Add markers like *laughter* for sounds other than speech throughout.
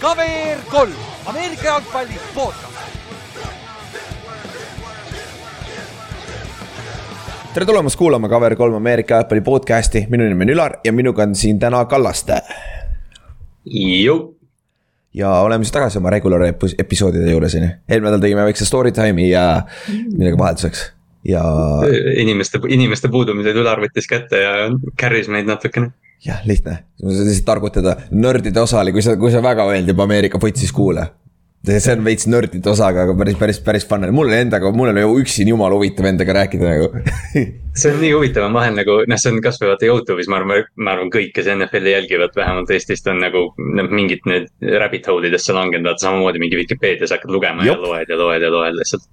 KVR kolm, Ameerika jalgpalli podcast. tere tulemast kuulama KVR3 Ameerika jalgpalli podcast'i, minu nimi on Ülar ja minuga on siin täna Kallaste. ja oleme siis tagasi oma regular episoodide juures on ju, eelmine nädal tegime väikse story time'i ja millega vahelduseks ja. inimeste, inimeste puudumised Ülar võttis kätte ja carry's meid natukene jah, lihtne, lihtsalt targutada, nördide osa oli, kui sa, kui sa väga meeldib Ameerika footsis kuule. see on veits nördide osaga, aga päris, päris, päris fun oli, mul endaga, mul on ju üksi jumala huvitav endaga rääkida nagu *laughs* see on nii huvitav, on vahel nagu noh, see on kasvõi vaata Youtube'is, ma arvan, ma arvan, kõik, kes NFL-i jälgivad, vähemalt Eestist on nagu noh, mingid need rabbit hole idesse langenud, vaata samamoodi mingi Vikipeedias hakkad lugema Jop. ja loed ja loed ja loed lihtsalt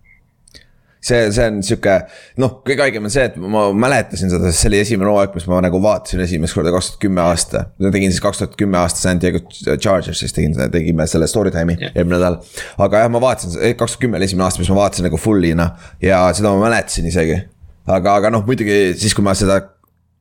see, see on sihuke, noh, kõige haigem on see, et ma mäletasin seda, see oli esimene hooaeg, mis ma nagu vaatasin esimest korda kaks tuhat kümme aasta. ma tegin siis kaks tuhat kümme aasta San Diego Chargersis tegin, tegime selle story time'i eelmine nädal. aga jah, ma vaatasin, kaks tuhat kümme oli esimene aasta, mis ma vaatasin nagu fully noh ja seda ma mäletasin isegi. aga, aga noh, muidugi siis, kui ma seda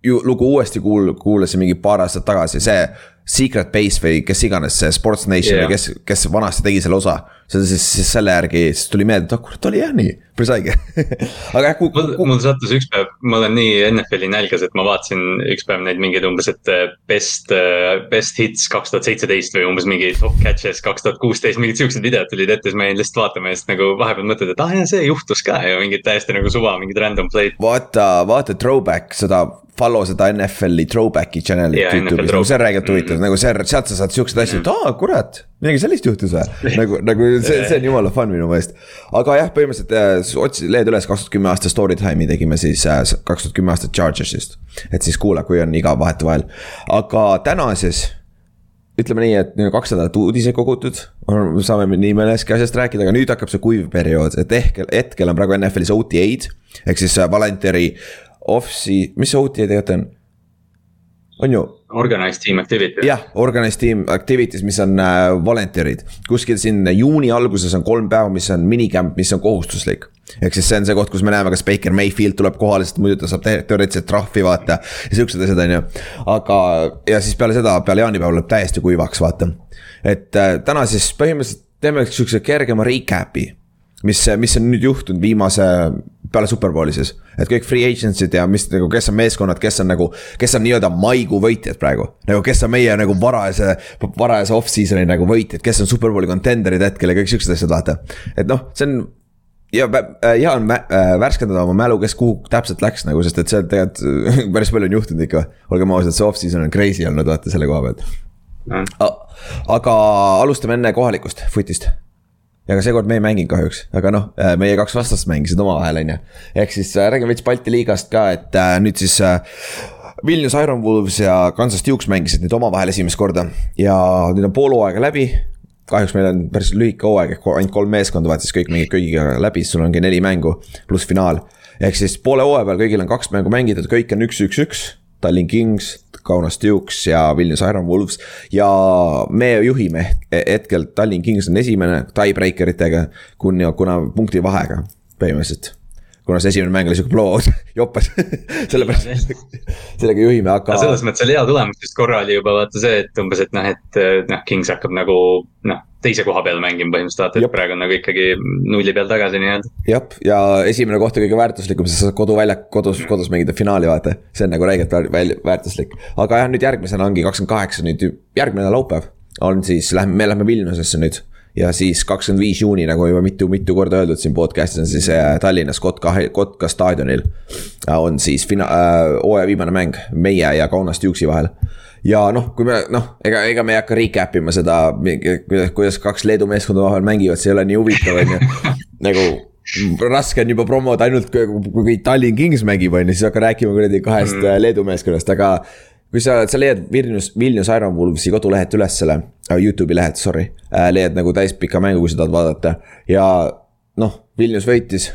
ju lugu uuesti kuul-, kuulasin mingi paar aastat tagasi, see Secret Base või kes iganes see Sports Nation yeah. või kes, kes vanasti tegi selle osa. seda siis, siis selle järgi, siis tuli meelde, et oh kurat, oli jah nii, päris haige *laughs* aga jah. mul, mul sattus üks päev, ma olen nii NFL-i nälgas, et ma vaatasin üks päev neid mingeid umbes, et äh, best, äh, best hits kaks tuhat seitseteist või umbes mingi top catches kaks tuhat kuusteist, mingid siuksed videod tulid ette, siis ma jäin lihtsalt vaatama ja siis nagu vahepeal mõtled, et ah jah, see juhtus ka ja mingid täiesti nagu suva, mingid random play'd. vaata, vaata throwback seda follow seda NFL-i throwback'i channel'it yeah, Youtube'is, see on räigelt huvitav mm., nagu see, sealt sa saad siukseid asju, et aa kurat, midagi sellist juhtus või. *laughs* nagu, nagu see, see on jumala fun minu meelest. aga jah, põhimõtteliselt äh, otsisin, leiad üles kaks tuhat kümme aasta story time'i tegime siis äh, kaks tuhat kümme aastat Chargersist. et siis kuula, kui on iga vahetevahel, aga täna siis ütleme nii, et kaks nädalat uudiseid kogutud, saame nii mõneski asjast rääkida, aga nüüd hakkab see kuiv periood, et ehk hetkel on praegu NFL-is OTA-d. ehk siis äh, voluntary off-sea, mis see OTA tegelikult on? On ju? Organized team activity. jah, organized team activities, mis on äh, volunteerid. kuskil siin juuni alguses on kolm päeva, mis on minicamp, mis on kohustuslik. ehk siis see on see koht, kus me näeme, kas Baker Mayfield tuleb kohale, sest muidu ta saab teoreetiliselt trahvi, vaata. ja siuksed asjad, on ju. aga, ja siis peale seda, peale jaanipäeva läheb täiesti kuivaks, vaata. et äh, täna siis põhimõtteliselt teeme siukse kergema recap'i mis, mis on nüüd juhtunud viimase, peale superbowli siis. et kõik free agency'd ja mis nagu, kes on meeskonnad, kes on nagu, kes on nii-öelda maikuu võitjad praegu. nagu, kes on meie nagu varajase, varajase off-season'i nagu võitjad, kes on superbowli contender'id hetkel ja kõik siuksed asjad, vaata. et noh, see on ja hea on äh, värskendada oma mälu, kes kuhu täpselt läks nagu, sest et seal tegelikult *laughs* päris palju on juhtunud ikka. olgem ausad, see off-season on crazy olnud, vaata selle koha pealt mm.. aga alustame enne kohalikust footist ja ka seekord me ei mänginud kahjuks, aga noh, äh, meie kaks vastast mängisid omavahel, on ju. ehk siis äh, räägime veits Balti liigast ka, et äh, nüüd siis Vilnius Iron Wolves ja Kansas Dukes mängisid nüüd omavahel esimest korda ja nüüd on pool hooaega läbi. kahjuks meil on päris lühike hooaeg, ehk ainult kolm meeskonda, vaata siis kõik mängid kõigiga läbi, sul ongi neli mängu pluss finaal. ehk siis poole hooaja peal kõigil on kaks mängu mängitud, kõik on üks, üks, üks Tallinn Kings, Kaunas Dukes ja Vilnius Iron Wolves. ja me juhime hetkel, Tallinn Kings on esimene tiebreaker itega, kuna, kuna punkti vahega põhimõtteliselt kuna see esimene mäng oli sihuke blowout, *laughs* jopas sellepärast, sellega juhime, aga. selles mõttes oli hea tulemus, sest korra oli juba vaata see, et umbes, et noh, et noh, Kings hakkab nagu noh, teise koha peale mängima põhimõtteliselt, et praegu on nagu ikkagi nulli peal tagasi nii-öelda. jah, ja esimene koht on kõige väärtuslikum, sest sa saad koduväljak, kodus, kodus mängida finaali, vaata. see on nagu räigelt väärtuslik, aga jah, nüüd järgmisena ongi kakskümmend kaheksa, nüüd järgmine laupäev on siis, lähme, me lähme Vilniusesse nüüd ja siis kakskümmend viis juuni, nagu juba mitu-mitu korda öeldud siin podcast'is on siis äh, Tallinnas Kotka, Kotka staadionil. Äh, on siis fina- äh,, hooaja viimane mäng meie ja Kaunas Duke'i vahel. ja noh, kui me noh, ega, ega me ei hakka recap ima seda, kuidas, kaks Leedu meeskonda vahel mängivad, see ei ole nii huvitav, on ju. *laughs* nagu raske on juba promoda ainult, kui Tallinn Kings mängib, on ju, siis hakka rääkima kuradi kahest mm. Leedu meeskonnast, aga kui sa, sa leiad Vilnius, Vilnius Iron Wolvesi kodulehelt üles selle äh,, Youtube'i lehelt, sorry äh,. leiad nagu täispika mängu, kui sa tahad vaadata ja noh, Vilnius võitis.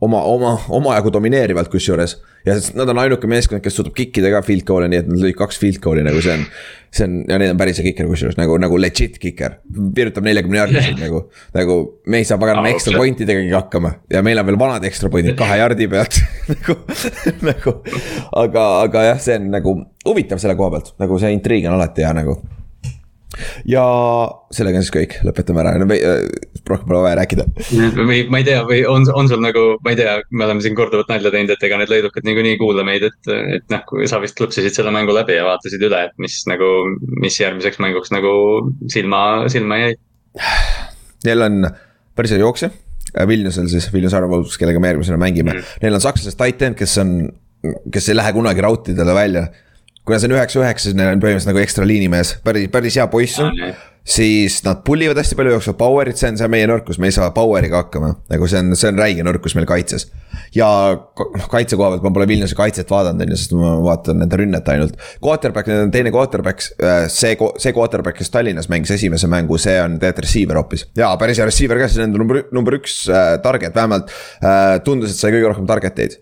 Oma, oma, omajagu domineerivalt kusjuures. ja nad on ainuke meeskond, kes suudab kick ida ka field goal'e, nii et nad lõid kaks field goal'i nagu see on. see on ja neil on päris hea kiker kusjuures nagu, nagu legit kiker, virutab neljakümne jardiseid nagu. nagu me ei saa paganama see- point idegagi hakkama ja meil on veel vanad extra point'id kahe jardi pealt *laughs* nagu, nagu. aga, aga jah, see on nagu huvitav selle koha pealt, nagu see intriig on alati hea nagu ja sellega on siis kõik, lõpetame ära, äh, rohkem pole vaja rääkida. või ma ei tea, või on, on sul nagu, ma ei tea, me oleme siin korduvalt nalja teinud, et ega need lõidukad niikuinii ei kuula meid, et, et noh, kui sa vist klõpsisid selle mängu läbi ja vaatasid üle, et mis nagu, mis järgmiseks mänguks nagu silma, silma jäi. Neil on päris hea jooksja, Vilniusel siis, Vilnius Arvamus, kellega me järgmisena mängime mm.. Neil on sakslasest titan, kes on, kes ei lähe kunagi rautidele välja. Kuna see on üheksa-üheksa, siis neil on põhimõtteliselt nagu ekstra liinimees, päris, päris hea poiss on jah. siis nad pull ivad hästi palju, jooksevad power'it, see on see meie nõrkus, me ei saa power'iga hakkama, nagu see on, see on räige nõrkus meil kaitses. ja noh, kaitse koha pealt ma pole Vilniuse kaitset vaadanud, on ju, sest ma vaatan nende rünnet ainult. Quarterback, neil on teine quarterback, see, see quarterback, kes Tallinnas mängis esimese mängu, see on tegelikult receiver hoopis. jaa, päris hea receiver ka, see on number, number üks äh, target, vähemalt äh, tundus, et sai kõige rohkem target eid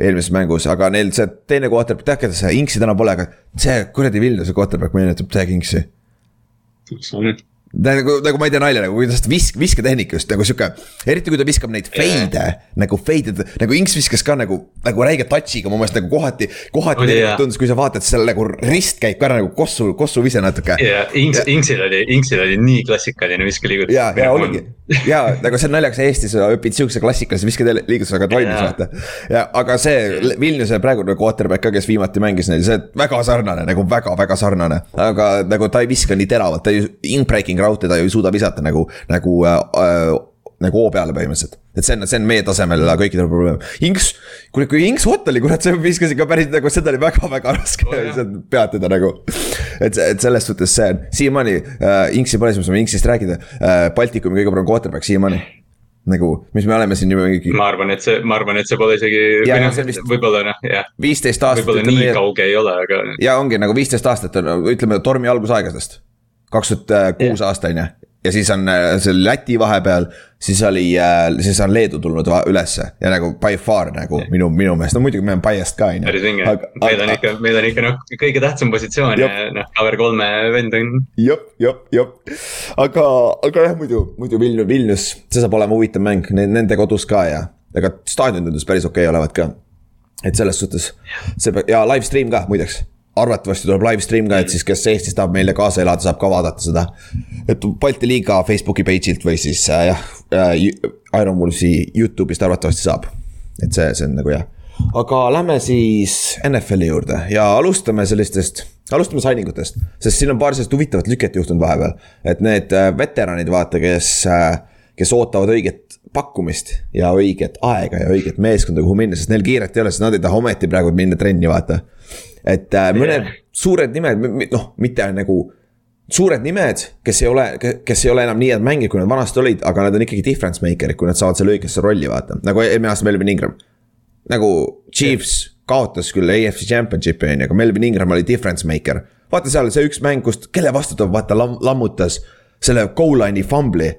eelmises mängus, aga neil see teine quarterback, tead keda see, Inksi täna pole, aga see kuradi Vilniuse quarterback meenutab Tag Inksi nagu, nagu ma ei tea nalja nagu, kuidas visk-, visketehnika just nagu sihuke, eriti kui ta viskab neid feide nagu feide, nagu Inks viskas ka nagu, nagu räige touch'iga mu meelest nagu kohati, kohati Oli, jah. tundus, kui sa vaatad, seal nagu rist käib ka ära nagu kossu, kossuvise natuke. ja Inks, Inksil oli, Inksil oli nii klassikaline viskeliigutus. ja, ja oligi *laughs* ja nagu see on naljakas, Eestis sa õpid siukse klassikalise viskeliigutusega valmis Jaa. vaata. ja aga see Vilniuse praegune quarterback ka, kes viimati mängis neil, see väga sarnane nagu väga-väga sarnane. aga nagu ta ei viska nii teravalt, ta ei, in-breaking raute ta ju ei suuda visata nagu, nagu äh, nagu hoo peale põhimõtteliselt. et see on, see on meie tasemel kõikidel probleem. Inks, kuule, kui Inks Ott oli, kurat, see viskas ikka päris nagu, seda oli väga-väga raske oh, peatada nagu. et, et selles suhtes see on siiamaani äh, Inksi pole, siis me saame Inksist rääkida äh,. Baltikumi kõige parem quarterback siiamaani. nagu, mis me oleme siin juba mingi ma arvan, et see, ma arvan, et see pole isegi, Ja, ja noh vist-, võib-olla noh, jah, viisteist aastat. võib-olla nii. kauge ei ole, aga ja ongi nagu viisteist aastat on, ütleme tormi algusaegadest. Kaks tuhat kuus aasta on ju, ja siis on äh, see Läti vahepeal, siis oli, siis on Leedu tulnud va- ülesse ja nagu by far nagu minu, minu meelest, no muidugi me oleme biased ka on ju. päris vinge. meil on ikka, meil on ikka noh, kõige tähtsam positsioon ja noh, cover kolme vend on. jop, jop, jop, aga, aga jah, muidu, muidu Vilnius, Vilnius, see saab olema huvitav mäng, nende kodus ka ja, ega staadion tundus päris okei okay olevat ka. et selles suhtes see ja live stream ka muideks, arvatavasti tuleb live stream ka, et siis, kes Eestis tahab meile kaasa elada, saab ka vaadata seda. et Balti liiga Facebooki page'ilt või siis äh, jah äh,, Iron Wolvesi Youtube'ist arvatavasti saab. et see, see on nagu jah, aga lähme siis NFL-i juurde ja alustame sellistest, alustame signing utest. sest siin on paar sellist huvitavat lüket juhtunud vahepeal, et need äh, veteranid, vaata, kes, kes ootavad õiget pakkumist ja õiget aega ja õiget meeskonda, kuhu minna, sest neil kiiret ei ole, sest nad ei taha ometi praegu minna trenni, vaata. Et äh, mõned suured nimed, noh, mitte nagu suured nimed, kes ei ole, kes ei ole enam nii head mängijad, kui nad vanasti olid, aga nad on ikkagi difference maker'id, kui nad saavad selle õigesse rolli, vaata, nagu eelmine aasta Melvin Ingram. nagu Chiefs kaotas küll AFC Championshipi on ju, aga Melvin Ingram oli difference maker. vaata seal see üks mäng, kust, kelle vastu ta vaata lam, lammutas selle goal line'i fumbli.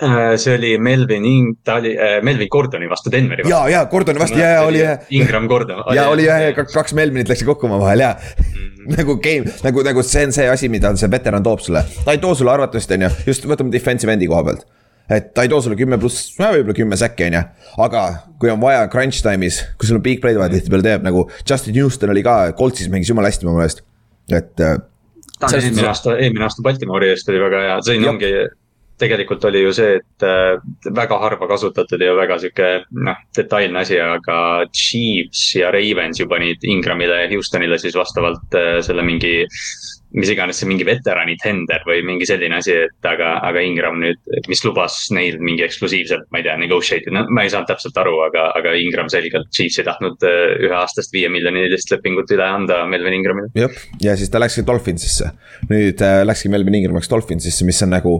Äh, see oli Melvin Ing-, ta oli äh, Melvin Gordoni vastu Denveri vastu. ja, ja Gordoni vastu ja, ja oli jah. Ingram Gordon. ja oli jah, ja kaks, Melvinit läksid kokku omavahel ja Mhm. nagu game, nagu, nagu see on see asi, mida see veteran toob sulle. ta ei too sulle arvatavasti, on ju, just võtame defensive end'i koha pealt. et ta ei too sulle kümme pluss, võib-olla kümme säkki, on ju. aga kui on vaja crunch time'is, kui sul on big play'd vaja tihtipeale teeb nagu Justin Houston oli ka, Coltsis mängis jumala hästi mu meelest. et äh, selles eelmine suhtes- aasta, eelmine aasta Baltimori eest oli väga hea, siin ongi, tegelikult oli ju see, et äh, väga harva kasutatud ja väga sihuke noh, detailne asi, aga Chiefs ja Ravens ju panid Ingramile ja Houstonile siis vastavalt äh, selle mingi mis iganes see mingi veterani tender või mingi selline asi, et aga, aga Ingram nüüd, mis lubas neil mingi eksklusiivselt, ma ei tea, negotiate, no ma ei saanud täpselt aru, aga, aga Ingram selgelt, Chiefs ei tahtnud äh, üheaastast viie miljonilist lepingut üle anda Melvin Ingramile. jah, ja siis ta läkski Dolphinsisse. nüüd läkski Melvin Ingram läks Dolphinsisse, mis on nagu.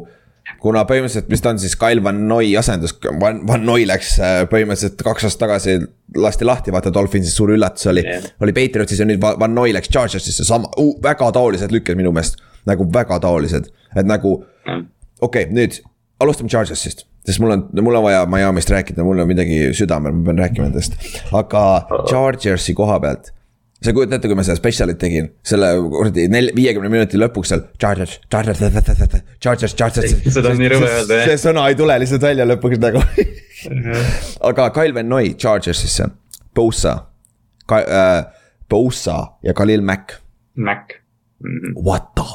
Kuna põhimõtteliselt, mis ta on siis Kyle Van Noy asendus, Van, Van Noy läks äh, põhimõtteliselt kaks aastat tagasi lasti lahti, vaata Dolphinsis suur üllatus oli yeah.. oli Patriotsis ja nüüd Va- Van Noy läks Chargersisse, sama uh,, väga taolised lükked minu meelest. nagu väga taolised, et nagu okei okay,, nüüd alustame Chargersist. sest mul on, mul on vaja Miami'st rääkida, mul on midagi südamel, ma pean rääkima nendest. aga Chargersi koha pealt sa kujutad ette, kui ma seda spetsialit tegin, selle kuradi nel-, viiekümne minuti lõpuks seal. Chargers, Chargers, Chargers, Chargers. seda on nii rõve öelda jah. see sõna ei tule lihtsalt välja lõpuks nagu aga Kyle Van Noy Chargersisse, Bosa, äh, Bosa ja Khalil Mack. Mack mm. -hmm. What the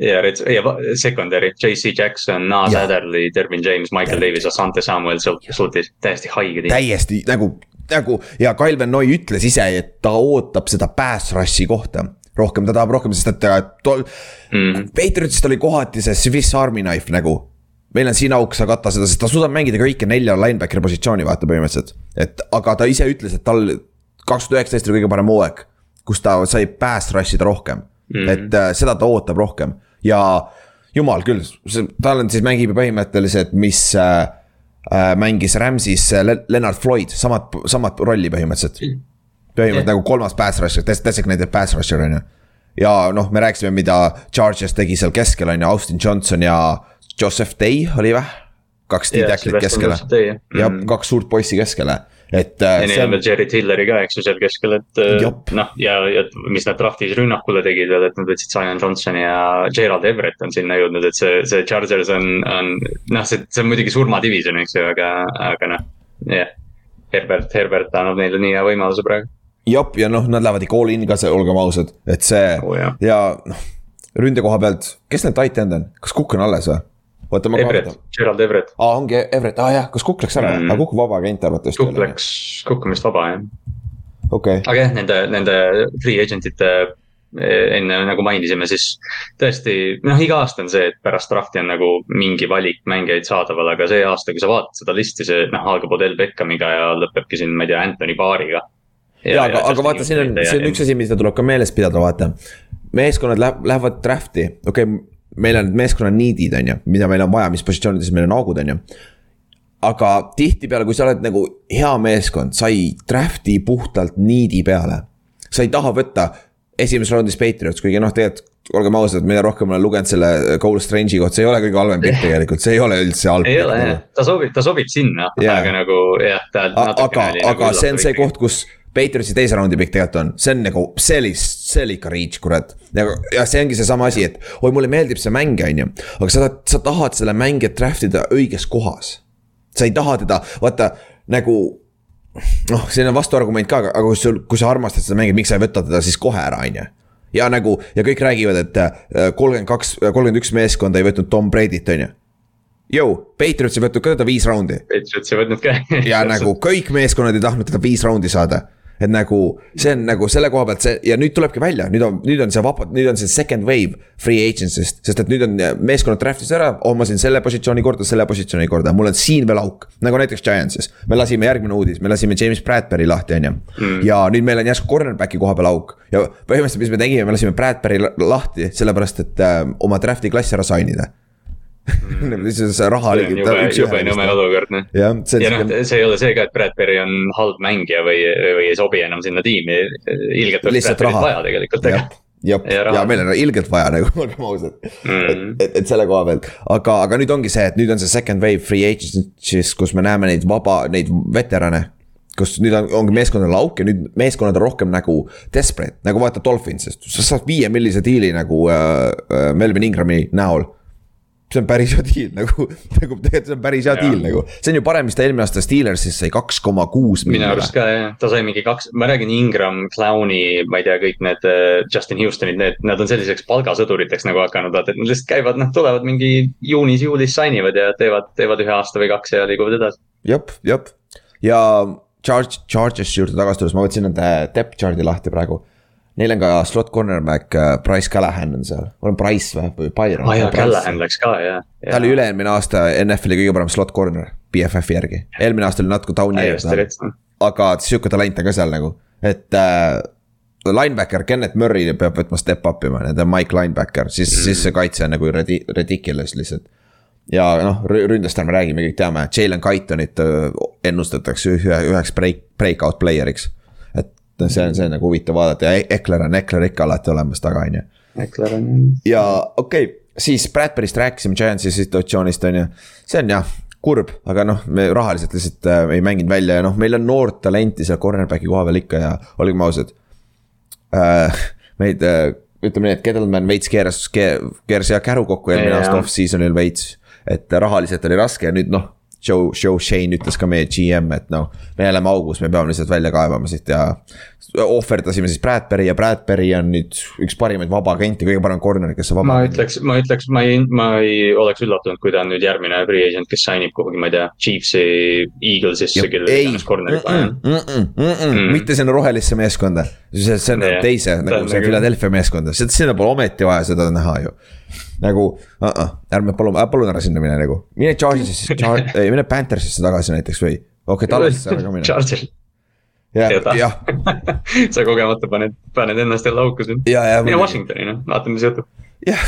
ja, ja secondary, JC Jackson, Nas Adderley, Dervin James, Michael Davis, Asante Samuel suutis täiesti haiged. täiesti nagu nagu ja Kyle Van Noy ütles ise, et ta ootab seda pass rush'i kohta rohkem, ta tahab rohkem, sest et tol mm., Patriotsist oli kohati see Swiss Army knife nagu. meil on siin auk, sa kata seda, sest ta suudab mängida kõike nelja linebackeri positsiooni vaata põhimõtteliselt. et aga ta ise ütles, et tal kaks tuhat üheksateist oli kõige parem hooaeg, kus ta sai pass rush ida rohkem mm.. et äh, seda ta ootab rohkem ja jumal küll, tal on siis mängib põhimõtteliselt, mis Äh, mängis Rams'is äh, Leonard Floyd, samat, samat rolli põhimõtteliselt. põhimõtteliselt yeah. nagu kolmas pass rusher, designated pass rusher on ju. ja noh, me rääkisime, mida Charges tegi seal keskel on ju, Austin Johnson ja Joseph Day oli või? kaks yeah, D-tacklit keskele ja mm. kaks suurt poissi keskele et. Äh, ja neil on veel Jerry Tilleri ka, eks ju, seal keskel, et äh, noh, ja, ja mis nad draft'is rünnakule tegid veel, et nad võtsid Zion Johnsoni ja Gerald Everett on sinna jõudnud, et see, see Chargers on, on. noh, see, see on muidugi surmadivision, eks ju, aga, aga noh, jah yeah.. Herbert, Herbert annab neile nii hea võimaluse praegu. jep, ja noh, nad lähevad ikka all in ka, olgem ausad, et see oh, ja noh, ründe koha pealt, kes need tight end on, kas Cook on alles või? Oota, ma Everett, Gerald Everett. aa, ongi Everett, aa jah, kas Cook läks ära mm., aga Cook vaba agent arvatavasti. Cook läks, Cook on vist vaba jah. okei okay.. aga jah, nende, nende free agent ite eh, enne nagu mainisime, siis tõesti, noh, iga aasta on see, et pärast draft'i on nagu mingi valik mängijaid saadaval, aga see aasta, kui sa vaatad seda listi, see noh, algab Odell Beckhamiga ja lõpebki siin, ma ei tea, Anthony Barriga. ja, ja, aga, aga vaata, siin on, see on üks asi, mida tuleb ka meeles pidada, vaata. meeskonnad läheb, lähevad draft'i, okei okay,, meil on meeskonna need'id, on ju, mida meil on vaja, mis positsioonides meil on augud, on ju. aga tihtipeale, kui sa oled nagu hea meeskond, sa ei draft'i puhtalt need'i peale. sa ei taha võtta esimeses raundis Patriots, kuigi noh, tegelikult olgem ausad, mida rohkem olen lugenud selle Cole Strange'i kohta, see ei ole kõige halvem pikk tegelikult, see ei ole üldse halb. ei ole jah, ta sobib, ta sobib sinna yeah., aga nagu jah, ta. aga, aga see on see koht, kus Patriotsi teise raundi pikk tegelikult on, see on nagu, see oli, see oli ikka reach, kurat. ja, ja see ongi seesama asi, et oi, mulle meeldib see mängija, on ju. aga sa, sa tahad selle mängijat draft ida õiges kohas. sa ei taha teda, vaata nagu noh, siin on vastuargument ka, aga kui sul, kui sa armastad seda mängijat, miks sa ei võta teda siis kohe ära, on ju ja nagu ja kõik räägivad, et äh, kolmkümmend kaks, kolmkümmend üks meeskonda ei võtnud Tom Brady't, on ju. Jõu, Patriots ei võtnud ka teda viis raundi. Patriots ei võtnud ka ja nagu kõik meeskonnad ei tahtnud teda viis raundi saada et nagu see on nagu selle koha pealt see ja nüüd tulebki välja, nüüd on, nüüd on see vaba, nüüd on see second wave free agency'st, sest et nüüd on meeskonnad draft'is ära, homasin selle positsiooni korda, selle positsiooni korda, mul on siin veel auk. nagu näiteks Giantsis, me lasime järgmine uudis, me lasime James Bradbury lahti, on ju. Mm. ja nüüd meil on järsku cornerback'i koha peal auk ja põhimõtteliselt, mis me tegime, me lasime Bradbury lahti, sellepärast et äh, oma draft'i klassi ära sign ida. *laughs* see raha oli. jube, jube nõme olukord noh. ja noh, see ei ole see ka, et Bradbury on halb mängija või, või ei sobi enam sinna tiimi, ilgelt oleks Bradbury't vaja tegelikult tegelikult jah, ja, ja meil on ilgelt vaja nagu, *laughs* olgem ausad. Mm.. et, et, et selle koha pealt, aga, aga nüüd ongi see, et nüüd on see second wave free agency's, kus me näeme neid vaba, neid veterane. kus nüüd on, ongi meeskonnal auk ja nüüd meeskonnad on rohkem nagu desperate, nagu vaata Dolphinsist, sa saad viie millise diili nagu äh, äh, Melvin Ingrami näol see on päris *laughs* hea deal nagu, nagu tegelikult see on päris hea deal nagu. see on ju parem, mis ta eelmine aasta Steelersis sai kaks koma kuus. minu arust ka jah, ta sai mingi kaks, ma räägin Ingram, Clowni, ma ei tea, kõik need uh, Justin Houstonid, need, nad on selliseks palgasõduriteks nagu hakanud, vaata, et nad lihtsalt käivad, noh, tulevad mingi juunis-juulis sign ivad ja teevad, teevad ühe aasta või kaks ja liiguvad edasi. jep, jep ja Charge, Charges'i juurde tagasi tulles, ma võtsin nende depth chart'i lahti praegu Neil on ka slot cornerback uh, Price Callahan on seal, on Price või, või Byron? aa jaa, Callahan läks ka jah ja.. ta oli üle-eelmine aasta NFL-i kõige parem slot corner, BFF-i järgi, eelmine aasta oli natuke down'i ees. aga sihuke talent on ka seal nagu, et äh, linebacker Kennet Murray peab võtma step up ima, need on Mike linebacker, siis mm., siis see kaitse on nagu ridiculous lihtsalt. ja noh, ründest ärme räägime, kõik teame, Jalen Kaitonit äh, ennustatakse ühe, üheks break, breakout player'iks noh, see on, see on nagu huvitav vaadata ja Ekler on, Ekler ikka alati olemas taga, on ju. Ekler on. ja okei okay,, siis Bradbury'st rääkisime Giantsi situatsioonist, on ju. see on jah, kurb, aga noh, me rahaliselt lihtsalt äh, ei mänginud välja ja noh, meil on noort talenti seal cornerback'i koha peal ikka ja olgem ausad äh,. meid äh,, ütleme nii, et Kedelman veits keeras, keeras hea käru kokku eelmine aasta off-season'il veits. et rahaliselt oli raske ja nüüd noh, Joe, Joe Shane ütles ka meie GM, et noh, me oleme augus, me peame lihtsalt välja kaevama siit ja. Ohverdasime siis Bradbury ja Bradbury on nüüd üks parimaid vaba agente, kõige parem corner, kes on vaba. ma ütleks, ma ütleks, ma ei, ma ei oleks üllatunud, kui ta on nüüd järgmine free agent, kes sign ib kuhugi, ma ei tea, Chiefsi, Eaglesisse, kelle ei, iganes corner'i vaja on. mitte sinna rohelisse meeskonda, see, see on Jah, teise nagu see Philadelphia meeskonda, seda, sinna pole ometi vaja seda näha ju. nagu uh, -uh, ärme palun, palun ära sinna mine nagu, mine Chargesisse, *laughs* mine Panthersisse tagasi näiteks või. okei okay,, Tallasesse ära ka mine, seda. *laughs* sa kogemata paned, paned ennast jälle auku siin. mine Washingtoni noh, vaatame, mis juhtub. jah,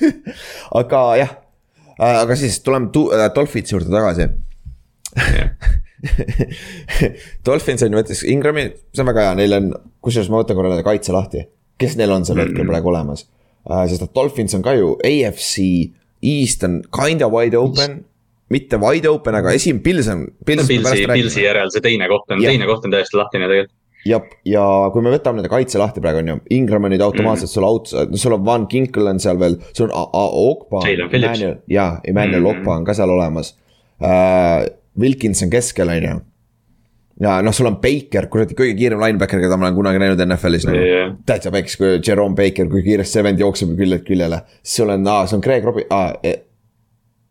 *laughs* aga jah, aga siis tuleme tu- äh, Dolphitsi juurde tagasi. *laughs* Dolphins on ju, võttis Ingrami, see on väga hea, neil on, kusjuures ma võtan korra nende kaitse lahti. kes neil on sel hetkel praegu olemas uh,? sest et Dolphins on ka ju AFC East on kinda wide open, mitte wide open, aga esim-, Pils on. Pilsi, Pilsi järel see teine koht on, teine koht on täiesti lahtine tegelikult. jah, ja kui me võtame nende kaitse lahti praegu on ju, Ingram on nüüd automaatselt sul out, sul on Van Ginkel on seal veel, sul on A- A- Okpa. Jalen Phillips. ja, Emmanuel Mhm. Okpa on ka seal olemas uh,. Wilkins on keskel, on ju. ja noh, sul on Baker, kuradi kõige kiirem linebacker, keda ma olen kunagi näinud NFL-is nagu Jah. täitsa peks, kui Jerome Baker, kui kiiresti see vend jookseb küljelt küljele. siis sul on, see on Greg Robbie ah,,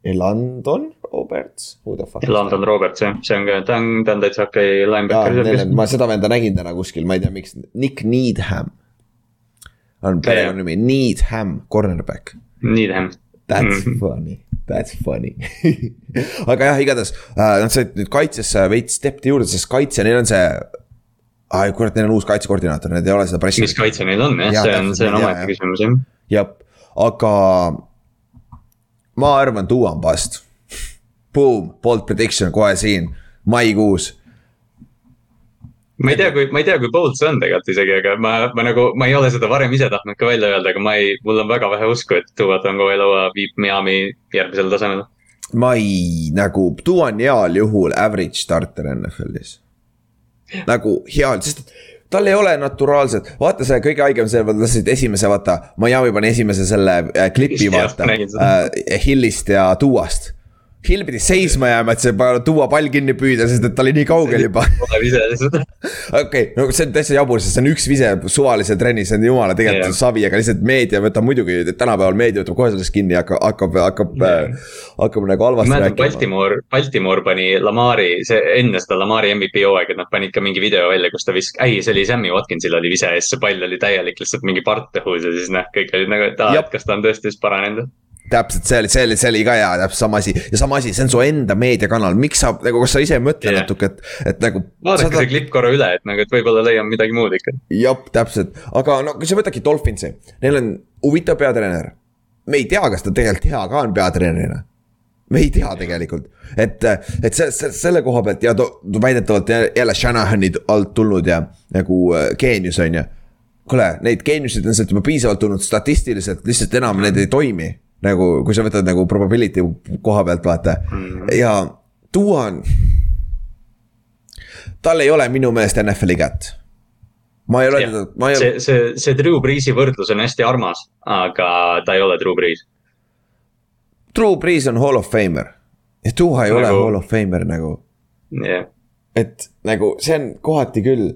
Elandon Roberts, who the fuck. London Roberts jah, see on ka, ta on, ta on täitsa okei jaa, linebacker ma seda venda nägin täna kuskil, ma ei tea, miks, Nick Needham. on perekonnanimi, Needham, cornerback. Needham. That's Mhm. funny, that's funny *laughs* aga jah, igatahes äh, nad said nüüd kaitsesse veits step'i juurde, sest kaitse, neil on see. ai kurat, neil on uus kaitsekoordinaator, need ei ole seda pressi mis. kaitse neil on jah ja,, see on, see on omaette küsimus jah. jah, aga ma arvan, Duo on bust. Boom, bold prediction kohe siin, maikuus ma ei tea, kui, ma ei tea, kui bold see on tegelikult isegi, aga ma, ma nagu, ma ei ole seda varem ise tahtnud ka välja öelda, aga ma ei, mul on väga vähe usku, et Tua Tagovailoa viib Miami järgmisele tasemele. ma ei, nagu Duo on heal juhul average starter NFL-is. nagu heal, sest tal ei ole naturaalset, vaata see kõige haigem see, nad lasid esimese, vaata, Miami pani esimese selle äh, klipi, vaata äh,. Hillist ja Duost. Hill pidi seisma jääma, et see Duo pall kinni püüda, sest et ta oli nii kaugel juba. *laughs* okei no see on täitsa jabur, sest see on üks vise suvalisel trennis, see on jumala tegelikult Jah. savi, aga lihtsalt meedia võtab muidugi, tänapäeval meedia võtab kohe sellest kinni ja hakkab, hakkab, hakkab Jah., hakkab nagu halvasti rääkima. Baltimore, Baltimore pani Lamari, see enne seda Lamari MVP hooaega, nad panid ka mingi video välja, kus ta visk-, ei, see oli Sammy Watkinsil oli vise ja siis see pall oli täielik lihtsalt mingi part õhus ja siis noh, kõik olid nagu, et aa, et kas ta on tõesti just paranenud. täpselt, see oli, see oli, see oli ka hea, täpselt sama asi ja sama asi, see on su enda meediakanal, miks sa nagu, kas sa ise ei mõtle yeah. natuke, et, et nagu. vaadake see klipp korra üle, et nagu, et võib-olla leian midagi muud ikka. jah, täpselt, aga no kui sa võtadki Dolphinsi, neil on huvitav peatreener. me ei tea, kas ta tegelikult hea ka on peatreenerina. me ei tea tegelikult, et, et see, see, selle koha pealt ja to väidetavalt jä- jälle Shanahan'i alt tulnud ja nagu äh, geenius on ju. kuule, neid geeniuseid on sealt juba piisavalt tulnud statistiliselt, lihtsalt enam need ei toimi. nagu, kui sa võtad nagu probability koha pealt vaata ja tuua on. tal ei ole minu meelest NFL-i kätt. ma ei ole teda, ma ei ole see, see, see Drew Breesi võrdlus on hästi armas, aga ta ei ole Drew Brees. Drew Brees on hall of famer ja Duha ei nagu... ole hall of famer nagu, jah, et nagu see on kohati küll.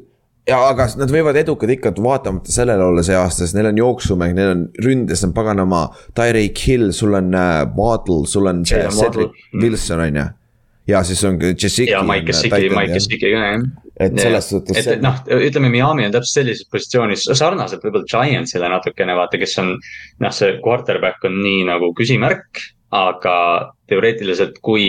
Ja aga nad võivad edukad ikka vaatamata sellele olla see aasta, sest neil on jooksumäng, neil on ründes on paganama. Tyreek Hill, sul on äh, Waddle, sul on. Cedric Wilson on ju. ja siis on Jessica. ja Mike Gesicki, Mike Gesicki ka jah. et selles suhtes et, et noh, ütleme Miami on täpselt sellises positsioonis, sarnaselt võib-olla Giantsile natukene vaata, kes on. noh, see quarterback on nii nagu küsimärk, aga teoreetiliselt, kui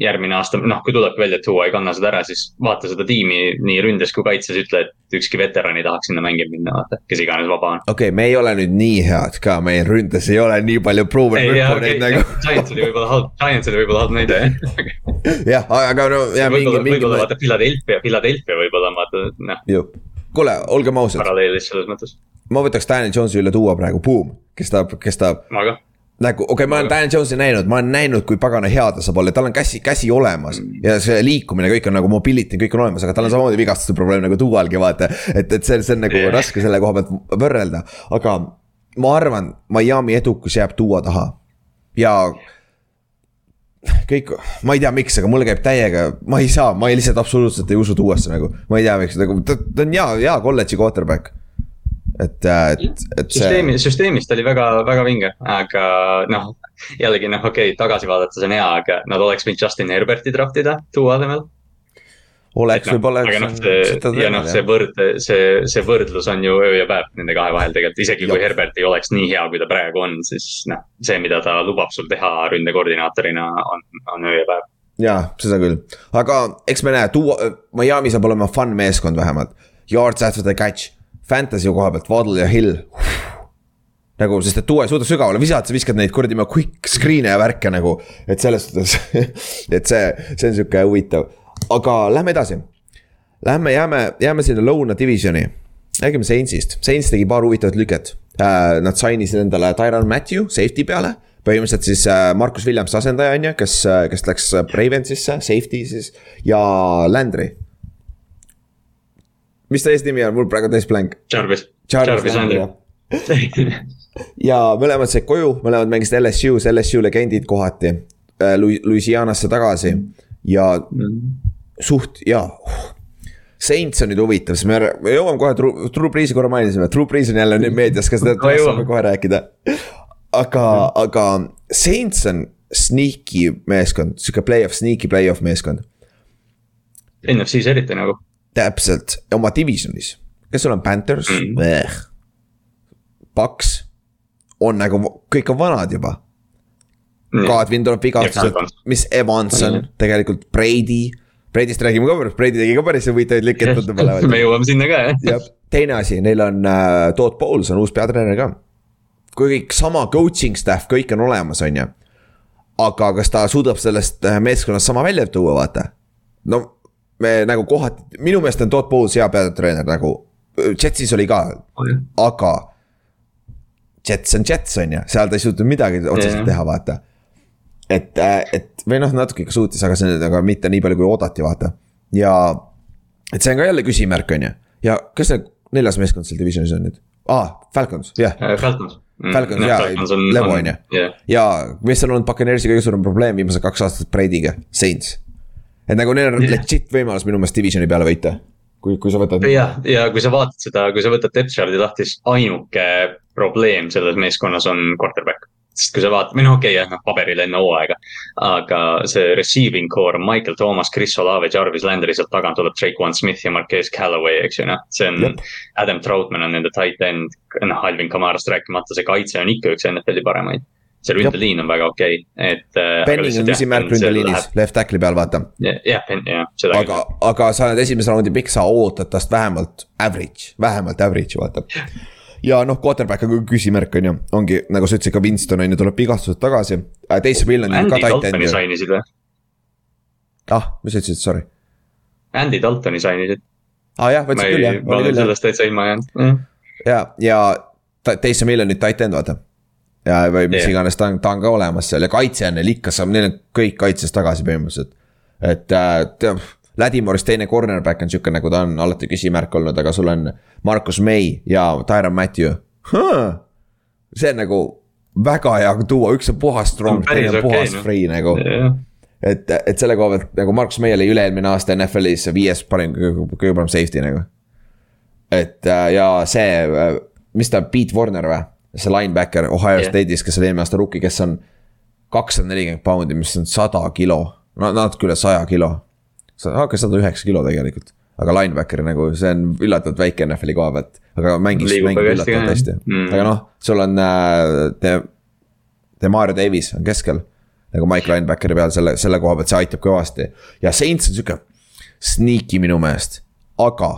järgmine aasta, noh, kui tulebki välja, et Tua ei kanna seda ära, siis vaata seda tiimi nii ründes kui kaitses, ütle, et ükski veteran ei tahaks sinna mängima minna, vaata, kes iganes vaba on. okei okay,, me ei ole nüüd nii head ka, meil ründes ei ole nii palju proven recordeid okei, nagu. *laughs* Giants oli võib-olla halb, Giants oli võib-olla halb näide, jah. *laughs* jah, aga no ja mingi, võib-olla, mingi võib-olla. vaata Philadelphia, Philadelphia võib-olla vaata, noh, kuule, olgem ausad, paralleelis selles mõttes. ma võtaks Daniel Jones'i üle tuua praegu, boom, kes tahab, kes tahab ma ka, nagu okei okay,, ma olen Dan Jones'i näinud, ma olen näinud, kui pagana hea ta saab olla, tal on käsi, käsi olemas. ja see liikumine, kõik on nagu mobility, kõik on olemas, aga tal on samamoodi vigastuste probleem nagu Duvalgi vaata. et, et see, see on nagu yeah. raske selle koha pealt võrrelda, aga ma arvan, Miami edukus jääb Duo taha. ja kõik, ma ei tea, miks, aga mulle käib täiega, ma ei saa, ma ei lihtsalt absoluutselt ei usu Duosse nagu. ma ei tea, miks, nagu ta, ta on hea, hea kolledži quarterback et, et, et see. süsteemi, süsteemist oli väga, väga vinge, aga noh, jällegi noh, okei okay,, tagasi vaadates on hea, aga nad oleks võinud Justin Herberti draft ida Duo asemel. oleks no,, võib-olla. aga noh, see ja noh, see võrd, see, see võrdlus on ju öö ja päev nende kahe vahel tegelikult, isegi kui Herbert ei oleks nii hea, kui ta praegu on, siis noh, see, mida ta lubab sul teha ründekoordinaatorina, on, on öö ja päev jaa, seda küll, aga eks me näe, tuua, Miami saab olema fun meeskond vähemalt. Yards after the catch, fantasy koha pealt, Waddle ja Hill. nagu, sest et tuua ei suuda sügavale visata, sa viskad neid kuradi quick screen'e ja värke nagu, et selles suhtes *laughs* et see, see on sihuke huvitav, aga lähme edasi. Lähme, jääme, jääme sinna lõuna divisioni, räägime Saintsist, Saints tegi paar huvitavat lüket äh,. Nad sainisid endale Tyron Matthew safety peale põhimõtteliselt siis äh, Markus Williams asendaja on ju, kes, äh, kes läks Ravensisse, safety siis ja Landry mis ta eesnimi on, mul praegu täis blank. Jarvis. Jarvis, Landry *laughs* ja mõlemad said koju, mõlemad mängisid LSU-s, LSU legendid kohati äh,. Louisianasse tagasi ja suht ja Saints on nüüd huvitav, sest me, me jõuame kohe, True, True Breeze'i korra mainisime, True Breeze on jälle nüüd meedias, kas seda saame kohe rääkida. aga, aga Saints on sneaky meeskond, sihuke play-off, sneaky play-off meeskond. NFC-s eriti nagu täpselt oma divisionis, kes sul on Panthers mm., Paks on nagu, kõik on vanad juba mm.. Godwin tuleb vigastused, mis Evans on mm. tegelikult, Brady. Brady'st räägime ka pärast, Brady tegi ka päris huvitavaid lüket tundub olevat. me jõuame sinna ka jah. jah, teine asi, neil on uh, Todd Bowles on uus peatreener ka. kui kõik sama coaching staff, kõik on olemas, on ju. aga kas ta suudab sellest äh, meeskonnast sama välja tuua, vaata. no me nagu kohati, minu meelest on Todd Bowles hea peatreener nagu. Jetsis oli ka oh,, aga. Jets on Jets on ju, seal ta ei suutnud midagi otseselt yeah. teha, vaata. et, äh, et või noh, natuke ikka suutis, aga see, aga mitte nii palju, kui oodati, vaata. ja, et see on ka jälle küsimärk, on ju. ja kes see neljas meeskond seal divisionis on nüüd? aa ah,, Falcons, jah yeah.. Falcons. Mm. Falcons no, jaa, Levo on ju. ja mis on olnud Buccaneersi kõige suurem probleem viimased kaks aastat Brady'ga, Saints et nagu neil on legit võimalus minu meelest divisioni peale võita. kui, kui sa võtad. jah, ja kui sa vaatad seda, kui sa võtad depth chart'i lahti, siis ainuke probleem selles meeskonnas on quarterback. sest kui sa vaatad, või noh, okei okay,, jah, noh paberil enne hooaega. aga see receiving core, Michael Thomas, Chris Olave, Jarvis Landry, sealt tagant tuleb Traquan Smith ja Marquez Callaway, eks ju, noh. see on, Adam Troutman on nende tight end, noh, Alvin Kamarast rääkimata, see kaitse on ikka üks NFL-i paremaid see ründeliin on väga okei okay,, et. Penning äh, on küsimärk ründeliinis, left tackle'i peal, vaata. jah, jah, seda. aga, aga sa oled esimese raundi pikk, sa ootad tast vähemalt average, vähemalt average'i vaata. ja noh, quarterback on küll küsimärk, on ju, ongi nagu sa ütlesid ka Winston on ju, tuleb vigastused tagasi äh,. Taysom Hill on ju ka tight end. sainisid või? ah, mis sa ütlesid, sorry? Andy Daltoni sainisid. aa ah, jah, võtsid küll jah. ma olen sellest täitsa ilma jäänud. ja, ja on nüüd tight end, vaata ja, või mis yeah. iganes, ta on, ta on ka olemas seal ja kaitse on neil ikka, saab, neil on kõik kaitses tagasi põhimõtteliselt. et äh, Ladimoris teine cornerback on sihuke, nagu ta on alati küsimärk olnud, aga sul on Markus May ja Tyron Matthew huh.. see on nagu väga hea tuua, üks on puhas strong, teine on puhas okay, free no. nagu yeah et, et selle koha pealt nagu Markus May oli üle-eelmine aasta NFL-is viies parim, kõige parem safety nagu. et äh, ja see, äh, mis ta, Pete Warner või? See linebacker Ohio yeah. State'is, kes oli eelmine aasta rookie, kes on kakssada nelikümmend poundi, mis on sada kilo, no natuke üle saja kilo. okei, sada üheksa kilo tegelikult, aga linebacker nagu see on üllatavalt väike NFL-i koha pealt, aga mängis, mängib üllatavalt hästi mm., aga noh, sul on äh, te, te Mario Davis on keskel. nagu Mike linebackeri peal selle, selle koha pealt, see aitab kõvasti ja Saints on sihuke sneaky minu meelest, aga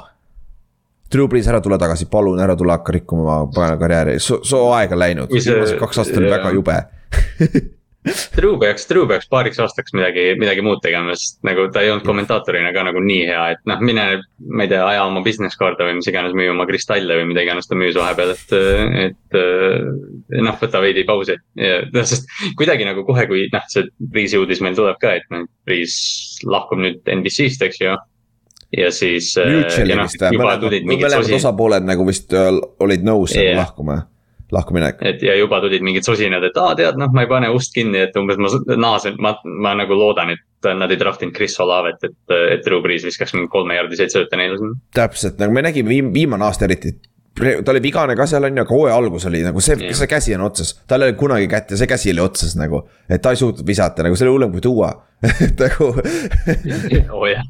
Drew Brees, ära tule tagasi, palun ära tule hakka rikkuma oma pagana karjääri, su, su aeg on läinud, viimased kaks aastat oli väga jube *laughs* Drew peaks, Drew peaks paariks aastaks midagi, midagi muud tegema, sest nagu ta ei olnud kommentaatorina ka nagu nii hea, et noh, mine. ma ei tea, aja oma business kaarte või mis iganes, müü oma kristalle või mida iganes ta müüs vahepeal, et, et. noh, võta veidi pausi ja noh, sest kuidagi nagu kohe, kui noh, see Priisi uudis meil tuleb ka, et noh, Priis lahkub nüüd NBC-st, eks ju ja siis. Vist või, mõlemad osapooled nagu vist olid nõus yeah. lahkuma lahkuminek. et ja juba tulid mingid sosinad, et aa, tead, noh, ma ei pane ust kinni, et umbes ma naasen, ma, ma nagu loodan, et nad ei draftinud Chris Olavet, et, et Drew Brees viskaks mingi kolmejaardiseid sööte neile sinna. täpselt, nagu me nägime viim, viimane aasta eriti ta oli vigane ka seal on ju, aga hooaja algus oli nagu see yeah., see käsi on otsas, tal ei olnud kunagi kätt ja see käsi oli otsas nagu. et ta ei suutnud visata nagu, see oli hullem kui tuua *laughs* et nagu *laughs* oh, yeah.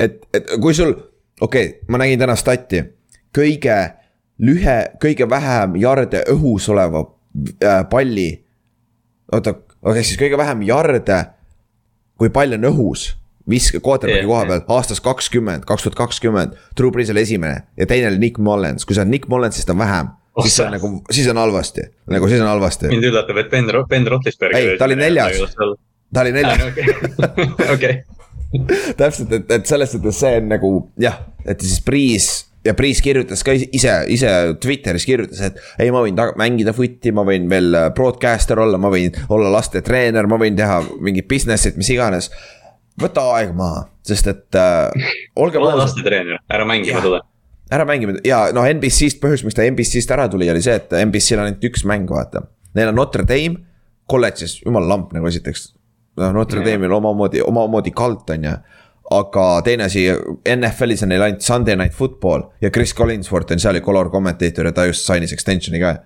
et, et kui sul, okei okay,, ma nägin täna stati, kõige lühe, kõige vähem jarde õhus oleva äh, palli. oota, okei siis kõige vähem jarde, kui pall on õhus viske quarterback'i yeah, koha peal yeah. aastast kakskümmend, kaks tuhat kakskümmend. Drew Brees oli esimene ja teine oli Nick Mullens, kui sa oled Nick Mullens, siis ta on vähem oh,. siis see on nagu, siis on halvasti, nagu siis on halvasti. mind üllatab, et Ben, Ben Roethlisberger. ei, ta oli neljas, ta oli neljas. okei. *laughs* *laughs* täpselt, et, et selles suhtes see on nagu jah, et siis Brees ja Priis kirjutas ka ise, ise Twitteris kirjutas, et ei, ma võin mängida foot'i, ma võin veel broadcaster olla, ma võin olla laste treener, ma võin teha mingit business'it, mis iganes. Võta aeg maha, sest et äh, ausad. ole laste treener, ära mängima tule ära mängima ja noh, NBC-st põhjus, miks ta NBC-st ära tuli, oli see, et NBC-l on ainult üks mäng, vaata. Neil on Notre Dame, kolledžis, jumala lamp nagu esiteks. noh, Notre Dame'il omamoodi, omamoodi kalt on ju aga teine asi, NFL-is on neil ainult Sunday Night Football ja Chris Collinsworth on seal color kommentator ja ta just sainis extension'i ka.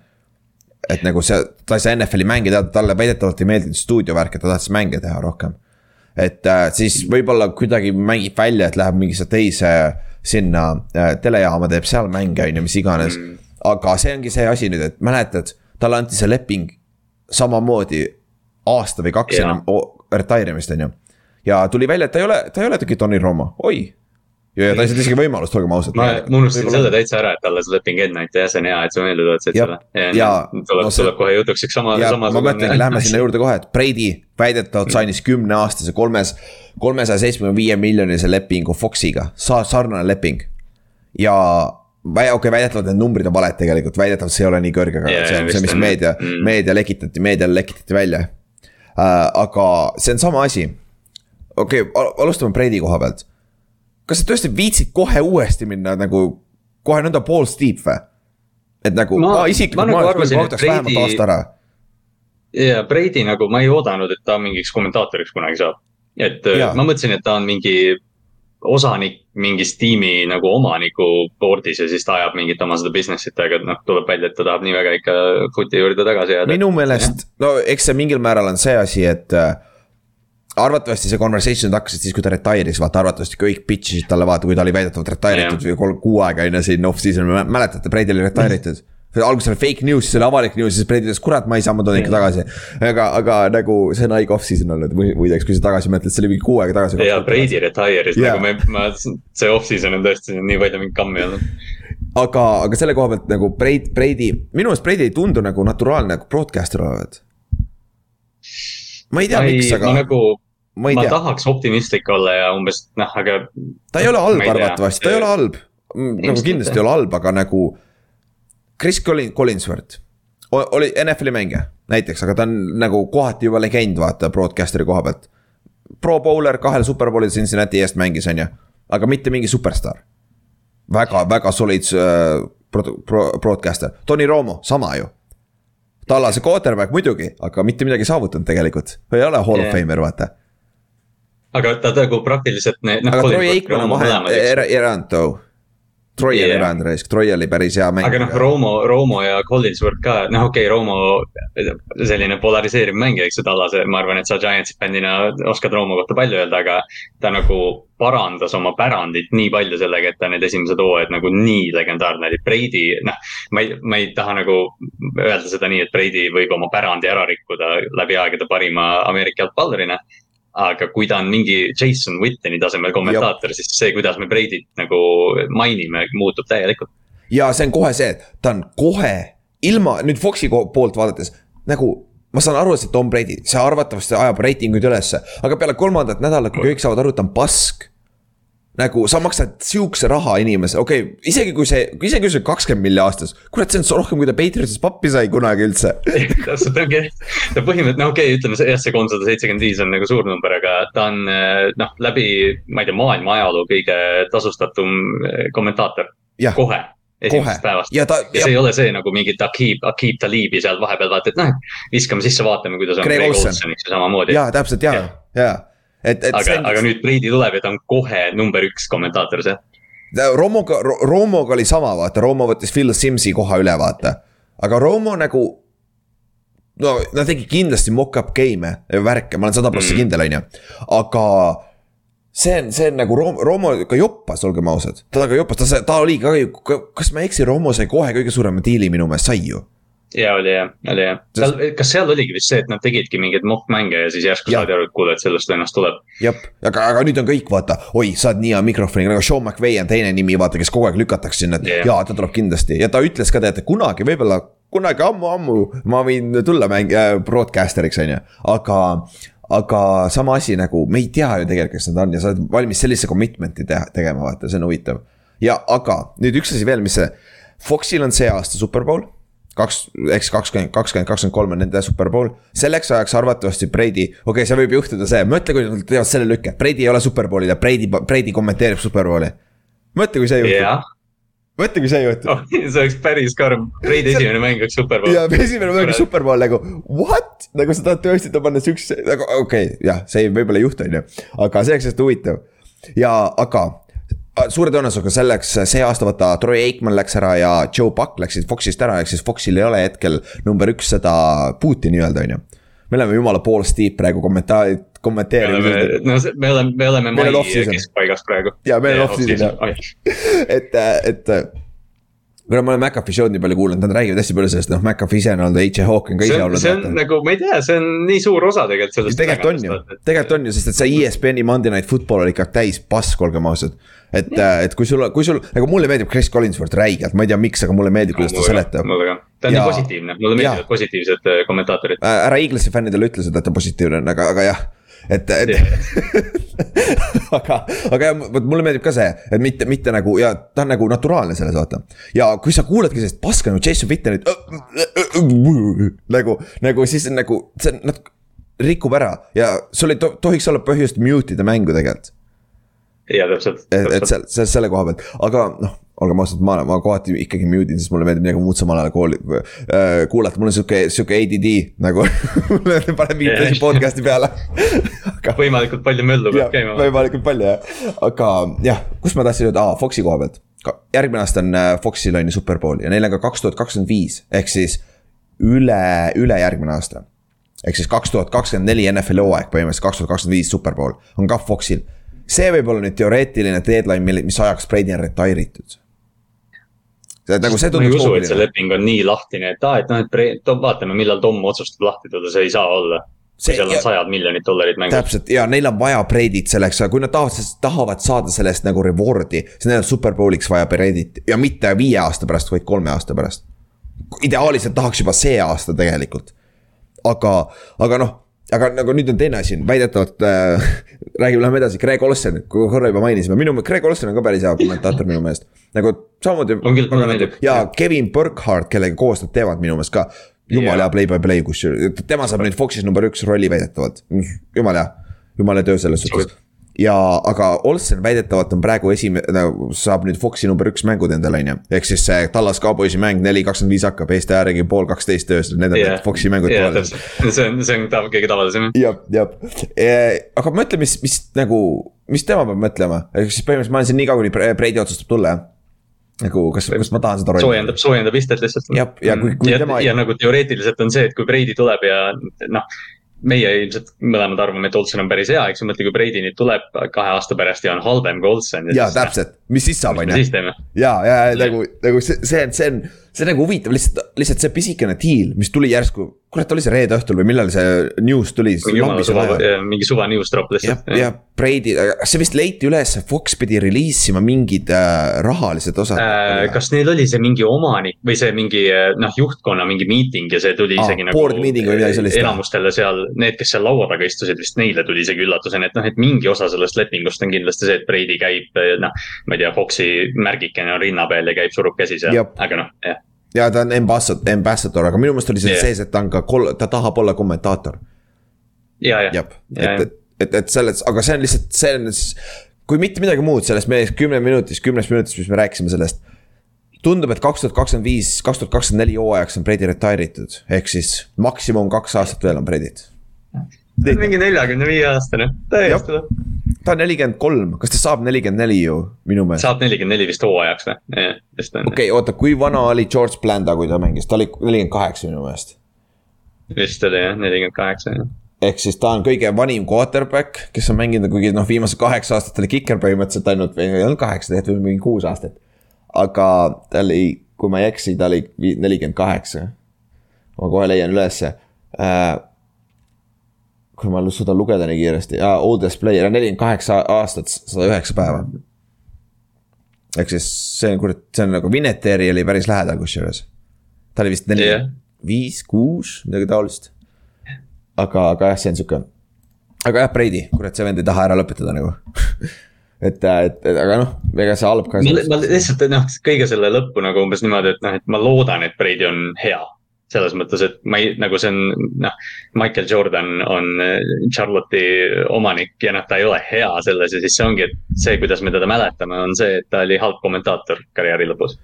et nagu see, ta ei saa NFL-i mänge teada, talle väidetavalt ei meeldinud stuudiovärk, et ta tahtis mänge teha rohkem. Et äh, siis võib-olla kuidagi mängib välja, et läheb mingisse teise sinna äh, telejaama, teeb seal mänge, on ju, mis iganes mm.. aga see ongi see asi nüüd, et mäletad, talle anti see leping samamoodi aasta või kaks yeah. enne retire imist, on ju ja tuli välja, et ta ei ole, ta ei ole tegelikult Tony Romo, oi. Ja ta ei saanud isegi võimalust, olgem ausad. ma, ma unustasin selle täitsa ära, et talle see leping enne anti, jah, see on hea, et sa meelde tuletasid selle. ja, ja tuleb no,, tuleb kohe jutuks üks sama, sama. ma mõtlengi, lähme sinna juurde kohe, et Brady väidetavalt sainis kümneaastase kolmes, kolmesaja seitsmekümne viie miljonilise lepingu Foxiga, sa-, sarnane leping. ja okei okay,, väidetavalt need numbrid on valed tegelikult, väidetavalt see ei ole nii kõrge, aga yeah, see on see, mis meedia mm., meedia lekitati, meediale lekitati välja uh,. aga see on sama asi okei okay,, alustame Brady koha pealt. Kas sa tõesti viitsid kohe uuesti minna nagu, kohe nõnda pool steep või? et nagu ma, ma isiklikult, ma, ma oleks küll ootaks vähemalt aasta ära. ja Brady nagu ma ei oodanud, et ta mingiks kommentaatoriks kunagi saab. et ja. ma mõtlesin, et ta on mingi osanik mingis tiimi nagu omaniku board'is ja siis ta ajab mingit oma seda business'it, aga noh, tuleb välja, et ta tahab nii väga ikka foot'i juurde tagasi jääda. minu meelest, no eks see mingil määral on see asi, et äh, arvatavasti see conversation hakkasid siis, kui ta retire'is, vaata arvatavasti kõik pitch isid talle, vaata, kui ta oli väidetavalt retire itud või kolm, kuu aega ju siin off-season, mäletate, Brady oli retire itud alguses oli fake news, siis oli avalik news, siis Brady ütles, kurat, ma ei saa, ma toon ikka tagasi. aga, aga nagu see on haige off-season olnud muideks, kui sa tagasi mõtled, see oli mingi kuu aega tagasi. ja Brady retire'is yeah. nagu me, ma, see off-season on tõesti nii palju mingit kammi olnud aga, aga selle koha pealt nagu Brady, Brady, minu meelest Brady ei tundu nagu naturaalne nagu broadcaster olevat. ma ei tea, miks, aga. nagu ma, ma tahaks optimistlik olla ja umbes noh, aga. ta ei ole halb arvatavasti, ta ei ole halb. nagu kindlasti ei ole halb, aga nagu. Chris Collins, Collinsworth oli NFL-i mängija näiteks, aga ta on nagu kohati juba legend, vaata broadcaster'i koha pealt. Pro bowler kahel superbowlil Cincinnati eest mängis, on ju, aga mitte mingi superstaar. väga, väga solid äh, pro, pro, broadcaster, Tony Romo, sama ju tallase quarterback muidugi, aga mitte midagi saavutanud tegelikult, ei ole hall yeah. of famer, vaata aga ta nagu praktiliselt need. Noh, aga Troy Aikman on vahe, erand too. Troy yeah. on erand raisk, Troy oli päris hea mäng. aga noh, Romo, Romo ja Collinsworth ka, noh, okei okay,, Romo selline polariseeriv mängija, eks ju, tallase, ma arvan, et sa Giantsi fännina oskad Romo kohta palju öelda, aga. ta nagu parandas oma pärandit nii palju sellega, et ta need esimesed hooajad nagu nii legendaarne oli, Brady, noh. ma ei, ma ei taha nagu öelda seda nii, et Brady võib oma pärandi ära rikkuda läbi aegade parima Ameerika jalgpallurina aga kui ta on mingi Jason Witteni tasemel kommentaator, siis see, kuidas me Brady't nagu mainime, muutub täielikult. ja see on kohe see, et ta on kohe ilma nüüd Foxi poolt vaadates nagu ma saan aru, et see Tom Brady, see arvatavasti ajab reitinguid ülesse, aga peale kolmandat nädalat, kui kõik saavad aru, et ta on pask nagu sa maksad sihukese raha inimesele, okei okay,, isegi kui see, isegi kui see kakskümmend milli aastas. kurat, see on rohkem, kui ta Patriotis pappi sai kunagi üldse *laughs* täpselt, ongi, ta põhimõtteliselt, no okei okay,, ütleme jah, see kolmsada seitsekümmend viis on nagu suur number, aga ta on noh, läbi, ma ei tea, maailma ajaloo kõige tasustatum eh, kommentaator. kohe esimesest päevast. ja ta. ja see ei ole see nagu mingit Akib, Akib Talibi seal vahepeal vaata, et noh, viskame sisse, vaatame, kuidas on Greg Olsoniks ja samamoodi. ja täpselt ja, ja, ja et, et. aga, aga nüüd Brady tuleb ja ta on kohe number üks kommentaator, see. Romoga, Romoga oli sama, vaata, Romo võttis Phil Simsi koha üle, vaata. aga Romo nagu. no ta tegi kindlasti mock-up game'e värke, ma olen sada prossa mm. kindel, on ju, aga see on, see on nagu Romo, Romo ka joppas, olgem ausad, ta ka joppas, ta, ta oli ka, kas ma ei eksi, Romo sai kohe kõige suurema diili minu meelest, sai ju ja oli jah, oli jah, seal, kas seal oligi vist see, et nad tegidki mingeid mock-mänge ja siis järsku saadi aru, et kuule, et sellest ennast tuleb. jah, aga, aga nüüd on kõik, vaata, oi, sa oled nii hea mikrofoniga, nagu Sean McVay on teine nimi, vaata, kes kogu aeg lükatakse sinna, et yeah. jaa, ta tuleb kindlasti. Ja ta ütles ka, teate, kunagi võib-olla, kunagi ammu-ammu ma võin tulla mäng- äh,, broadcaster'iks, on ju, aga aga sama asi nagu, me ei tea ju tegelikult, kes nad on ja sa oled valmis sellise commitment'i teha, tegema, vaata, see on huvitav. ja aga nüüd üks asi veel, mis see, Foxil on see aasta superbowl kaks, eks kakskümmend, kakskümmend, kakskümmend kolm on nende superbowl. selleks ajaks arvatavasti Brady, okei okay,, seal võib juhtuda see, mõtle, kui nad teevad selle lükke, Brady ei ole superbowlil ja Brady, Brady kommenteerib superbowli. mõtle, kui see juhtub yeah mõtle, kui see juhtub oh,. *laughs* see oleks päris karm, Brady esimene mäng oleks superbowl. jaa, esimene mäng oleks superbowl nagu what, nagu sa tahad tõesti ta panna siukse, nagu okei okay,, jah, see võib-olla ei juhtu, on ju. aga see oleks hästi huvitav ja, aga suure tõenäosusega selleks, see aasta vaata Troy Aikman läks ära ja Joe Buck läksid Foxist ära, ehk siis Foxil ei ole hetkel number üks seda boot'i nii-öelda, on ju. me oleme jumala pool Steve praegu kommentaar, kommenteerinud. no me oleme, me oleme mai keskpaigas praegu. ja meil on off-season jah, *laughs* et, et kuna ma olen McAfee show'd nii palju kuulanud, nad räägivad hästi palju sellest, noh, McAfee ise on olnud, H.A. Hawke on ka ise olnud. see on nagu, ma ei tea, see on nii suur osa tegelikult sellest. tegelikult on ju, tegelikult on ju, sest et see ESPN-i Monday Night Football oli ikka täis pask, olgem ausad. Et, et kui sul, kui sul, nagu mulle meeldib Chris Collinsworth räigelt, ma ei tea, miks, aga mulle meeldib, kuidas ta seletab. mulle ka, ta on ja, nii positiivne, mulle meeldivad positiivsed äh, kommentaatorid. ära Eaglesi fännidele ütle seda, et ta positiivne on, aga, aga jah et, et *laughs* aga, aga jah, vot mulle meeldib ka see, et mitte, mitte nagu ja ta on nagu naturaalne selles, vaata. ja kui sa kuuledki sellist paska nagu Jason Wittenit nagu, nagu siis nagu see nad rikub ära ja sul ei to, tohiks olla põhjust mute ida mängu tegelikult. Ja täpselt. et, et seal, seal selle koha pealt, aga noh olgem ausad, ma, ma kohati ikkagi mute in, sest mulle meeldib midagi muud samal ajal kooli äh,, kuulata, mul on sihuke, sihuke ADD nagu panen viite siin podcast'i peale aga.... võimalikult palju möllu peab käima. võimalikult palju jah, aga jah, kus ma tahtsin öelda, aa, Foxi koha pealt. järgmine aasta on äh, Foxil on ju superbowl ja neil on ka kaks tuhat kakskümmend viis, ehk siis üle, ülejärgmine aasta. ehk siis kaks tuhat kakskümmend neli NFL hooaeg põhimõtteliselt, kaks tuhat kakskümmend viis superbowl on ka Foxil see võib olla nüüd teoreetiline deadline, mis ajaks Brady on retire itud nagu see ma ei usu, et see leping on nii lahtine, et aa, et noh, et vaatame, millal Tom otsustab lahti tulla, see ei saa olla. kui seal on ja, sajad miljonid dollarid mängus. täpselt ja neil on vaja Brady't selleks, kui nad tahavad, tahavad saada sellest nagu reward'i, siis neil on superbowliks vaja Brady't ja mitte viie aasta pärast, vaid kolme aasta pärast. ideaalis nad tahaks juba see aasta tegelikult. aga, aga noh aga nagu nüüd on teine asi, väidetavalt äh, *laughs* räägime, läheme edasi, Greg Olsen, kui korra juba mainisime, minu meelest Greg Olsen on ka päris hea kommentaator minu meelest. nagu samamoodi. ja Kevin Burkhardt, kellega koos nad teevad minu meelest ka. jumala hea play-by-play, kusjuures, tema saab nüüd Foxis number üks rolli väidetavalt, jumala hea, jumala töö selles suhtes ja, aga Olsen väidetavalt on praegu esimene, nagu saab nüüd Foxi number üks mängud endale, on ju. ehk siis see Tallas Cowboysi mäng neli kakskümmend viis hakkab, Eesti järgi pool kaksteist öösel, need on yeah. need Foxi mängud yeah,. see on, see on tav, kõige tavalisem. jah, jah, aga mõtle, mis, mis nagu, mis tema peab mõtlema, ehk siis põhimõtteliselt ma olen siin nii kaua, kuni Brady otsustab tulla, jah nagu kas, kas ma tahan seda rolli? soojendab, soojendab istet lihtsalt. jah, ja kui, kui ja, tema. ja nagu teoreetiliselt on see, et kui Brady tuleb ja noh meie ilmselt mõlemad arvame, et Olsen on päris hea, eks ju, mõtle, kui Brady nüüd tuleb kahe aasta pärast ja on halvem kui Olsen. ja täpselt, mis siis saab, on ju. ja, ja nagu, nagu see, see on, see on, see nagu huvitav, lihtsalt, lihtsalt see pisikene deal, mis tuli järsku, kurat, oli see reede õhtul või millal see news tuli? mingi suva news drop lihtsalt. ja, ja Brady, see vist leiti üles, Fox pidi reliisima mingid äh, rahalised osad äh,. kas neil oli see mingi omanik või see mingi äh, noh, juhtkonna mingi meeting ja see tuli ah, isegi nagu. Board meeting või midagi sellist. enamustele seal, need, kes seal laua taga istusid, vist neile tuli isegi üllatusena, et noh, et mingi osa sellest lepingust on kindlasti see, et Brady käib noh. ma ei tea, Foxi märgikene on rinna peal ja käib, surub käsi seal, aga noh, jah ja ta on ambassador, ambassador, aga minu meelest oli see yeah. sees, et ta on ka kol-, ta tahab olla kommentaator. ja, ja. jah, et, et, et, et selles, aga see on lihtsalt, see on, kui mitte midagi muud sellest meie kümne minutis, kümnest minutist, mis me rääkisime sellest. tundub, et kaks tuhat kakskümmend viis, kaks tuhat kakskümmend neli hooajaks on Brady retire itud, ehk siis maksimum kaks aastat veel on Brady't. mingi neljakümne viie aastane, täiesti ta on nelikümmend kolm, kas ta saab nelikümmend neli ju, minu meelest. saab nelikümmend neli vist hooajaks või? okei okay,, oota, kui vana oli George Blanda, kui ta mängis, ta oli nelikümmend kaheksa minu meelest. vist oli jah, nelikümmend kaheksa jah ehk siis ta on kõige vanim quarterback, kes on mänginud, kuigi noh, viimased kaheksa aastat oli kiker põhimõtteliselt ainult, või ei olnud kaheksa, tegelikult mingi kuus aastat. aga ta oli, kui ma ei eksi, ta oli nelikümmend kaheksa. ma kohe leian ülesse äh, kui ma suudan lugeda nii kiiresti, oldest player, nelikümmend kaheksa aastat, sada üheksa päeva. ehk siis see on kurat, see on nagu Vineteri oli päris lähedal kusjuures. ta oli vist neli yeah., viis, kuus, midagi taolist. aga, aga jah, see on sihuke. aga jah, Brady, kurat, see vend ei taha ära lõpetada nagu *laughs* et, et, et aga noh, ega see halb ka. ma lihtsalt noh, kõige selle lõppu nagu umbes niimoodi, et noh, et ma loodan, et Brady on hea selles mõttes, et ma ei, nagu see on, noh, Michael Jordan on äh, Charlotte'i omanik ja noh, ta ei ole hea selles ja siis see ongi, et see, kuidas me teda mäletame, on see, et ta oli halb kommentaator karjääri lõpus.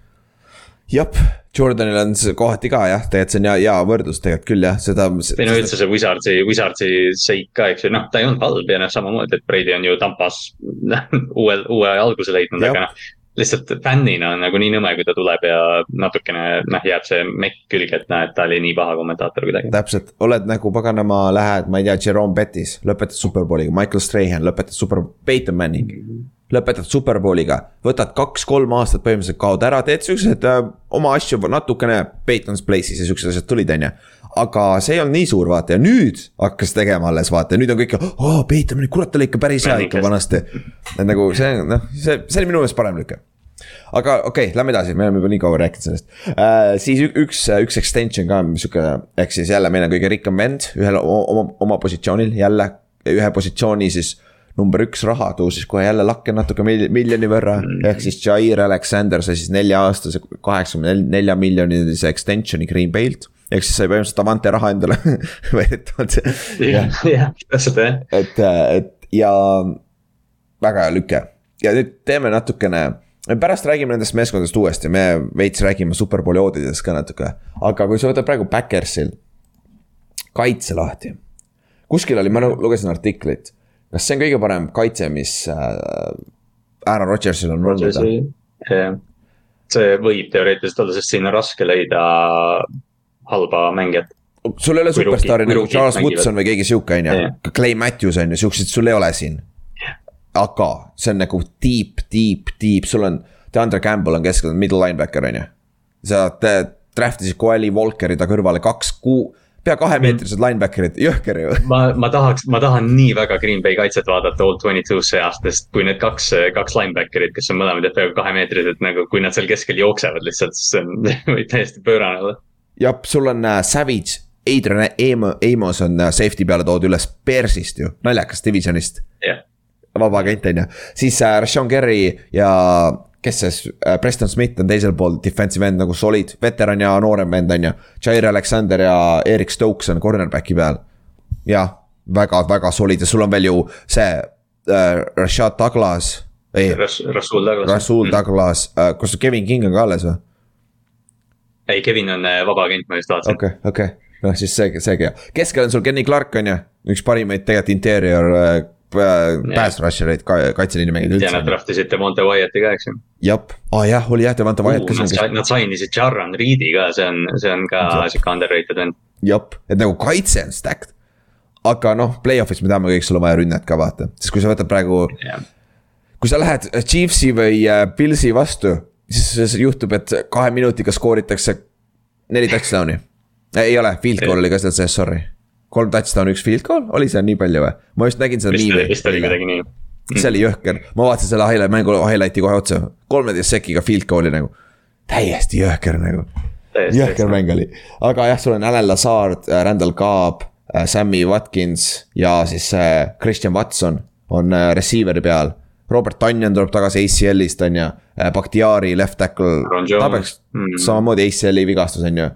jah, Jordanil on see kohati ka jah, tegelikult see on hea, hea võrdlus tegelikult küll jah, seda. või no üldse see Wizardsi, Wizardsi seik ka, eks ju, noh, ta ei olnud halb ja noh, samamoodi, et Brady on ju Tampas *laughs* uue, uue alguse leidnud, aga noh lihtsalt fännina on nagu nii nõme, kui ta tuleb ja natukene noh, jääb see mekk külge, et näed, ta oli nii paha kommentaator kuidagi. täpselt, oled nagu paganama, lähed, ma ei tea, Jerome Bettis, lõpetad superbowliga, Michael Strahan, lõpetad super, Peyton Manning mm. -hmm lõpetad superbowliga, võtad kaks-kolm aastat põhimõtteliselt kaod ära, teed siuksed äh, oma asju natukene Peyton's Place'is ja siuksed asjad tulid, on ju aga see ei olnud nii suur vaata ja nüüd hakkas tegema alles vaata ja nüüd on kõik, aa Peyton, kurat, oli ikka päris hea ikka vanasti. et nagu see noh, see, see oli minu meelest parem lüke aga okei okay,, lähme edasi, me oleme juba nii kaua rääkinud sellest äh,. siis üks, üks extension ka, sihuke, ehk siis jälle meil on kõige rikkam vend ühel oma, oma positsioonil jälle ühe positsiooni siis number üks raha tõusis kohe jälle lakke natuke miljoni võrra mm. -hmm. ehk siis Jair Alexander sai siis nelja aastase kaheksakümne nelja miljonilise extension'i Green Bay'lt. Ehk siis sai põhimõtteliselt Avante raha endale *laughs* väidetavalt. jah, *laughs* jah, täpselt jah. et, et ja väga hea lüke ja nüüd teeme natukene pärast räägime nendest meeskondadest uuesti, me veits räägime superbowli oodidest ka natuke. aga kui sa võtad praegu Backersil kaitse lahti. kuskil oli, ma lugesin artiklit, kas see on kõige parem kaitse, mis äh, Aaron Rodgersil on olnud? see võib teoreetiliselt olla, sest siin on raske leida halba mängijat. Sul ei ole superstaari nagu Charles Woodson või keegi sihuke on ju, Clay Matthews on ju, siukseid sul ei ole siin. Aga see on nagu deep, deep, deep, sul on, DeAndre Campbell on keskel, middle linebacker on ju. sa draft isid Coeli Walkeri ta kõrvale kaks kuu pea kahemeetrised linebacker'id, jõhker ju. ma, ma tahaks, ma tahan nii väga Green Bay kaitset vaadata Old Twenty Two seast, sest kui need kaks, kaks linebacker'it, kes on mõlemad peaaegu kahemeetrised, nagu kui nad seal keskel jooksevad lihtsalt, siis see on võib *laughs* täiesti pöörane. olla. Jah, sul on äh, Savage, Adrian Amos on äh, safety peale toodud üles Bearsist ju, naljakas divisionist. yeah vaba agent on ju, siis äh, Rashawn Gary ja kes see äh,, Preston Smith on teisel pool defensive end nagu solid, veteran ja noorem vend on ju. Jair Alexander ja Erik Stokes on cornerback'i peal. jah, väga-väga solid ja sul on veel ju see äh, Rashad Douglas. ei Ras, Rasul Douglas. Rasul Douglas äh,, kas Kevin King on ka alles või? Ei, Kevin on äh, vaba agent, ma just vaatasin. okei okay,, okei okay., noh siis see, seegi, keskel on sul Kenny Clark on ju, üks parimaid tegelikult interior äh, pass rusher eid ka kaitseliini mängijaid üldse. ja nad draft isid Devonte Wyatt'i ka, eks ju. jep, aa ah, jah, oli jah, Devonte Wyatt uh,. Nad, nad sainisid Jarran Reed'i ka, see on, see on ka sihuke underrated vend. jep, et nagu kaitse on stacked. aga noh, play-off'is me teame kõik, sul on vaja rünnet ka vaata, sest kui sa võtad praegu kui sa lähed Chiefsi või äh, Pilsi vastu siis juhtub, et kahe minutiga skooritakse neli touchdown'i. ei ole, field goal oli ka seal sees, sorry. kolm touchdown'i, üks field goal, oli seal nii palju või? ma just nägin seda miimi. vist oli midagi nii. see oli jõhker, ma vaatasin selle highlight, mängu highlight'i kohe otsa, kolmeteist sekiga field goal'i nagu. täiesti jõhker nagu. jõhker mäng oli, aga jah, sul on Alan Lazard, äh, Randall Cobb, äh, Sammy Watkins ja siis äh, Christian Watson on receiver'i peal Robert Tanyan tuleb tagasi ACL-ist, on ju. Bakhtiari left tackle, ta peaks mm. samamoodi ACL-i vigastus, on ju.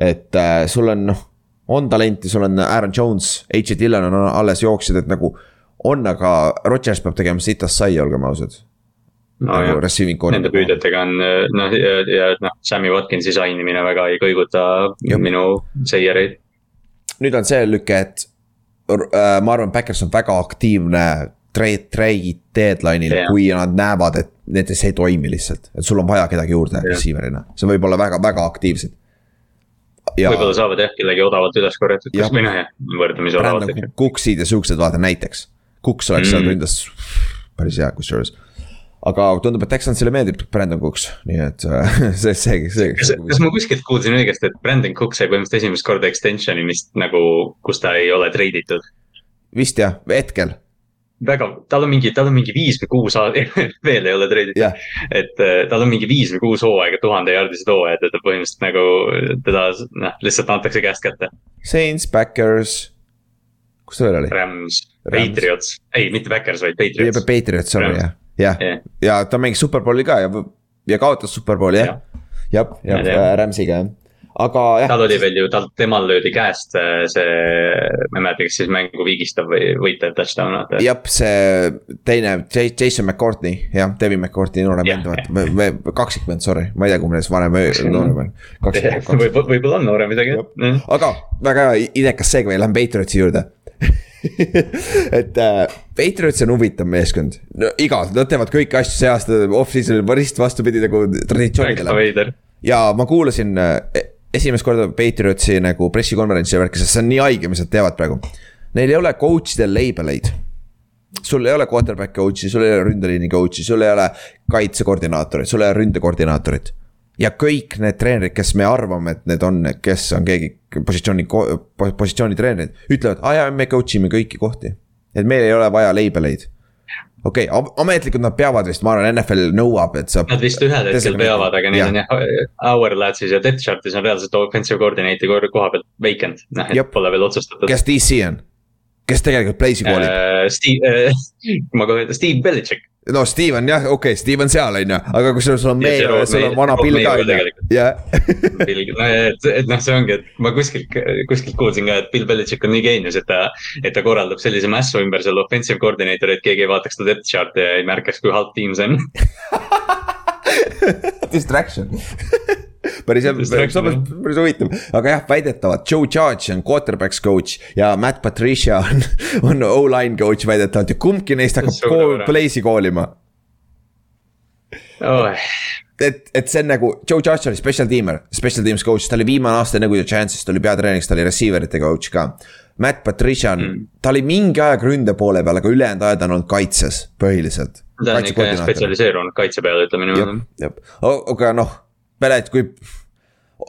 et äh, sul on noh, on talenti, sul on Aaron Jones, H. Dillon on alles jooksjad, et nagu. on, aga Rodgers peab tegema sitast sai, olgem ausad. no nagu nende püüdjatega on noh ja, ja noh, Sammy Watkinsi sainimine väga ei kõiguta Juh. minu seiereid. nüüd on see lüke, et äh, ma arvan, Backers on väga aktiivne trade, trade deadline'il yeah., kui nad näevad, et näiteks ei toimi lihtsalt, et sul on vaja kedagi juurde yeah. receiver'ina, see võib olla väga, väga aktiivsed. Ja... võib-olla saavad jah kellegi odavalt üles korjatud, kas noh jah, võrdlemisi odavalt. Cooksid ja siuksed, vaata näiteks. Cooks oleks mm. seal ründas päris hea kusjuures aga tundub, et Texansile meeldib Brandon Cooks, nii et *laughs* see, see, see. kas, kas ma kuskilt kuulsin õigesti, et Brandon Cook sai põhimõtteliselt esimest korda extension'i vist nagu, kus ta ei ole treiditud? vist jah, hetkel väga, tal on mingi, tal on mingi viis või kuus *laughs* veel ei ole treiditud yeah.. et äh, tal on mingi viis või kuus hooaega, tuhande jaardised hooajad, et ta põhimõtteliselt nagu teda noh, lihtsalt antakse käest kätte. Saints, Backers, kus ta veel oli? Rams, Patriots, ei mitte Backers, vaid Patriots. Patriots, sorry jah, jah yeah. yeah., ja ta mängis superbowli ka ja, ja kaotas superbowli jah ja., jah, jah, Ramsiga jah aga jah. tal oli veel ju, tal, temal löödi käest äh, see, ma ei mäleta, kes siis mängu viigistav või võitev touchdown jah, see teine, Jason McCourtney, jah, Devin McCourtney noorem vend, vaata, kaksikvend, sorry, ma ei tea, kumb nendest vanem või noorem on. *laughs* võib, võib-olla on noorem midagi. aga väga idekas segue, lähme Patriotsi juurde *laughs* et äh, Patriots on huvitav meeskond no,, iga, nad teevad kõiki asju see aasta off-season'il risti vastupidi nagu traditsioonidele. ja ma kuulasin äh, esimest korda Patriotsi nagu pressikonverentsi värki, sest see on nii haige, mis nad teevad praegu. Neil ei ole coach idel label eid. sul ei ole quarterback coach'i, sul ei ole ründeliini coach'i, sul ei ole kaitsekoordinaatorit, sul ei ole ründekoordinaatorit. ja kõik need treenerid, kes me arvame, et need on, kes on keegi positsiooni, positsioonitreenerid, ütlevad, aa jaa, me coach ime kõiki kohti. et meil ei ole vaja label eid okei okay,, ametlikult nad peavad vist, ma arvan, NFL nõuab, et sa. Nad vist ühel hetkel peavad, aga neil on jah, Hourglassis ja Death Chart'is on reaalselt offensive coordinate'i koha pealt vacant, noh, et pole veel otsustatud. kes DC on? Kes tegelikult play'si koolib uh,? Steve uh,, *laughs* ma kohe ütlen, Steve Belichik no Steve on jah, okei okay,, Steve on seal, on ju, aga kusjuures sul on ja sul on vana Bill ka, on ju, jah. *laughs* et, et noh, see ongi, et ma kuskilt, kuskilt kuulsin ka, et Bill Belichik on nii geenius, et ta, et ta korraldab sellise mässu ümber seal offensive coordinator'i, et keegi ei vaataks ta depth chart'i ja ei märkaks, kui halb tiim see on. *laughs* Distraction päris, päris, päris huvitav, aga jah, väidetavalt Joe Judge on quarterback's coach ja Matt Patricia on, *laughs* on O-line coach väidetavalt ja kumbki neist hakkab kool, play'si koolima oh.. et, et see on nagu, Joe Judge oli special teamer, special teams coach, ta oli viimane aasta enne kui ta Chance'ist oli peatreeneriks, ta oli receiver ite coach ka. Matt Patricia on mm., ta oli mingi aeg ründe poole peal, aga ülejäänud ajad on olnud kaitses põhiliselt. ta on ikka spetsialiseerunud kaitse peale, ütleme niimoodi. aga noh pered, kui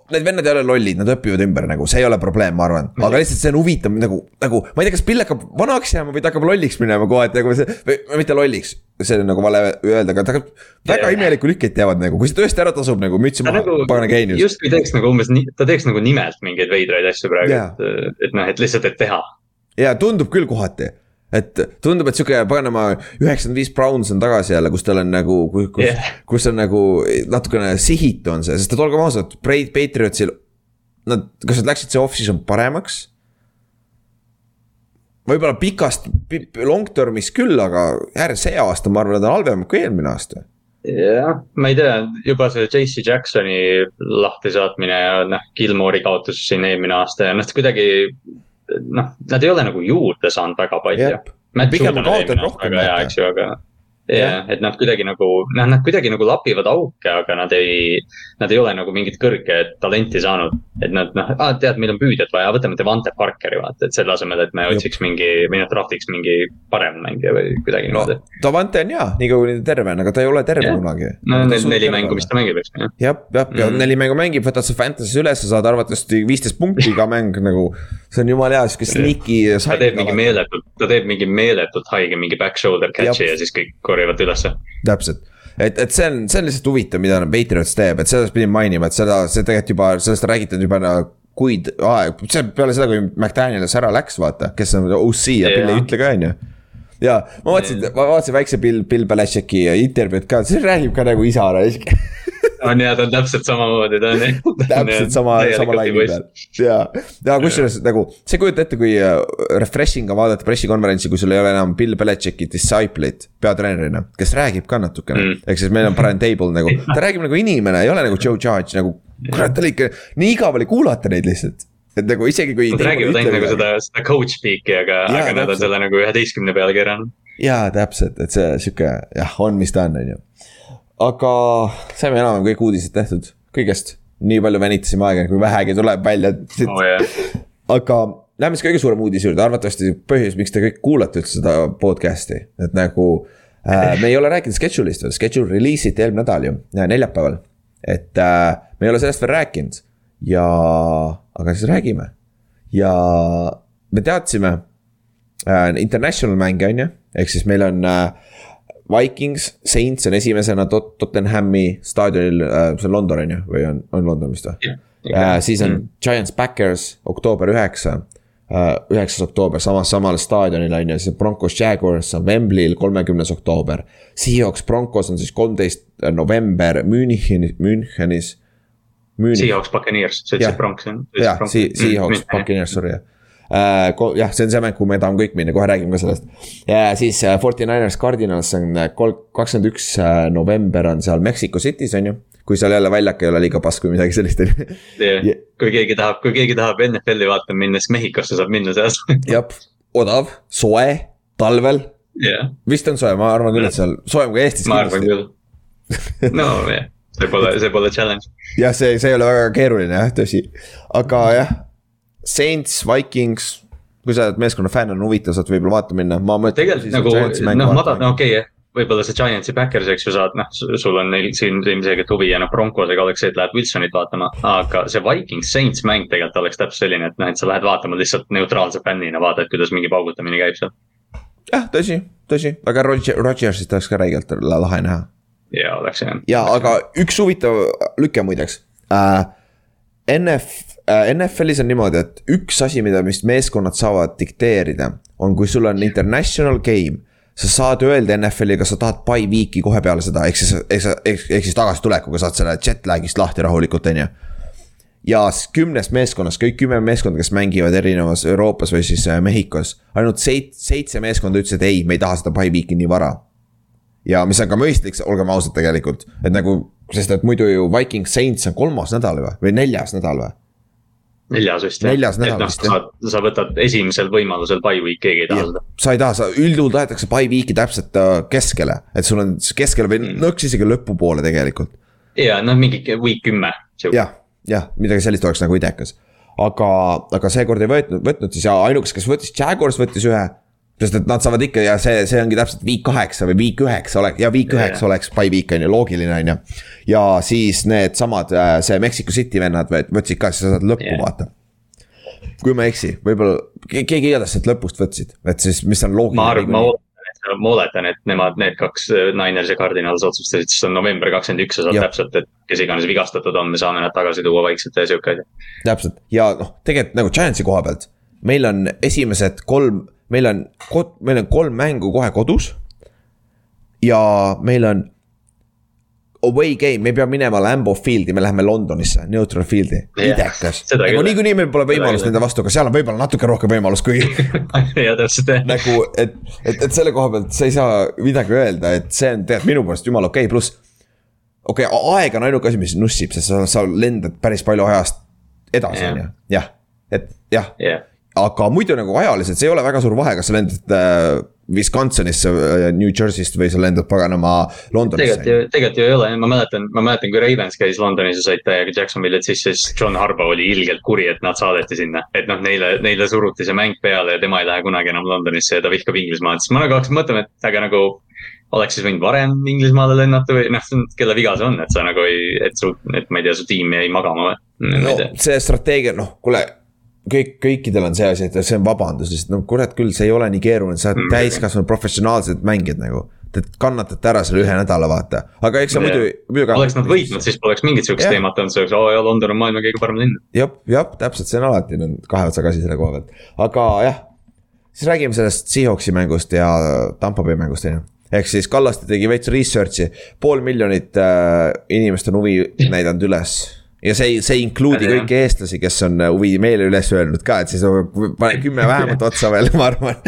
Need vennad ei ole lollid, nad õpivad ümber nagu, see ei ole probleem, ma arvan, aga lihtsalt see on huvitav nagu, nagu ma ei tea, kas Pill hakkab vanaks jääma või ta hakkab lolliks minema kohati nagu see, või mitte lolliks. see on nagu vale öelda, aga ta hakkab väga imelikku lükkeid teevad nagu, kui see tõesti ära tasub nagu mütsi maha nagu,, pagana geenius. justkui teeks nagu umbes, ta teeks nagu nimelt mingeid veidraid asju praegu et, et noh, et lihtsalt, et teha. ja tundub küll kohati et tundub, et sihuke paganama üheksakümmend viis Browns on tagasi jälle, kus tal on nagu, kus yeah., kus on nagu natukene sihitu on see, sest et olgem ausad, Patriotsil. Nad, kas nad läksid see off-season paremaks? võib-olla pikast, long term'is küll, aga järg see aasta, ma arvan, nad on halvemad kui eelmine aasta jah, ma ei tea, juba see JC Jacksoni lahtisaatmine ja noh, Gilmore'i kaotus siin eelmine aasta ja noh, kuidagi noh, nad ei ole nagu juurde saanud väga palju. pigem kaotavad rohkem. eks ju, aga. jah, et nad kuidagi nagu, noh, nad kuidagi nagu lapivad auke, aga nad ei, nad ei ole nagu mingit kõrget talenti saanud. et nad noh tead, meil on püüdjat vaja, võtame Devante Parkeri vaata, et selle asemel, et me otsiks mingi või noh, draftiks mingi parem mängija või kuidagi no niimoodi. Davante on hea, nii kaua kui ta terve on, aga ta ei ole terve Jah. kunagi. no need neli mängu, mis ta mängib, eks ju. jah, jah, ja Mhm. neli mängu mängib, võtad sa Fantasy's üles, sa saad arvatavasti viisteist punkti iga mäng nagu. See on jumala hea, sihuke sneaky. ta teeb mingi. meeletult, ta teeb mingi meeletult haige mingi back shoulder catch'i ja siis kõik korjavad ülesse. täpselt, et, et see on, see on lihtsalt huvitav, mida Patriots teeb, et sellest pidin mainima, et seda, see tegelikult juba, sellest on räägitud juba nagu kuid aeg, see peale seda, kui McDaniels ära läks, vaata, kes on OC ja Bill ei ütle ka, on ju. Ja ma vaatasin, ma vaatasin väikse Bill, Bill Belichicki intervjuud ka, see räägib ka nagu isa raisk. on ja ta on täpselt samamoodi, ta on. *laughs* täpselt sama, sama laivi peal. ja, ja kusjuures nagu see kujuta ette, kui äh, refreshing on vaadata pressikonverentsi, kui sul ei ole enam Bill Belichicki disciple'it peatreenerina, kes räägib ka natukene mm. Ehk siis meil on parem table nagu, ta räägib nagu inimene, ei ole nagu Joe Judge nagu, kurat, tal ikka nii igav oli kuulata neid lihtsalt. Et nagu isegi kui. Nad räägivad ainult nagu seda, seda coach speak'i, aga, aga nad on selle nagu üheteistkümne peale keeranud. jaa, täpselt, et see sihuke jah, on, mis ta on, on ju. aga saime enam-vähem kõik uudised tehtud, kõigest. nii palju venitasime aega, kui vähegi tuleb välja. oo jah, aga lähme siis kõige suurema uudise juurde, arvatavasti põhjus, miks te kõik kuulate üldse seda podcast'i, et nagu äh,. me ei ole rääkinud schedule'ist veel, schedule release iti eelmine nädal ju, neljapäeval. et äh, me ei ole sellest veel rääkinud ja, aga siis räägime. ja me teadsime äh, international mänge on ju, ehk siis meil on äh, Vikings, Saints on esimesena Tot-, Tottenhami staadionil äh,, see on London on ju, või on, on London vist või? Äh, siis on mm. Giants Backers oktoober üheksa, üheksas oktoober samas, samal staadionil on ju, siis Broncos Jaguars on Wembley'l kolmekümnes oktoober. Seahawks Broncos on siis kolmteist november Münchenis, Münchenis. Seahawks Buccaneers, sa ütlesid Bronx jah? jah, Seahawks, Buccaneers, sorry jah. jah, see on see mäng, kuhu me tahame kõik minna, kohe räägime ka sellest. ja siis äh, Forty Niners Cardinals on äh, kol-, kakskümmend üks äh, november on seal Mexico City's on ju. kui seal jälle väljak ei ole liiga pask või midagi sellist on ju. Kui keegi tahab, kui keegi tahab NFL-i vaatama minna, siis Mehhikosse saab minna sealt. *laughs* jah, odav, soe, talvel, jah, vist on soe, ma arvan küll, et seal soojem kui Eestis ma arvan. küll. no jah, see pole, see pole challenge. jah, see, see ei ole väga keeruline jah, tõsi, aga jah. Saints, Vikings, kui sa oled meeskonna fänn, on huvitav, saad võib-olla vaatama minna, ma mõtlen. tegelikult nagu noh, ma tahan, okei okay,, võib-olla see Giantsi Backers, eks ju saad, noh, sul on neil siin ilmselgelt huvi ja noh, Broncosega oleks see, et lähed Wilsonit vaatama. aga see Vikings Saints mäng tegelikult oleks täpselt selline, et noh, et sa lähed vaatama lihtsalt neutraalse fännina, vaatad, kuidas mingi paugutamine käib seal. jah, tõsi, tõsi, aga Roger, Rogersist oleks ka räigelt lahe näha ja oleks jah. ja aga üks huvitav lüke muideks äh,. NF äh,, NFL-is on niimoodi, et üks asi, mida vist meeskonnad saavad dikteerida, on kui sul on international game. sa saad öelda NFL-i, kas sa tahad by week'i kohe peale seda, ehk siis, ehk siis tagasitulekuga saad selle jet lag'ist lahti rahulikult, on ju ja s- kümnest meeskonnast, kõik kümme meeskonda, kes mängivad erinevas Euroopas või siis äh, Mehhikos, ainult seit-, seitse meeskonda ütlesid ei, me ei taha seda by week'i nii vara. Ja mis on ka mõistlik, olgem ausad tegelikult, et nagu, sest et muidu ju Viking Saints on kolmas nädal või, või neljas nädal või? neljas vist. Neljas nädal et noh, jah. sa, sa võtad esimesel võimalusel by week, keegi ei taha seda. sa ei taha, sa üldjuhul tahetakse by week'i täpselt äh, keskele, et sul on keskele või nõks isegi lõpupoole tegelikult. ja noh, mingi week kümme. jah, jah, midagi sellist oleks nagu idekas. aga, aga seekord ei võtnud, võtnud siis ja ainukas, kes võttis, Jaguars võttis ühe. Sest et nad saavad ikka ja see, see ongi täpselt week kaheksa või week üheksa oleks ja week üheksa oleks by week on ju, loogiline on ju. ja siis needsamad, see Mexico City vennad võt- võtsid ka, siis sa saad lõppu Jaa. vaata. kui ma ei eksi, võib-olla ke- keegi igatahes sealt lõpust võtsid, et siis, mis on loogiline. ma arvan, ma ootan, ma oletan, et nemad, need kaks, Niners ja Cardinals otsustasid, siis on november kakskümmend üks ja saad Jah. täpselt, et kes iganes vigastatud on, me saame nad tagasi tuua vaikselt ja sihuke asi. täpselt ja noh, tegelikult nagu Giantsi koha pealt, meil on esimesed kolm, meil on, meil on kolm mängu kohe kodus. ja meil on away game, me ei pea minema Lambo Field'i, me läheme Londonisse, Neutral Field'i, Jah, *laughs* idekas. nagu niikuinii meil pole võimalust nende vastu, aga seal on võib-olla natuke rohkem võimalust, kui *laughs* ja täpselt jah. nagu, et, et, et selle koha pealt sa ei saa midagi öelda, et see on tegelikult minu poolest jumala okei okay., pluss. okei okay,, aeg on ainuke asi, mis nussib, sest sa, sa lendad päris palju ajast edasi, on ju, jah, et jah jah, aga muidu nagu ajaliselt, see ei ole väga suur vahe, kas sa lendad äh, Wisconsinisse äh, New Jersey'st või sa lendad paganama Londonisse. tegelikult ju, tegelikult ju ei ole, ma mäletan, ma mäletan, kui Ravens käis Londonis ja said täiega Jacksonville'it sisse, siis John Harbaugh oli ilgelt kuri, et nad saadeti sinna. et noh, neile, neile suruti see mäng peale ja tema ei lähe kunagi enam Londonisse ja ta vihkab Inglismaad, siis ma nagu hakkasin mõtlema, et aga nagu oleks siis võinud varem Inglismaale lennata või noh, kelle viga see on, et sa nagu ei, et su, et ma ei tea, su tiim jäi magama või? no see strateegia, noh, kuule kõik, kõikidel on see asi, et see on vabandus, lihtsalt no kurat küll, see ei ole nii keeruline, sa oled mm. täiskasvanud professionaalsed mängijad nagu. Te kannatate ära selle ühe nädala, vaata, aga eks sa yeah. muidu, muidu. oleks nad võitnud, siis poleks mingit sihukest yeah. teemat olnud, see oleks, oo jaa, London on maailma kõige parem linn. jah, jah, täpselt, see on alati kahe otsaga asi selle koha pealt, aga jah. siis räägime sellest Seahawksi mängust ja Tampa Bay mängust, on ju ehk siis Kallaste tegi veits research'i, pool miljonit äh, inimest on huvi näidanud üles ja see, see ei include'i kõiki eestlasi, kes on äh, huvi meile üles öelnud ka, et siis pane kümme *laughs* vähemalt otsa veel, ma arvan.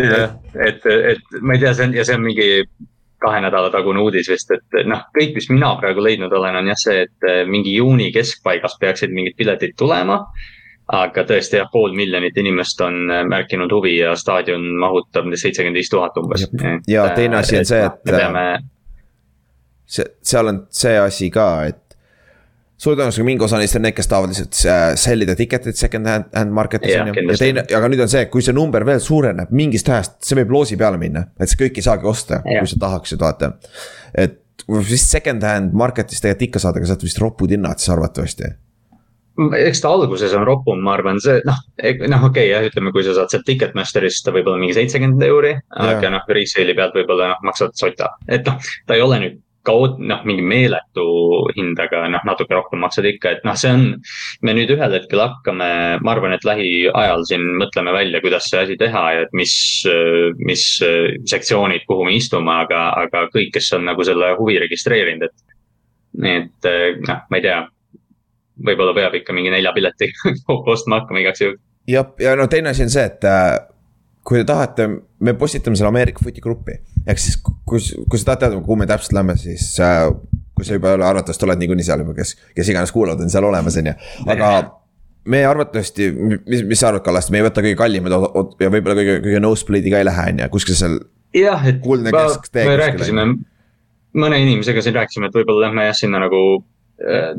jah, et, et ma ei tea, see on ja see on mingi kahe nädala tagune uudis vist, et noh, kõik, mis mina praegu leidnud olen, on jah see, et äh, mingi juuni keskpaigas peaksid mingid piletid tulema. aga tõesti jah, pool miljonit inimest on äh, märkinud huvi ja staadion mahutab seitsekümmend viis tuhat umbes. ja teine asi on see, et. me peame. see, seal on see asi ka, et suure tõenäosusega mingi osa neist on need, kes tahavad lihtsalt äh, sell ida ticket'id second hand, market'is on ju. ja teine, aga nüüd on see, kui see number veel suureneb mingist ajast, see võib loosi peale minna, et sa kõiki ei saagi osta, kui sa tahaksid, vaata. et vist second hand market'is tegelikult ikka saad, aga sealt vist ropud hinnad siis arvatavasti. Eks ta alguses on ropum, ma arvan, see noh, noh, okei okay, jah, ütleme, kui sa saad sealt Ticketmasterist võib-olla mingi seitsekümmend euri, aga noh, resale'i pealt võib-olla noh, maksad sota, et noh, ta ei ole nüüd kaoot-, noh, mingi meeletu hind, aga noh, natuke rohkem maksad ikka, et noh, see on. me nüüd ühel hetkel hakkame, ma arvan, et lähiajal siin mõtleme välja, kuidas see asi teha ja et mis, mis sektsioonid, kuhu me istume, aga, aga kõik, kes on nagu selle huvi registreerinud, et. et noh, ma ei tea, võib-olla peab ikka mingi nelja pileti *laughs* ostma hakkama igaks juhuks. jah, ja no teine asi on see, et äh, kui te tahate, me postitame selle Ameerika footi gruppi. ehk siis, kui, kui sa tahad teada, kuhu me täpselt lähme, siis äh, kui sa juba arvatavasti oled niikuinii seal juba, kes, kes iganes kuulavad, on seal olemas, on ju, aga me arvatavasti, mis, mis sa arvad, Kallaste, me ei võta kõige kallimad ja võib-olla kõige, kõige nosebleed'i ka ei lähe, on ju, kuskil seal. jah, et ma, me rääkisime mõne inimesega siin rääkisime, et võib-olla lähme jah sinna nagu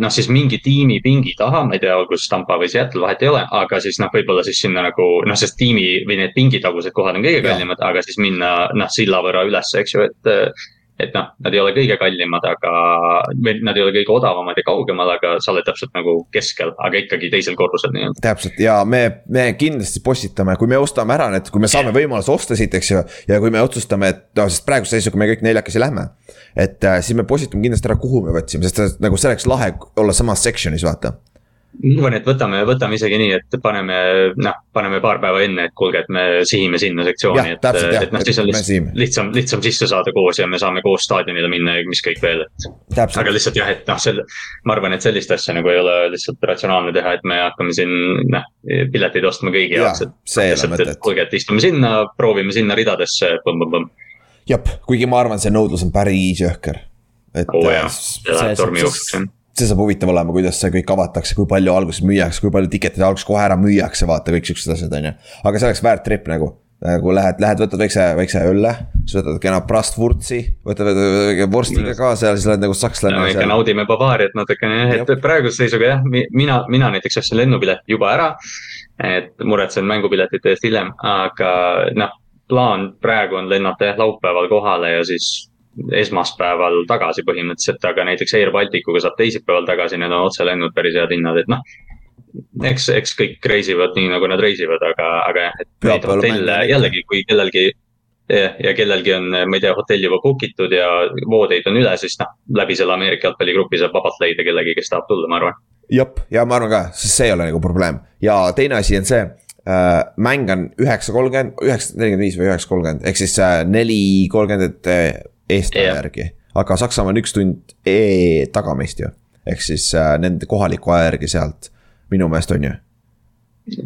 noh, siis mingi tiimi pingi taha, ma ei tea, olgu siis Tampa või Seattle, vahet ei ole, aga siis noh, võib-olla siis sinna nagu noh, sest tiimi või need pingitagused kohad on kõige kallimad, aga siis minna noh, silla võrra üles, eks ju, et et noh, nad ei ole kõige kallimad, aga, või nad ei ole kõige odavamad ja kaugemal, aga sa oled täpselt nagu keskel, aga ikkagi teisel korrusel nii-öelda. täpselt ja me, me kindlasti postitame, kui me ostame ära need, kui me saame võimaluse osta siit, eks ju. ja kui me otsustame, et noh, sest praeguse seisuga me kõik neljakesi lähme. Et äh, siis me postitame kindlasti ära, kuhu me võtsime, sest nagu see oleks lahe olla samas section'is, vaata ma arvan, et võtame, võtame isegi nii, et paneme, noh, paneme paar päeva enne, et kuulge, et me sihime sinna sektsiooni, et, et noh, siis on lihtsam, lihtsam, lihtsam sisse saada koos ja me saame koos staadionile minna ja mis kõik veel, et. aga lihtsalt jah, et noh, selle, ma arvan, et sellist asja nagu ei ole lihtsalt ratsionaalne teha, et me hakkame siin, noh, pileteid ostma kõigi jaoks, et. lihtsalt, et kuulge, et istume sinna, proovime sinna ridadesse, põmm-põmm-põmm. Jah, kuigi ma arvan, see nõudlus on päris jõhker. et. oh, jah, see jah see saab huvitav olema, kuidas see kõik avatakse, kui palju alguses müüakse, kui palju ticket'id alguses kohe ära müüakse, vaata kõik siuksed asjad, on ju. aga see oleks väärt trip nagu, nagu lähed, lähed, võtad väikse, väikse õlle, siis võtad kena prastvurtsi, võtad vorstiga kaasa ja siis oled nagu sakslane no,. ikka naudime Bavaariat natukene jah, et praeguse seisuga jah, mina, mina näiteks ostsin lennupileti juba ära. et muretsen mängupiletite eest hiljem, aga noh, plaan praegu on lennata jah laupäeval kohale ja siis esmaspäeval tagasi põhimõtteliselt, aga näiteks Air Balticuga saab teisipäeval tagasi, need on otselennud päris head hinnad, et noh. eks, eks kõik reisivad nii, nagu nad reisivad, aga, aga jah, et neid hotelle jällegi, kui kellelgi. ja, kellelgi on, ma ei tea, hotell juba book itud ja voodeid on üle, siis noh, läbi selle Ameerika jalgpalligrupi saab vabalt leida kellegi, kes tahab tulla, ma arvan. jep, ja ma arvan ka, sest see ei ole nagu probleem ja teine asi on see mäng on üheksa kolmkümmend, üheksa nelikümmend viis või üheksa kolmkümmend, ehk siis äh, neli kolmkümmend, äh, Eesti aja järgi. aga Saksamaa on üks tund e taga meist ju. ehk siis äh, nende kohaliku aja järgi sealt, minu meelest on ju.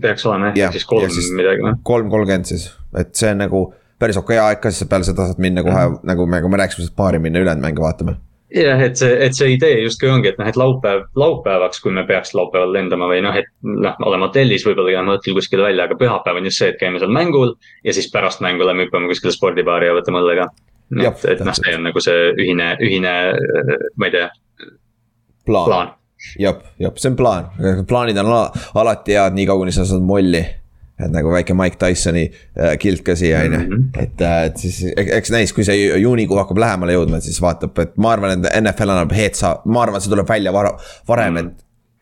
peaks olema jah, siis kolm siis midagi või? kolm kolmkümmend siis, et see on nagu päris okei aeg ka, siis peale seda saad minna kohe mm -hmm. nagu me, kui me rääkisime, paari minna ülejäänud mänge vaatama jah, et see, et see idee justkui ongi, et noh, et laupäev, laupäevaks, kui me peaks laupäeval lendama või noh, et noh, oleme hotellis, võib-olla käime õhtul kuskil välja, aga pühapäev on just see, et käime seal mängul. ja siis pärast mängu lähme hüppame kuskile spordibaari ja võtame õlle ka. et, et noh, see on nagu see ühine, ühine, ma ei tea. plaan, plaan jah, jah, see on plaan, plaanid on ala, alati head, nii kaua, kuni sa saad molli et nagu väike Mike Tysoni äh, kilt ka siia, on ju. Mhm. et, äh, et siis eks näis, kui see juunikuu hakkab lähemale jõudma, siis vaatab, et ma arvan, et NFL annab headsa, ma arvan, see tuleb välja vara, varem mm, -hmm.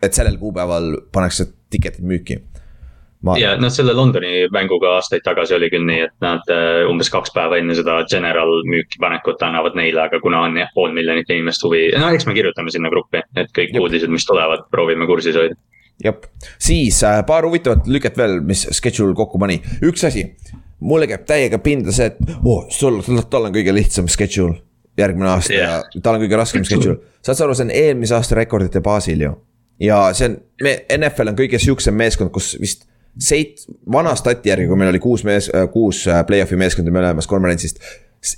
et, et sellel kuupäeval pannakse tiketid müüki ma.... ja noh, selle Londoni mänguga aastaid tagasi oli küll nii, et nad äh, umbes kaks päeva enne seda general müüki panekut annavad neile, aga kuna on jah pool miljonit inimest huvi, no eks me kirjutame sinna gruppi, et kõik Jop. uudised, mis tulevad, proovime kursis hoida jah, siis äh, paar huvitavat lüket veel, mis schedule kokku pani, üks asi. mulle käib täiega pinda see, et oh, sul, tal on kõige lihtsam schedule järgmine aasta yeah. ja tal on kõige raskem schedule. saad sa aru, see on eelmise aasta rekordite baasil ju. ja see on, me, NFL on kõige sihukesem meeskond, kus vist seit-, vana stati järgi, kui meil oli kuus mees, kuus äh, play-off'i meeskonda mõlemast konverentsist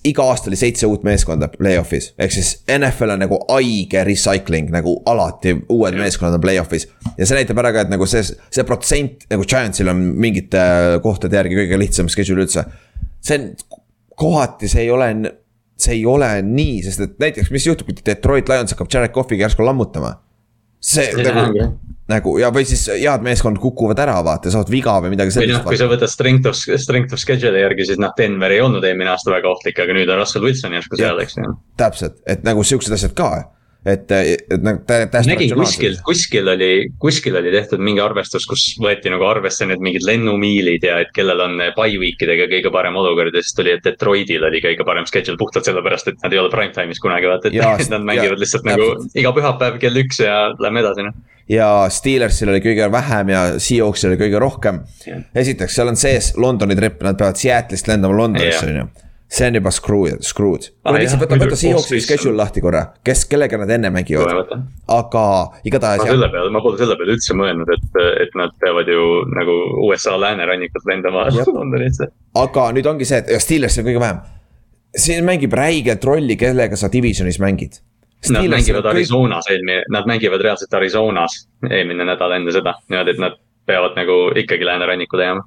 iga aasta oli seitse uut meeskonda play-off'is, ehk siis NFL on nagu haige recycling nagu alati uued ja. meeskonnad on play-off'is. ja see näitab ära ka, et nagu see, see protsent nagu Giantsil on mingite kohtade järgi kõige lihtsam schedule üldse. see on, kohati see ei ole, see ei ole nii, sest et näiteks, mis juhtub, kui Detroit Lions hakkab Jared Cough'iga järsku lammutama. See, see nagu nagu ja, või siis head meeskond kukuvad ära, vaata, saavad viga või midagi sellist. või noh, kui sa võtad strength of, strength of schedule'i järgi, siis noh, Denver ei olnud eelmine aasta väga ohtlik, aga nüüd on Russell Wilson järsku seal, eks ju. täpselt, et nagu siuksed asjad ka et, et nagu täiesti. nägin kuskil, kuskil oli, kuskil oli tehtud mingi arvestus, kus võeti nagu arvesse need mingid lennumiilid ja et kellel on by week idega kõige parem olukord ja siis tuli, et Detroitil oli kõige parem schedule puhtalt sellepärast, et nad ei ole prime time'is kunagi vaata, et *laughs* ja, nad mängivad ja, lihtsalt nagu iga pühapäev kell üks ja lähme edasi noh. Ja Steelersil oli kõige vähem ja Seahawksil oli kõige rohkem. esiteks, seal on sees Londoni trip, nad peavad Seattle'ist lendama Londonisse, on ju see on juba screwed, screwed. kuule lihtsalt võta, võta Seahawksi schedule lahti korra, kes, kellega nad enne mängivad. aga igatahes. selle peale, ma pole selle peale üldse mõelnud, et, et nad peavad ju nagu USA läänerannikult lendama Londonisse. *laughs* aga nüüd ongi see, et Steelersil on kõige vähem. siin mängib räigelt rolli, kellega sa divisionis mängid Nad mängivad Arizonas eelmine, nad mängivad reaalselt Arizonas eelmine nädal enne seda, niimoodi, et nad peavad nagu ikkagi läänerannikule jääma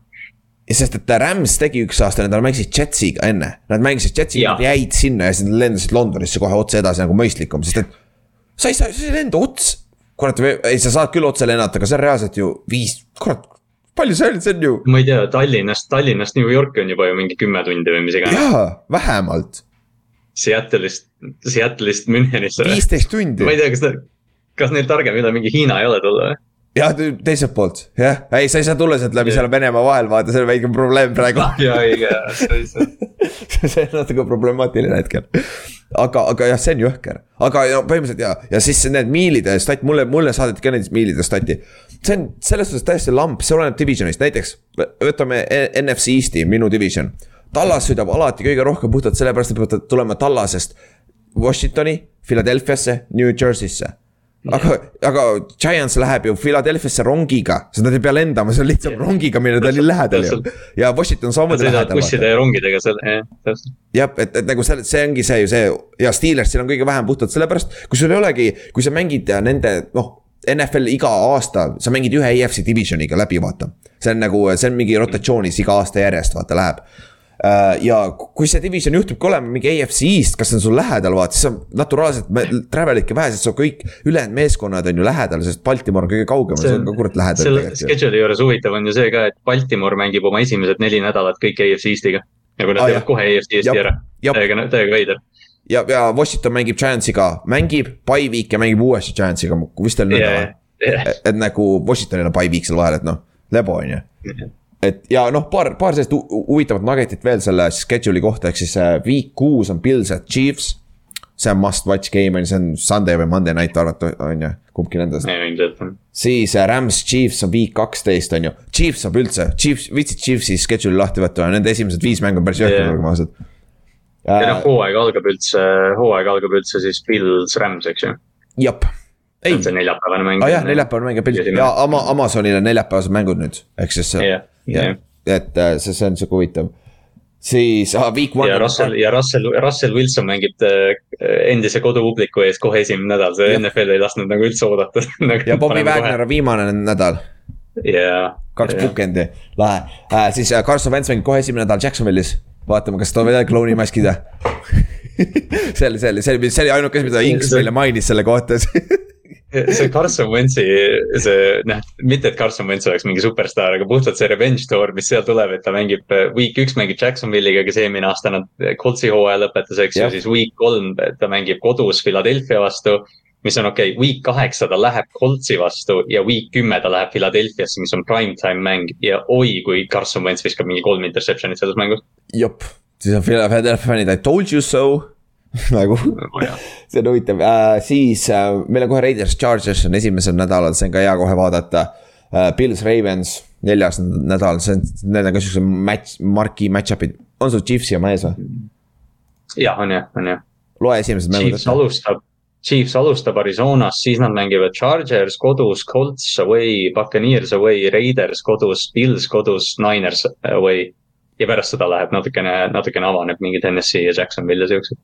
sest et Rams tegi üks aasta, nad mängisid Jetsiga enne, nad mängisid Jetsiga, nad jäid sinna ja siis nad lendasid Londonisse kohe otse edasi nagu mõistlikum, sest et. sa ei saa, sa ei lenda ots, kurat, ei sa saad küll otse lennata, aga see on reaalselt ju viis, kurat. palju see on, see on ju. ma ei tea, Tallinnast, Tallinnast New Yorki on juba ju mingi kümme tundi või mis iganes. jaa, vähemalt Seattle'ist, Seattle'ist Münchenisse. viisteist tundi. ma ei tea, kas ta, kas neil targem üle mingi Hiina ei ole tulla või? Jah, teiselt poolt, jah, ei, sa ei saa tulla sealt läbi selle Venemaa vahel, vaata, see on väike probleem praegu. ja õige, *laughs* see on natuke problemaatiline hetkel. aga, aga jah, see on jõhker, aga no põhimõtteliselt ja, ja siis need miilide stat, mulle, mulle saadeti ka näiteks miilide stati. see on selles suhtes täiesti lamp, see oleneb divisionist, näiteks võtame NFC Eest'i, minu division Tallas sõidab alati kõige rohkem puhtalt sellepärast, et peavad tulema Tallasest Washingtoni, Philadelphiasse, New Jersey'sse. Aga, aga Giants läheb ju Philadelphiasse rongiga, sest nad ei pea lendama, see on lihtsam yeah. rongiga minna, ta oli lähedal ju. ja Washington samamoodi lähedal. busside ja rongidega seal, jah, täpselt. jah, et, et nagu see, see ongi see ju see ja Steelersil on kõige vähem puhtalt sellepärast, kui sul ei olegi, kui sa mängid nende noh NFL iga aasta, sa mängid ühe EFC divisioniga läbi, vaata. see on nagu, see on mingi rotatsioonis iga aasta järjest, vaata, läheb Äh, ja kui see division juhtubki olema mingi AFC East, kas see on sul lähedal, vaata, siis on naturaalselt, travel idki vähe, sest su kõik ülejäänud meeskonnad on ju lähedal, sest Baltimore on kõige kaugemal, see on ka kurat lähedal. selle schedule'i juures huvitav on ju see ka, et Baltimore mängib oma esimesed neli nädalat kõik AFC East'iga. nagu nad ah, teevad kohe AFC East'i ära, täiega, täiega veider. Ja, ja Washington mängib Giantsiga, mängib by week ja mängib uuesti Giantsiga, vist oli nõnda et, et nagu Washingtonil on by week seal vahel, et noh, lebo on ju et ja noh, paar, paar sellist huvitavat nuggetit veel selle schedule'i kohta, ehk siis week kuus on Pils at Chiefs. see on must watch game on ju, see on Sunday või Monday night arvata, on ju, kumbki nendest. siis äh, Rams Chiefs on week kaksteist on ju, Chiefs saab üldse, Chiefs, viitsid Chiefsi schedule'i lahti võtta, nende esimesed viis mängu on päris jõhkrad, olgem ausad. ja noh, hooaeg algab üldse, hooaeg algab üldse siis Pils Rams, eks ju. jep ei. see neljapäevane mäng ah,. jah, neljapäevane mäng ja Pils ja Ama-, Amazonil on neljapäevased mängud nüüd, ehk siis yeah jah, et äh, see, see on sihuke huvitav. siis ah, week one. ja Russell ja Russell, Russell Wilson mängib äh, endise kodupubliku ees kohe esimene nädal, see ja. NFL ei lasknud nagu üldse oodata *laughs* nagu ja Bobby Wagner on viimane nädal. jaa. kaks bookend'i, lahe äh,, siis äh, Carson Wentz mängib kohe esimene nädal Jacksonvilis, vaatame, kas toob jälle klouni maskid *laughs* see oli, see oli, see oli, see oli ainuke mida Inks meile mainis selle kohta *laughs* *laughs* see Carson Wentzi, see noh, mitte et Carson Wentz oleks mingi superstaar, aga puhtalt see revenge tour, mis seal tuleb, et ta mängib, week üks mängib Jacksonville'iga, kes eelmine aasta nad Coltsi hooaja lõpetas, eks ju, siis week kolm ta mängib kodus Philadelphia vastu. mis on okei okay,, week kaheksa ta läheb Coltsi vastu ja week kümme ta läheb Philadelphiasse, mis on prime time mäng ja oi, kui Carson Wentz viskab mingi kolm interception'it selles mängus. jep, siis on Philadelphia fännid, I told you so *laughs* nagu oh, *laughs* see on huvitav äh,, siis äh, meil on kohe Raiders Chargers on esimesel nädalal, see on ka hea kohe vaadata äh,. Pils Ravens neljas nädal, see on, need on ka siuksed match, marquee match-up'id, on sul Chiefsi oma ees või? jah, on jah, on jah. loe esimesed mängud ette. alustab, Chiefs alustab Arizonas, siis nad mängivad Chargers kodus, Colts away, Buccaneers away, Raiders kodus, Pils kodus, Niners away. ja pärast seda läheb natukene, natukene avaneb mingi Tennessee ja Jacksonville ja siuksed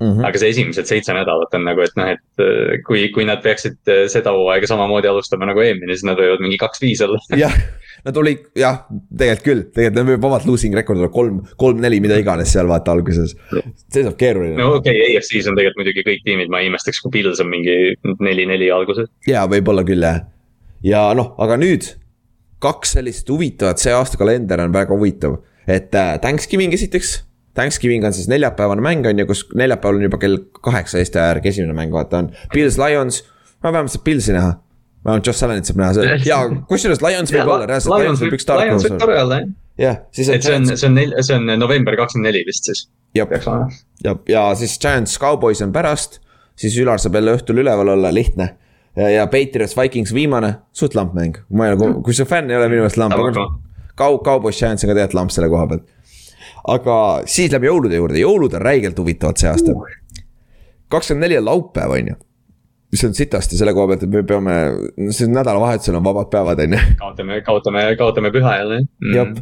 Mm -hmm. aga see esimesed seitse nädalat on nagu, et noh, et äh, kui, kui nad peaksid äh, seda hooaega samamoodi alustama nagu eelmine, siis nad võivad mingi kaks-viis olla. *laughs* jah, nad olid jah, tegelikult küll, tegelikult neil võib vabalt losing record olla kolm, kolm-neli, mida iganes seal vaata alguses. see saab keeruline. no okei okay,, EFC-s on tegelikult muidugi kõik tiimid, ma ei imestaks, kui Pils on mingi neli-neli alguses. jaa, võib-olla küll jah. ja noh, aga nüüd kaks sellist huvitavat, see aasta kalender on väga huvitav, et äh, Thanksgiving esiteks Thanksgiving on siis neljapäevane mäng on ju, kus neljapäeval on juba kell kaheksa Eesti aja järgi esimene mäng, vaata on. Pils, Lions, ma vähemalt saab Pilsi näha. vähemalt Josh Allanit saab näha, *laughs* ja kusjuures Lions võib olla reaalselt, Lions võib üks tark olla. Jah. siis on. see on, see on nel-, see on november kakskümmend neli vist siis. jah, ja, ja siis Giants, Cowboys on pärast, siis Ülar saab jälle õhtul üleval olla, lihtne ja, ja Patriots, Vikings viimane, suht lamp mäng, ma ei nagu, kui sa fänn ei ole minu meelest lamp, aga. Cow-, Cowboys, Giants on ka tegelikult lamp selle koha pealt aga siis lähme jõulude juurde, jõulud on räigelt huvitavad see aasta. kakskümmend neli on laupäev, on ju. Mis on sitasti selle koha pealt, et me peame, see nädalavahetusel on vabad päevad, on ju. kaotame, kaotame, kaotame püha jälle. Mm.. jah,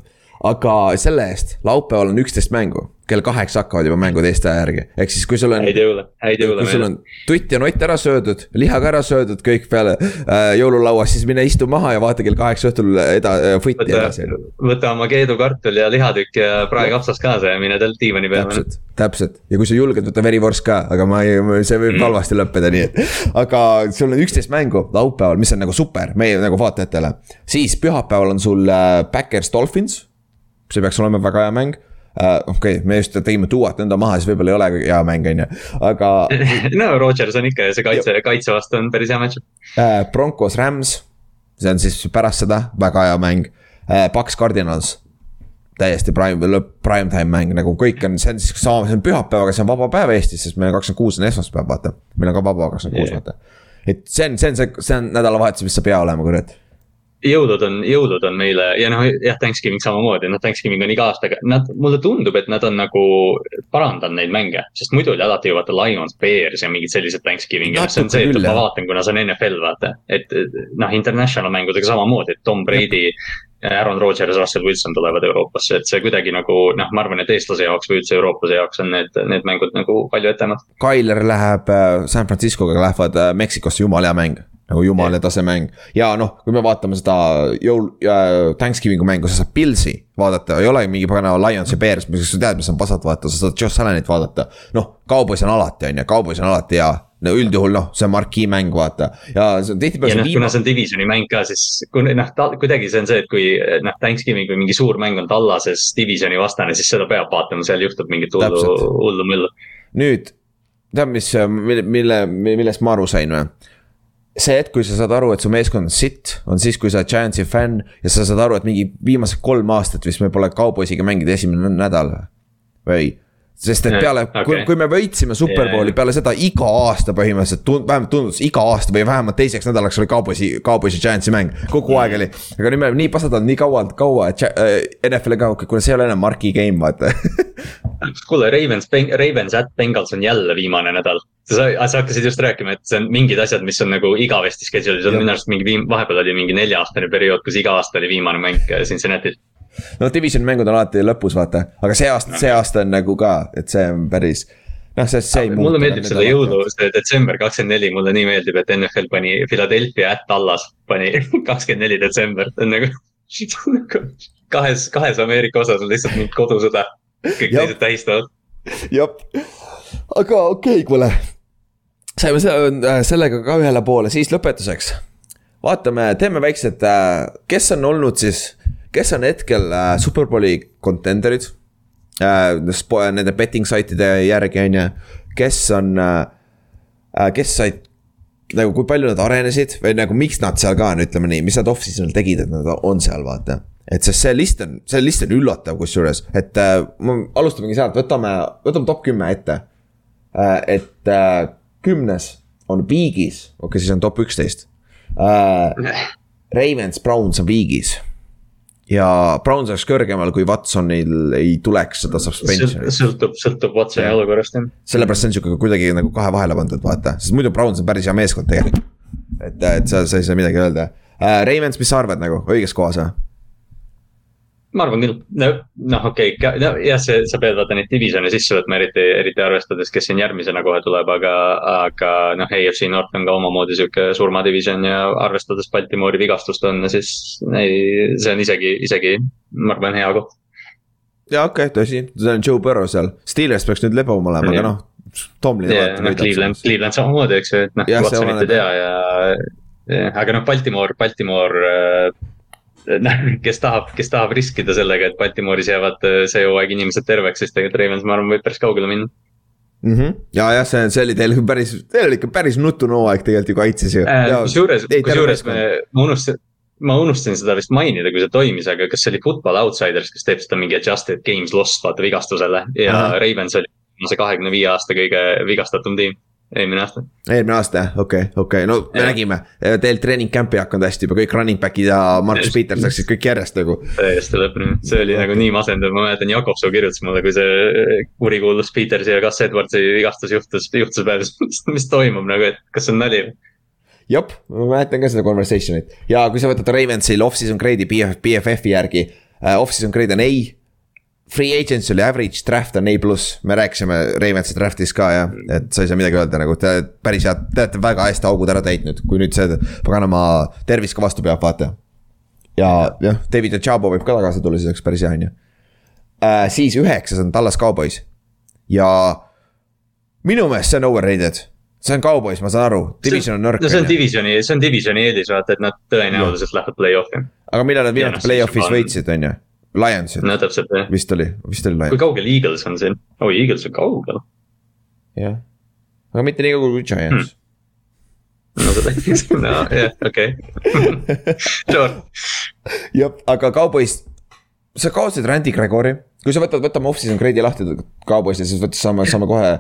aga selle eest laupäeval on üksteist mängu kell kaheksa hakkavad juba mängud Eesti aja järgi, ehk siis kui sul on. häid jõule, häid jõule. kui sul on tutt ja nott ära söödud, liha ka ära söödud, kõik peale äh, jõululauas, siis mine istu maha ja vaata kell kaheksa õhtul eda- äh,, footi edasi. võta oma keedukartul ja lihatükk ja praekapsas kaasa ja mine diivani peale. täpselt, täpselt ja kui sa julged, võta verivorst ka, aga ma ei, see võib mm. halvasti lõppeda, nii et. aga sul on üksteist mängu laupäeval, mis on nagu super meie nagu vaatajatele. siis pühapäeval on sul äh, Backers Dolphins. see peaks olema väga hea mäng uh,. okei okay,, me just tegime tuuat nõnda maha, siis võib-olla ei ole hea mäng, on ju, aga *laughs* no Rodgers on ikka ja see kaitse, kaitse vastu on päris hea match uh,. Broncos Rams, see on siis pärast seda väga hea mäng uh,. Paks Cardinals täiesti prime, prime time mäng nagu kõik on, see on siis sama, see on pühapäev, aga see on vaba päev Eestis, sest meil on kakskümmend kuus on esmaspäev, vaata. meil on ka vaba kakskümmend kuus, vaata. et see on, see on see, see on nädalavahetus, mis saab hea olema, kurat jõulud on, jõulud on meile ja noh, jah, Thanksgiving samamoodi, noh, Thanksgiving on iga aastaga, nad, mulle tundub, et nad on nagu parandanud neid mänge. sest muidu oli alati ju vaata Lions, Bears ja mingid sellised Thanksgiving'id no,, see on see, et ma vaatan, kuna see on NFL, vaata. et noh, international mängudega samamoodi, et Tom Brady, Aaron Rodgers, Russell Wilson tulevad Euroopasse, et see kuidagi nagu noh, ma arvan, et eestlase jaoks või üldse eurooplase jaoks on need, need mängud nagu palju etemad. Tyler läheb äh, San Francisco'ga lähevad äh, Meksikosse, jumala hea mäng nagu jumala tase mäng. ja noh, kui me vaatame seda jõul äh,, Thanksgiving'u mängu, sa saad Pilsi vaadata, ei ole mingi pagana Lions ja Bears, mis sa tead, mis on pasad vaata, sa saad Josh Allanit vaadata. noh, Cowboys on alati, on ju, Cowboys on alati hea no üldjuhul noh, see on marquee mäng, vaata ja see on tihtipeale. ja noh, kuna see on divisioni mäng ka, siis kui noh, kuidagi see on see, et kui noh, Thanksgiving või mingi suur mäng on Tallases divisioni vastane, siis seda peab vaatama, seal juhtub mingit hullu, hullu müllu. nüüd, tead, mis, mille, mille, millest ma aru sain või? See hetk, kui sa saad aru, et su meeskond on sitt, on siis, kui sa oled Giantsi fänn ja sa saad aru, et mingi viimased kolm aastat vist me pole Cowboysiga mänginud esimene nädal või sest et peale okay., kui, kui me võitsime superbowli yeah. peale seda iga aasta põhimõtteliselt tund-, vähemalt tundus iga aasta või vähemalt teiseks nädalaks oli Cowboysi, Cowboysi Giantsi mäng. kogu aeg oli, aga nüüd me oleme nii pasad olnud nii kaua, kaua, et äh, NFL-i ka, kuna see ei ole enam marquee game, vaata *laughs* kuule, Ravens, Ravens at Bengals on jälle viimane nädal. sa, sa hakkasid just rääkima, et see on mingid asjad, mis on nagu igavesti schedule'is, minu arust mingi viim-, vahepeal oli mingi nelja-aastane periood, kus iga aasta oli viimane mäng Cincinnati's no division mängud on alati lõpus, vaata, aga see aasta, see aasta on nagu ka, et see on päris noh, see, see ei muutu. mulle meeldib selle jõulu, see detsember kakskümmend neli, mulle nii meeldib, et NFL pani Philadelphia at Dallas pani *laughs* kakskümmend neli detsember, see on nagu. *laughs* nagu kahes, kahes Ameerika osas on lihtsalt mingi kodusõda, kõik teised tähistavad. jah, aga okei okay,, kuule. saime äh, sellega ka ühele poole, siis lõpetuseks. vaatame, teeme väiksed, äh, kes on olnud siis, kes on hetkel äh, Superbowli contender'id äh, nende betting saitide järgi, on ju. kes on äh,, äh, kes said nagu, kui palju nad arenesid või nagu miks nad seal ka on, ütleme nii, mis nad off-season'il tegid, et nad on seal, vaata. et sest see list on, see list on üllatav kusjuures, et äh, alustamegi sealt, võtame, võtame top kümme ette äh,. et äh, kümnes on Bigis, okei okay,, siis on top üksteist äh,. *laughs* Ravens, Browns on Bigis ja Brown saaks kõrgemal, kui Watsonil ei tuleks seda suspension'i. sõltub, sõltub Watsoni olukorrast jah. sellepärast see on sihuke kuidagi nagu kahe vahele pandud, vaata, sest muidu Browns on päris hea meeskond tegelikult. et, et sa, sa ei saa midagi öelda uh,. Ravens, mis sa arvad nagu, õiges kohas või? Ma arvan küll, no noh, okei okay,, nojah, see, sa pead vaata neid divisjone sisse võtma, eriti, eriti arvestades, kes siin järgmisena kohe tuleb, aga, aga noh, AFC North on ka omamoodi sihuke surmadivision ja arvestades Baltimoori vigastust on, siis ei, see on isegi, isegi, ma arvan, hea koht. ja okei okay,, tõsi, see on Joe Burrow seal, Steelers peaks nüüd lebam olema, aga noh. Tomlin yeah,. noh, Cleveland, Cleveland samamoodi, eks ju, et noh, Watsonit ei tea ja, ja, aga noh, Baltimore, Baltimore noh, *laughs* kes tahab, kes tahab riskida sellega, et Baltimooris jäävad äh, see hooaeg inimesed terveks, siis tegelikult Ravens, ma arvan, võib päris kaugele minna mm. -hmm. ja jah, see, see oli teil päris, teil oli ikka päris nutune hooaeg tegelikult ju kaitses ju äh,. kusjuures, kusjuures me, ma unustasin, ma unustasin seda vist mainida, kui see toimis, aga kas see oli Football Outsiders, kes teeb seda mingi adjusted games lost vaata vigastusele ja Aha. Ravens oli see kahekümne viie aasta kõige vigastatum tiim eelmine aasta. eelmine aasta jah, okei okay,, okei okay., no me ja. nägime, teil treening camp'i ei hakanud hästi juba, kõik running back'id ja Markus Peters läksid kõik järjest nagu. täiesti lõpuni, see oli nagu nii masendav, ma mäletan, Jakobsoo kirjutas mulle, kui see kurikuulus Petersi ja Gus Edwardsi vigastus juhtus, juhtus peale, *laughs* mis toimub nagu, et kas see on nali jep, ma mäletan ka seda conversation'it ja kui sa võtad Ravensil off-season grade'i BF, BFF-i järgi uh,. Off-season grade on A, Free agents oli average, draft on A pluss, me rääkisime Ravensi draft'is ka jah, et sa ei saa midagi öelda nagu te päris head, te olete väga hästi augud ära täitnud, kui nüüd see paganama tervis ka vastu peab, vaata. ja jah, David Ochabo võib ka tagasi tulla, siis oleks päris hea, on ju äh,. siis üheksas on Tallas Cowboys ja minu meelest see on overrated see on Cowboys, ma saan aru, division on nõrk. no see on divisioni, see on divisioni eelis vaata, et nad tõenäoliselt lähevad play-off'i. aga millal nad viimati play-off'is võitsid, on ju Lionsid. no täpselt vist oli, vist oli Lions. kui kaugel Eagles on siin? oi oh,, Eagles on kaugel. jah, aga mitte nii kaugel kui Giants hmm no seda, no jah, okei. *laughs* Sure. jah, aga Cowboys, sa kaotasid Randy Gregori, kui sa võtad, võtame off-season grade'i lahti Cowboys'i, siis võttes saame, saame kohe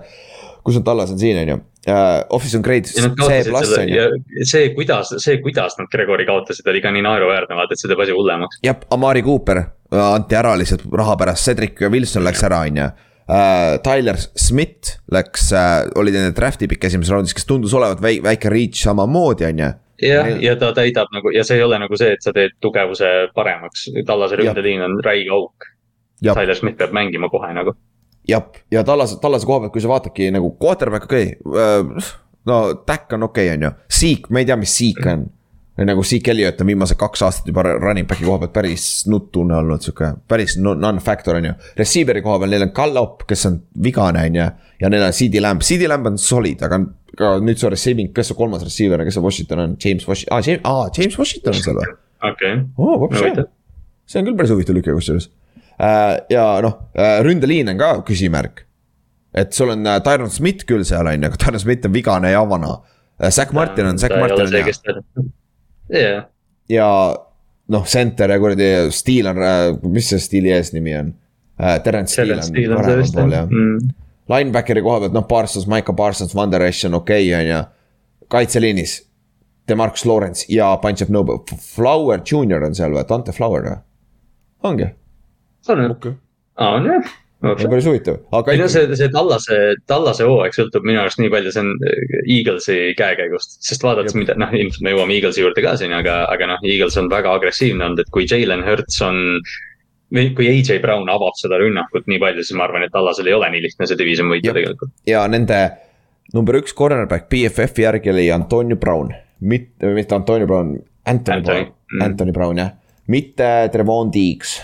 kus on Tallas on siin, on ju uh,. Office on great, C pluss on ju. see, kuidas, see, kuidas nad Gregori kaotasid, oli ka nii naeruväärne, vaata, et see teeb asja hullemaks. jah, Amari Cooper äh, anti ära lihtsalt raha pärast, Cedric Wilson läks ära, on ju. Äh, Tyler Smith läks uh,, oli nende draft'i pikk esimeses raundis, kes tundus olevat väike, väike reach samamoodi, on ju jah, ja ta täidab nagu ja see ei ole nagu see, et sa teed tugevuse paremaks, Tallase ründeliin on räige auk. Tyler Smith peab mängima kohe nagu jah, ja Tallase, Tallase koha pealt, kui sa vaatadki nagu quarterback okei okay, äh,, no Tack on okei okay,, on ju, Seek, me ei tea, mis Seek on. või nagu Seek Elliot on viimased kaks aastat juba running back'i koha pealt päris nutune olnud, sihuke päris non-factor on ju. Receiver'i koha peal neil on Gallop, kes on vigane, on ju, ja neil on CD Lamb, CD Lamb on solid, aga ka nüüd see receiving, kes see kolmas receiver kes see Washington on, James Washington ah,, James, ah, James Washington on seal või? okei okay. oh,. see on küll päris huvitav lüke kusjuures Äh, ja noh, äh, ründeliin on ka küsimärk. et sul on äh, Tyron Smith küll seal on ju, aga Tyron Smith on vigane ja vana. Zack Martin on, Zack Martin on hea. Ja noh, center ja kuradi Steel on, mis see Steeli eesnimi on? Terence Steel on paremal pool jah mm.. Linebackeri koha pealt noh, Parsons, Micah Parsons, Van der Esch on okei okay,, on ju. kaitseliinis. Demarcus Lawrence ja Punch of Noble, Flower Junior on seal või, Dante Flower või? ongi on okay.. aa, on jah see on päris huvitav, aga. ei no see, see Tallase, Tallase hooaeg sõltub minu arust nii palju, see on äh, Eaglesi käekäigust. sest vaadates, mida noh, ilmselt me jõuame Eaglesi juurde ka siin, aga, aga noh, Eagles on väga agressiivne olnud, et kui Jalen Hurts on. või kui AJ Brown avab seda rünnakut nii palju, siis ma arvan, et Tallasel ei ole nii lihtne see division võita tegelikult. ja nende number üks cornerback BFF-i järgi oli Antonio Brown, mitte, mitte Antonio Brown, Anthony. Brown Anthony Brown jah, mitte Trevon Diggs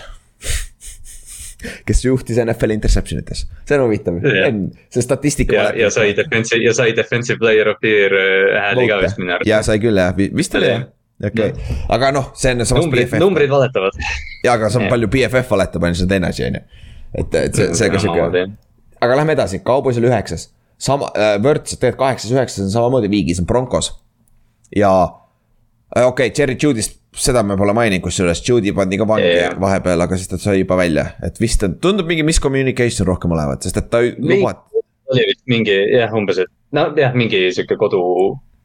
kes juhtis NFL interception ites, see on huvitav yeah., see statistika. ja, ja sai defensive ja sai defensive player of the year äh, hääli ka vist minu arust. ja sai küll jah, vist oli jah okei okay., aga noh, see on samas numbrid, numbrid valetavad. ja, aga see on palju BFF valetab, on ju, see on teine asi, on ju. et, et see, see ka sihuke. aga lähme edasi, Cowboys oli üheksas. sama äh,, Wörts tegelikult kaheksas, üheksas on samamoodi viigis, on Broncos. ja äh, okei okay,, Cherry Judy'st, seda me pole maininud, kusjuures Judy pandi ka vangi yeah. vahepeal, aga siis ta sai juba välja, et vist tundub mingi miscommunication rohkem olevat, sest et ta lubab. oli vist mingi jah, umbes, et nojah, mingi sihuke kodu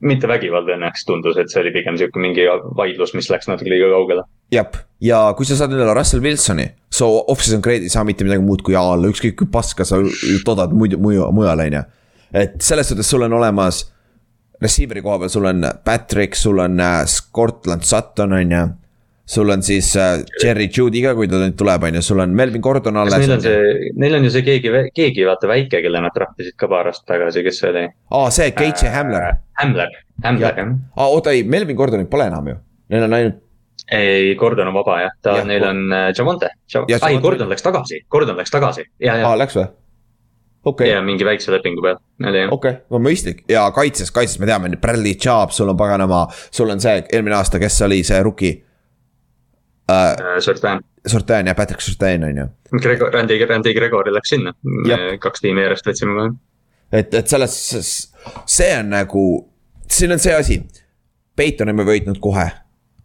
mitte vägivald õnneks tundus, et see oli pigem sihuke mingi vaidlus, mis läks natuke liiga kaugele. jah, ja kui sa saad endale Russell Wilsoni, so off-season grade ei saa mitte midagi muud kui A alla, ükskõik kui paska sa toodad muidu, mujal, on ju. et selles suhtes sul on olemas, receiver'i koha peal sul on Patrick, sul on äh, Scotland Sutton, on ju sul on siis äh, Jerry Judy ka, kui ta nüüd tuleb, on ju, sul on Melvin Gordon alles. Neil on see, neil on ju see keegi, keegi vaata väike, kelle nad trahvisid ka paar aastat tagasi, kes see oli? aa, see Keitsi äh, Hamler. Hamler, Hamler jah. aa, oota ei, Melvin Gordonit pole enam ju, neil on ainult. ei, Gordon on vaba jah, ta ja,, neil on äh, Javonte, ei Gordon läks tagasi, Gordon läks tagasi, ja, ja. aa, läks või? Okay. ja mingi väikse lepingu peal, oli jah. okei okay., mõistlik ja kaitses, kaitses me teame, Bradley Chubb, sul on paganama, sul on see eelmine aasta, kes oli see rookie uh,. Sortan. Sortan ja Patrick Sortan on ju. Gregor, Randy, Randy Gregori läks sinna, kaks tiimi järjest võtsime kohe. et, et selles, see on nagu, siin on see asi. Peiton on me võitnud kohe.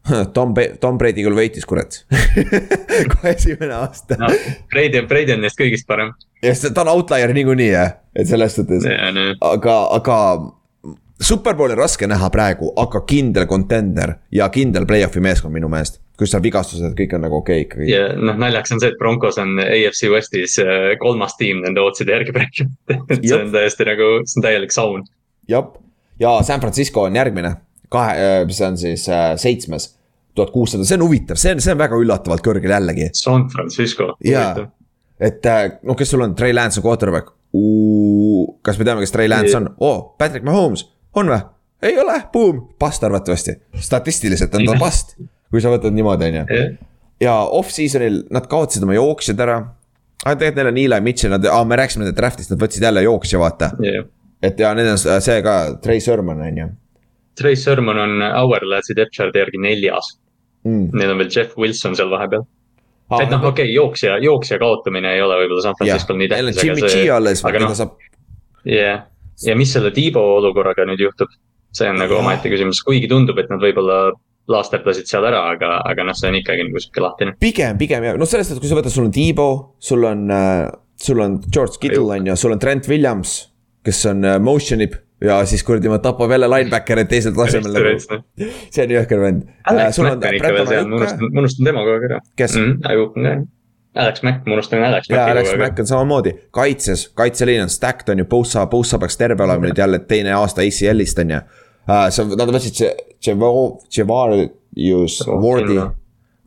*laughs* Tom, Tom Brady küll võitis, kurat *laughs* kohe esimene aasta no,. Brady, Brady on neist kõigist parem. ja ta on outlier niikuinii jah, et selles suhtes. aga, aga superbowli raske näha praegu, aga kindel contender ja kindel play-off'i meeskond minu meelest. kus seal vigastused, kõik on nagu okei okay, ikkagi. ja noh, naljaks on see, et Broncos on AFC Westis äh, kolmas tiim nende otsude järgi praegu *laughs* et see on täiesti nagu, see on täielik saun. jah, ja San Francisco on järgmine, kahe, äh, mis on siis äh, seitsmes tuhat kuussada, see on huvitav, see on, see on väga üllatavalt kõrgel jällegi. San Francisco. jaa, et noh, kes sul on, Trey Lance on quarterback. kas me teame, kes Trey Lance on? oo oh,, Patrick Mahomes on või? ei ole, boom, past arvatavasti. statistiliselt on ta past, kui sa võtad niimoodi, on ju. ja off-season'il nad kaotasid oma jooksjad ära. aga tegelikult neil on Eli Mitchell, nad ah,, me rääkisime nende draft'ist, nad võtsid jälle jooksja, vaata yeah.. et ja need on see ka, Trey Sermon on ju. Trey Sermon on Hourglassi depth chart'i järgi neljas. Mm.. Neil on veel Jeff Wilson seal vahepeal. Ah,. et noh, okei okay,, jooksja, jooksja kaotamine ei ole võib-olla San Francisco'l nii tähtis. Jimmy G alles, aga noh. jah. Yeah ja mis selle Tiibo olukorraga nüüd juhtub, see on nagu omaette küsimus, kuigi tundub, et nad võib-olla laasterdasid seal ära, aga, aga noh, see on ikkagi nagu sihuke lahtine. pigem, pigem jah, noh, selles suhtes, kui sa võtad, sul on Tiibo, sul on äh,, sul on George Kittle on ju, sul on Trent Williams, kes on äh, motion ib ja siis kuradi ma tapab jälle linebacker'id teisel tasemel nagu. see on jõhker vend. Alex äh, Mack on ikka veel seal, ma unustan, ma unustan tema kogu aeg ära. kes mm? Ajuk on ka Alex Mack, ma unustan Alex Macki. jaa, Alex Mack on samamoodi, kaitses, kaitseliin on stacked on ju, Bosa, Bosa peaks terve olema nüüd jälle teine aasta ACL-ist on ju uh,. sa, nad võtsid see, Javarius Wardi,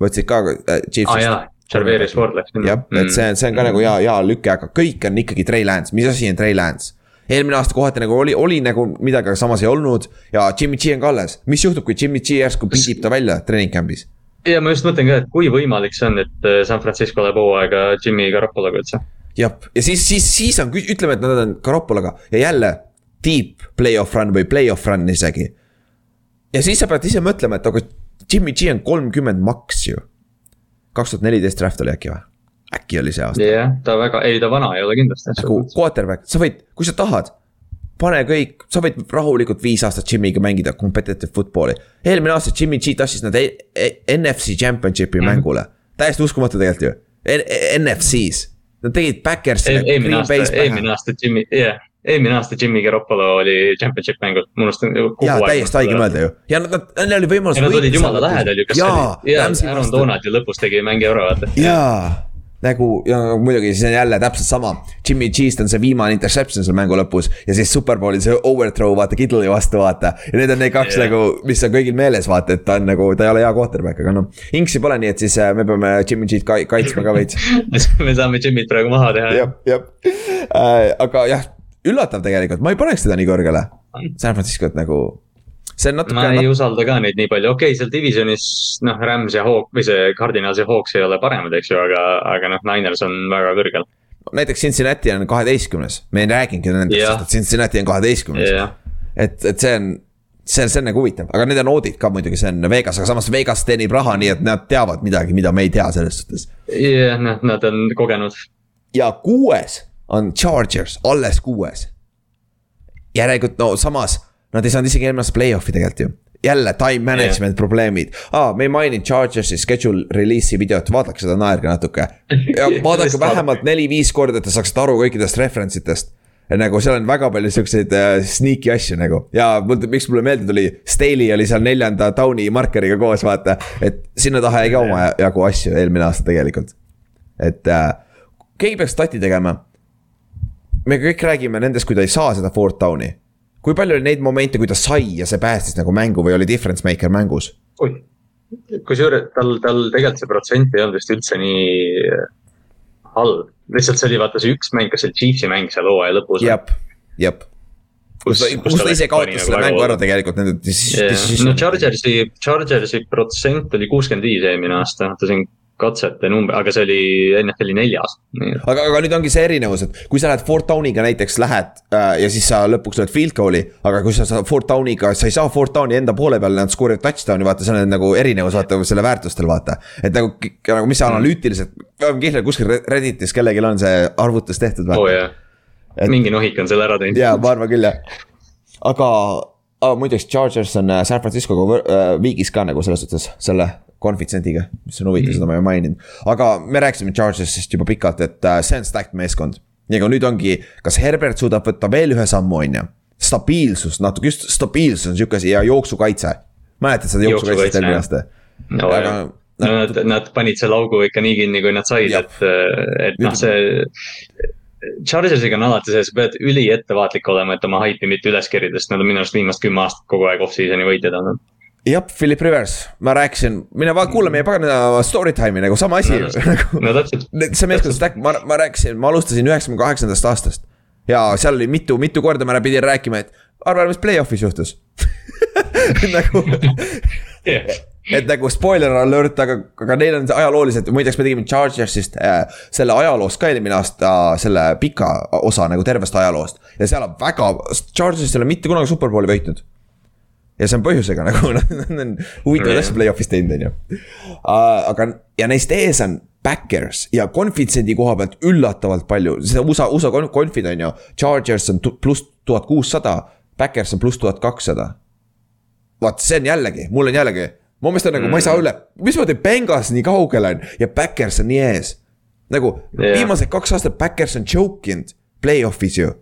võtsid ka uh, Chiefsist ah,. Jarveris Ward läks sinna. jah, et see, see on ka mm. nagu hea, hea lüke, aga kõik on ikkagi Trey Lance, mis asi on Trey Lance? Eelmine aasta kohati nagu oli, oli nagu midagi, aga samas ei olnud ja Jimmy G on ka alles, mis juhtub, kui Jimmy G järsku pidib ta välja treening camp'is? ja ma just mõtlen ka, et kui võimalik see on, et äh, San Francisco läheb hooaega Jimmy Garoppologa üldse. jah, ja siis, siis, siis on, ütleme, et nad on Garoppologa ja jälle deep play-off run või play-off run isegi. ja siis sa pead ise mõtlema, et aga Jimmy G on kolmkümmend maks ju. kaks tuhat neliteist draft oli äkki või? Äkki oli see aasta. jah ta väga, ei ta vana ei ole kindlasti. nagu quarterback, sa võid, kui sa tahad pane kõik, sa võid rahulikult viis aastat Jimmy'ga mängida competitive football'i. eelmine aasta Jimmy G tassis nad e e NFC championship'i mm -hmm. mängule, täiesti uskumatu tegelikult ju N, NFC-s. Nad tegid Backersi e. eelmine aasta, eelmine aasta Jimmy, jah yeah eelmine aasta Jimmy Garoppolo oli championship mängul, ma unustan. jaa, täiesti haige mõelda ju ja nad, neil oli võimalus. ja nad olid jumala lähedal ju, kas see oli, jaa, Aaron Donald ju lõpus tegi mängi ära, vaata. jaa, nagu ja muidugi siis on jälle täpselt sama. Jimmy G'st on see viimane interception seal mängu lõpus ja siis superbowl'il see overthrow vaata Kittle'i vastu vaata. ja need on need kaks yeah. nagu, mis on kõigil meeles vaata, et ta on nagu, ta ei ole hea quarterback, aga noh. Inksi pole, nii et siis äh, me peame Jimmy G'd ka kaitsma ka veits *laughs* me saame Jimmy't praegu maha teha. jah, jah äh,, aga jah, üllatav tegelikult, ma ei paneks teda nii kõrgele. San Francisco't nagu see on natuke. ma ei nat... usalda ka neid nii palju, okei okay,, seal divisionis noh, Rams ja Hawk või see Cardinals ja Hawks ei ole paremad, eks ju, aga, aga noh, Niners on väga kõrgel. näiteks Cincinnati on kaheteistkümnes, me ei rääginudki nendest, sest et Cincinnati on kaheteistkümnes. et, et see on see, see on nagu huvitav, aga need on audit ka muidugi, see on Vegas, aga samas Vegas teenib raha, nii et nad teavad midagi, mida me ei tea selles suhtes. jah, noh, nad on kogenud. ja kuues on Chargers, alles kuues. järelikult no samas Nad ei saanud isegi eelmine aasta play-off'i tegelikult ju jälle time management yeah. probleemid ah,. me ei maininud Chargersi schedule release'i videot, vaadake seda, naerge natuke. ja *laughs* vaadake vähemalt neli-viis korda, et te saaksite aru kõikidest reference itest. nagu seal on väga palju siukseid uh, sneaky asju nagu ja mul, miks mulle meelde tuli, Staley oli seal neljanda down'i markeriga koos, vaata. et sinna taha jäi ka omajagu asju eelmine aasta tegelikult. et uh, keegi peaks stati tegema. me kõik räägime nendest, kui ta ei saa seda fourth down'i kui palju oli neid momente, kui ta sai ja see päästis nagu mängu või oli difference maker mängus? kusjuures tal, tal tegelikult see protsent ei olnud vist üldse nii äh, halb. lihtsalt see oli vaata see üks mäng, kas see Chiefsi mäng seal hooaja lõpus. jep, jep kus, kus, kus ta ise kaotas nagu selle mängu ära tegelikult nende. no Chargersi, Chargersi protsent oli kuuskümmend viis eelmine aasta, ta siin katsete number, aga see oli NFL-i neljas. aga, aga nüüd ongi see erinevus, et kui sa lähed Fort Downiga näiteks lähed äh, ja siis sa lõpuks lööd field goal'i. aga kui sa saad Fort Downiga, sa ei saa Fort Downi enda poole peal, nad skoorivad touchdown'i, vaata, see on nagu erinevus, vaata selle väärtustel, vaata. et nagu, nagu mis see mm. analüütiliselt, kindlalt kuskil Redditis kellelgi on see arvutus tehtud. oo oh, jah et..., mingi nohik on selle ära teinud. jaa, ma arvan küll jah, aga ah,. muideks Chargers on äh, San Franciscoga äh, viigis ka nagu selles suhtes selle konfitsendiga, mis on huvitav mm., seda ma ei maininud. aga me rääkisime Chargersist juba pikalt, et uh, see on stacked meeskond. ja nüüd ongi, kas Herbert suudab võtta veel ühe sammu, on ju. stabiilsus, natuke just stabiilsus on sihuke asi ja jooksukaitse. mäletad seda jooksukaitset eelmine aasta? no aga, no nad, nad panid selle augu ikka nii kinni, kui nad said, et, et noh, see. Chargersiga on alati see, sa pead üliettevaatlik olema, et oma haipi mitte üles kerida, sest nad on minu arust viimased kümme aastat kogu aeg off-season'i võitjad olnud jah, Philip Rivers, ma rääkisin, mine va kuula meie pagana story time'i nagu sama asi no, *laughs* nagu no täpselt. see meeskond stack, ma, ma rääkisin, ma alustasin üheksakümne kaheksandast aastast. ja seal oli mitu, mitu korda ma pidin rääkima, et arva, mis play-off'is juhtus *laughs* nagu *laughs* yeah. Et nagu spoiler alert, aga, aga neil on ajalooliselt, muideks me tegime Chargersist äh, selle ajaloost ka eelmine aasta selle pika osa nagu tervest ajaloost. ja seal on väga, Chargersist ei ole mitte kunagi superbowli võitnud ja see on põhjusega *laughs* nagu nad on huvitavaid asju play-off'is teinud, on ju. aga, ja neist ees on backers ja konfitsendi koha pealt üllatavalt palju, seda USA, USA konfid on ju. Chargers on pluss tuhat kuussada, backers on pluss tuhat kakssada. vaat see on jällegi, mul on jällegi, mu meelest on nagu mm., ma ei saa üle, mismoodi Bengals nii kaugel on ja backers on nii ees. nagu yeah. viimased kaks aastat backers on choke inud play-off'is ju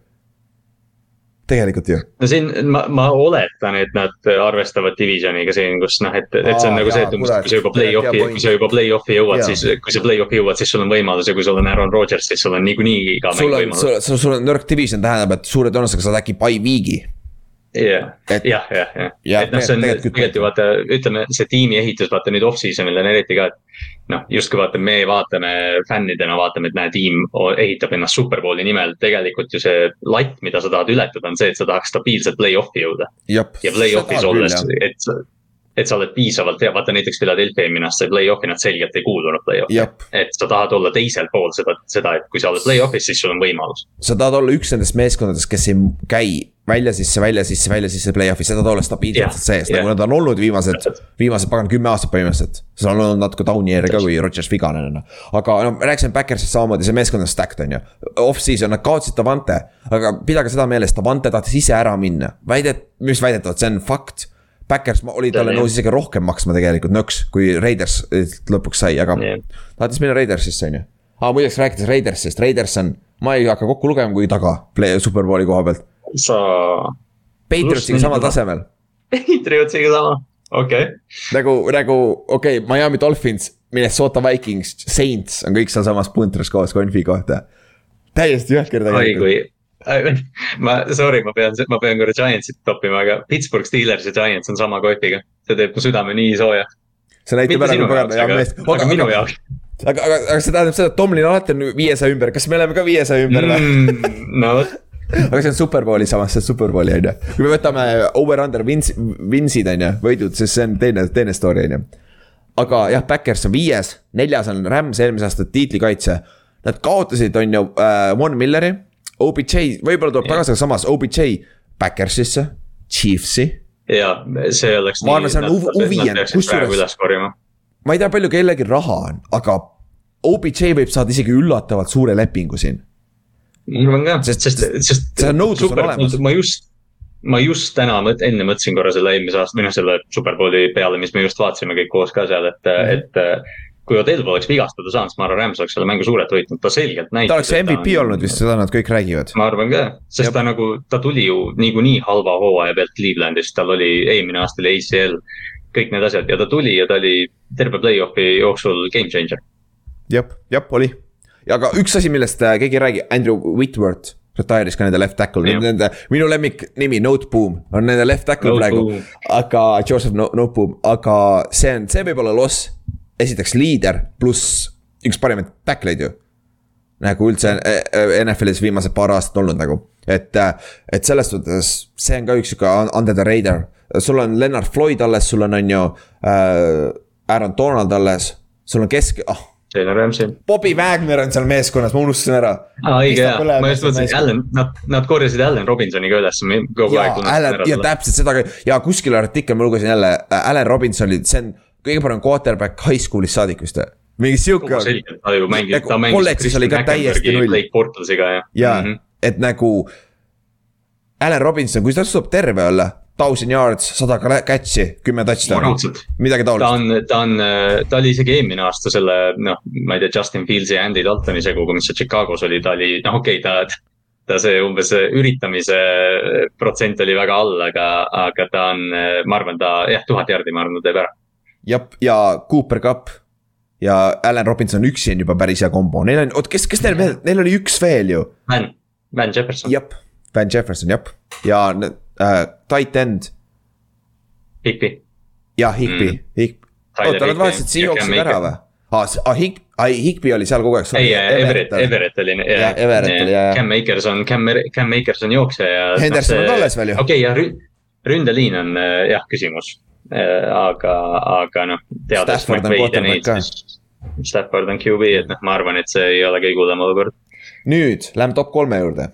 tegelikult ju. no siin ma, ma oletan, et nad arvestavad divisioniga siin, kus noh, et, et see on Aa, nagu see, et umbes, kui sa juba play-off'i, kui sa juba play-off'i jõuad, siis kui sa play-off'i jõuad, siis sul on võimalus ja kui sul on Aaron Rodgers, siis sul on niikuinii ka mäng võimalus. sul, sul on nõrk division tähendab, et suure tõenäosusega saad äkki by week'i jah, jah, jah, jah, et noh, see on tegelikult ju vaata, ütleme see tiimi ehitus, vaata nüüd off-season'il on eriti ka, et. noh, justkui vaata, me vaatame fännidena vaatame, et näe, tiim ehitab ennast superbowli nimel, tegelikult ju see latt, mida sa tahad ületada, on see, et sa tahaks stabiilselt play-off'i jõuda. ja play-off'is olles, et et sa oled piisavalt hea, vaata näiteks Philadelphia eelmine aasta play-off'i, nad selgelt ei kuulunud play-off'i. et sa tahad olla teisel pool seda, seda, et kui sa oled play-off'is, siis sul on võimalus. sa tahad olla üks nendest meeskondadest, kes ei käi välja sisse, välja sisse, välja sisse play-off'is, sa tahad olla stabiilselt sees nagu nad on olnud viimased, viimased pagan kümme aastat põhimõtteliselt. seal on olnud natuke down'i järgi ka, kui Rodgers vigane on. aga no rääkisime Backersist samamoodi, see meeskond on stacked on ju. Off-season nad kaotasid Davante, aga pidage seda meeles, Davante tahtis ise ära minna, väidet, mis väidetavalt, see on fakt Backers oli talle nõus isegi rohkem maksma tegelikult nõks, kui Raiders lõpuks sai, aga yeah. tahtis minna Raidersisse, on ju. aa, muideks rääkides Raidersist, Raiders on, ma ei hakka kokku lugema, kui taga play, superbowli koha pealt. sa. Patriotsiga samal tasemel. Patriotsiga sama, okei okay.. nagu, nagu okei okay,, Miami Dolphins Minnesota Vikings, Saints on kõik sealsamas puntras koos konfi kohta. täiesti jõhker oi tegelikult. kui, ma, sorry, ma pean, ma pean korra Giantsit toppima, aga Pittsburgh Steelers ja Giants on sama kotiga. see teeb mu südame nii sooja. see näitab ära, kui pagana hea aga mees., aga minu jaoks aga, aga, aga see tähendab seda, et Tomlin alati on viiesaja ümber, kas me oleme ka viiesaja ümber või mm.? no vot, aga see on superbowli samas, see on superbowli on ju. kui me võtame over-under wins, winsid on ju, võidud, siis see on teine, teine story on ju. aga jah, Backers on viies, neljas on Rams eelmise aasta tiitlikaitse. Nad kaotasid, on ju äh,, Von Milleri, OBJ, võib-olla tuleb tagasi, aga samas OBJ Backersisse, Chiefsi. ja see oleks. Ma arvan, see on huv- huvijend, kusjuures- praegu üles korjama. ma ei tea, palju kellelgi raha on, aga OBJ võib saada isegi üllatavalt suure lepingu siin. ma arvan ka, Sest- sest, sest, see nõudlus on olemas. ma just, ma just täna mõt-, enne mõtlesin korra selle eelmise aasta või noh, selle superbowli peale, mis me just vaatasime kõik koos ka seal, et mm, et. Kui Odell poleks vigastada saanud, siis ma arvan, Rams oleks selle mängu suurelt võitnud, ta selgelt näitas. ta oleks MVP olnud vist, seda nad kõik räägivad. ma arvan ka, sest Jep. ta nagu, ta tuli ju niikuinii halva hooaja pealt Clevelandist, tal oli eelmine aasta oli ACL. kõik need asjad ja ta tuli ja ta oli terve play-off'i jooksul game changer. jah, jah, oli. aga üks asi, millest äh, keegi ei räägi, Andrew Whitworth retire'is ka nende left tackle, nende, minu lemmiknimi Noteboom on nende left tackle Noteboom. praegu. aga Joseph no, Noteboom, aga see on, see võib olla loss. Esiteks liider pluss üks parimaid tackleid ju. nagu üldse äh, äh, NFL-is viimased paar aastat olnud nagu, et, et selles suhtes see on ka üks sihuke under the radar. sul on Leonard Floyd alles, sul on, on ju äh, Aaron Donald alles, sul on kesk, ah Jalen Ramsey. Bobby Wagner on seal meeskonnas, ma unustasin ära. aa, õige jah, ma just mõtlesin, Allan, nad, nad korjasid Allan Robinsoni ka üles, kogu ja aeg Allan ja täpselt seda ka ja kuskil artikkel ma lugesin jälle, Allan Robinson see on kõige parem quarterback high school'ist saadik vist või? mingi sihuke. ta ju mängis, ta mängis. kolledžis oli ka täiesti null. Blake Bortlesiga ja. ja mm, -hmm. et nagu. Allan Robinson, kui ta suudab terve olla, thousand yards, sada catch'i, kümme touchdown'i, midagi ta taolist. on, ta on, ta oli isegi eelmine aasta selle, noh, ma ei tea, Justin Fields'i ja Andy Daltoni seguga, mis seal Chicagos oli, ta oli, noh, okei okay,, ta. ta see umbes üritamise protsent oli väga all, aga, aga ta on, ma arvan, ta jah, tuhat jardi, ma arvan, ta teeb ära. jah, ja Cooper Cup ja Allan Robinson üksi on juba päris hea kombo, neil on, oot, kes, kes neil veel, neil oli üks veel ju Van, Van Jefferson, jep, Van Jefferson, jep, ja äh, tight end Higby. ja Higby mm., Hig-. Oota, nad vaatasid siin ja Cam ära või? aa, aa Hig-, ai Higby oli seal kogu aeg. ei, Everett, Everett oli. Jah, Everett oli, jah, jah. Cam Akers on, Cam, Cam Akers on jooksja ja. Henderson on alles veel ju. okei, ja rü- ründeliin on äh, jah küsimus. aga, aga noh, teades McVay'd ja neid siis. Stafford on QB, et noh, ma arvan, et see ei ole kõige hullem olukord. nüüd läheme top kolme juurde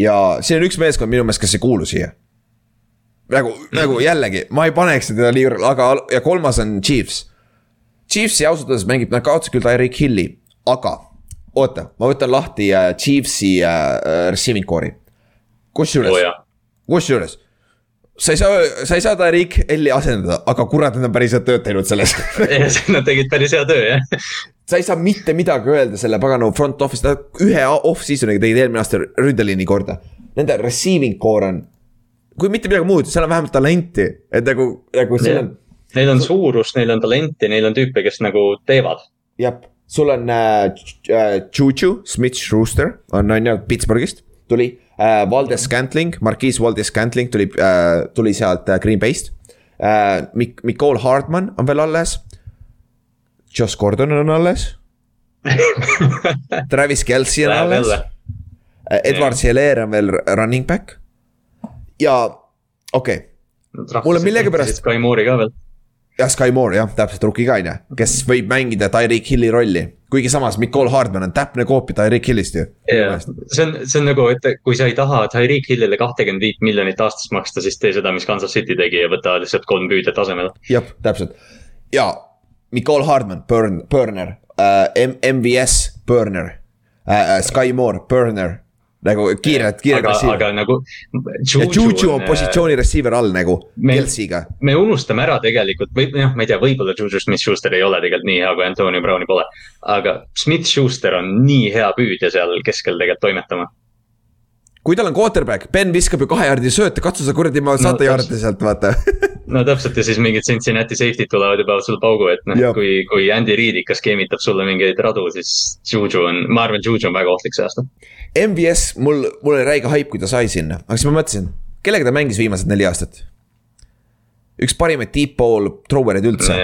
ja siin on üks meeskond minu meelest, kes ei kuulu siia. nagu, nagu jällegi, ma ei paneks teda liiga, aga ja kolmas on Chiefs. Chiefsi ausalt öeldes mängib, nad kaotasid küll Tyreek Hilli, aga oota, ma võtan lahti äh, Chiefsi äh, receiving core'i. kusjuures, jaa, kusjuures sa ei saa, sa ei saa Tyreek Hilli asendada, aga kurat, nad on päris head tööd teinud selles *laughs* nad tegid päris hea töö jah. sa ei saa mitte midagi öelda selle pagana front office, nad ühe off-season'iga tegid eelmine aasta ründeliini korda. Nende receiving core on, kui mitte midagi muud, seal on vähemalt talenti, et nagu, nagu seal on, Neil on suurust, neil on talenti, neil on tüüpe, kes nagu teevad. jah, sul on äh, äh, Juju Smith-Schuster on, on ju Pittsburghist tuli äh,. Valdes Scantling, Marquise Valdes Scantling tuli äh,, tuli sealt äh, Green Bay'st äh,. Mik-, Nicole Hardman on veel alles. Josh Gordon on alles. *laughs* Travis Kelci on alles jälle. Edward Seler on veel running back. ja okei okay., Mulle millegipärast- Sky Moore'i ka veel. Ja Sky Moore jah, täpselt rookie ka on ju, kes võib mängida Tyreek Hilli rolli. kuigi samas Nicole Hardman on täpne koopia Tyreek Hillist ju. jaa, see on, see on nagu, et kui sa ei taha Tyreek Hillile kahtekümmend viit miljonit aastas maksta, siis tee seda, mis Kansas City tegi ja võta lihtsalt kolm püüdjat asemele. jah, täpselt ja Nicole Hardman, Burn, Burner äh,, MVS, Burner äh,, Sky Moore, Burner nagu kiired aga, receiver. aga nagu. ja Juju on positsiooni receiver all nagu Kelsiga. me unustame ära tegelikult või noh, ma ei tea, võib-olla Juju Smith-Schuster ei ole tegelikult nii hea, kui Antonio Browni pole. aga Smith-Schuster on nii hea püüdja seal keskel tegelikult toimetama. kui tal on quarterback, Ben viskab ju kahe jardi sööte, katsu sa kuradi ma saate No, jardi sealt vaata. *laughs* no täpselt ja siis mingid Cincinnati safety'd tulevad ja panevad sulle paugu, et noh, kui, kui Andy Reid ikka skeemitab sulle mingeid radu, siis Juju on, ma arvan, Juju on väga ohtlik see aasta. MVS, mul, mul oli räige haip, kui ta sai sinna, aga siis ma mõtlesin, kellega ta mängis viimased neli aastat? üks parimaid deep ball thrower eid üldse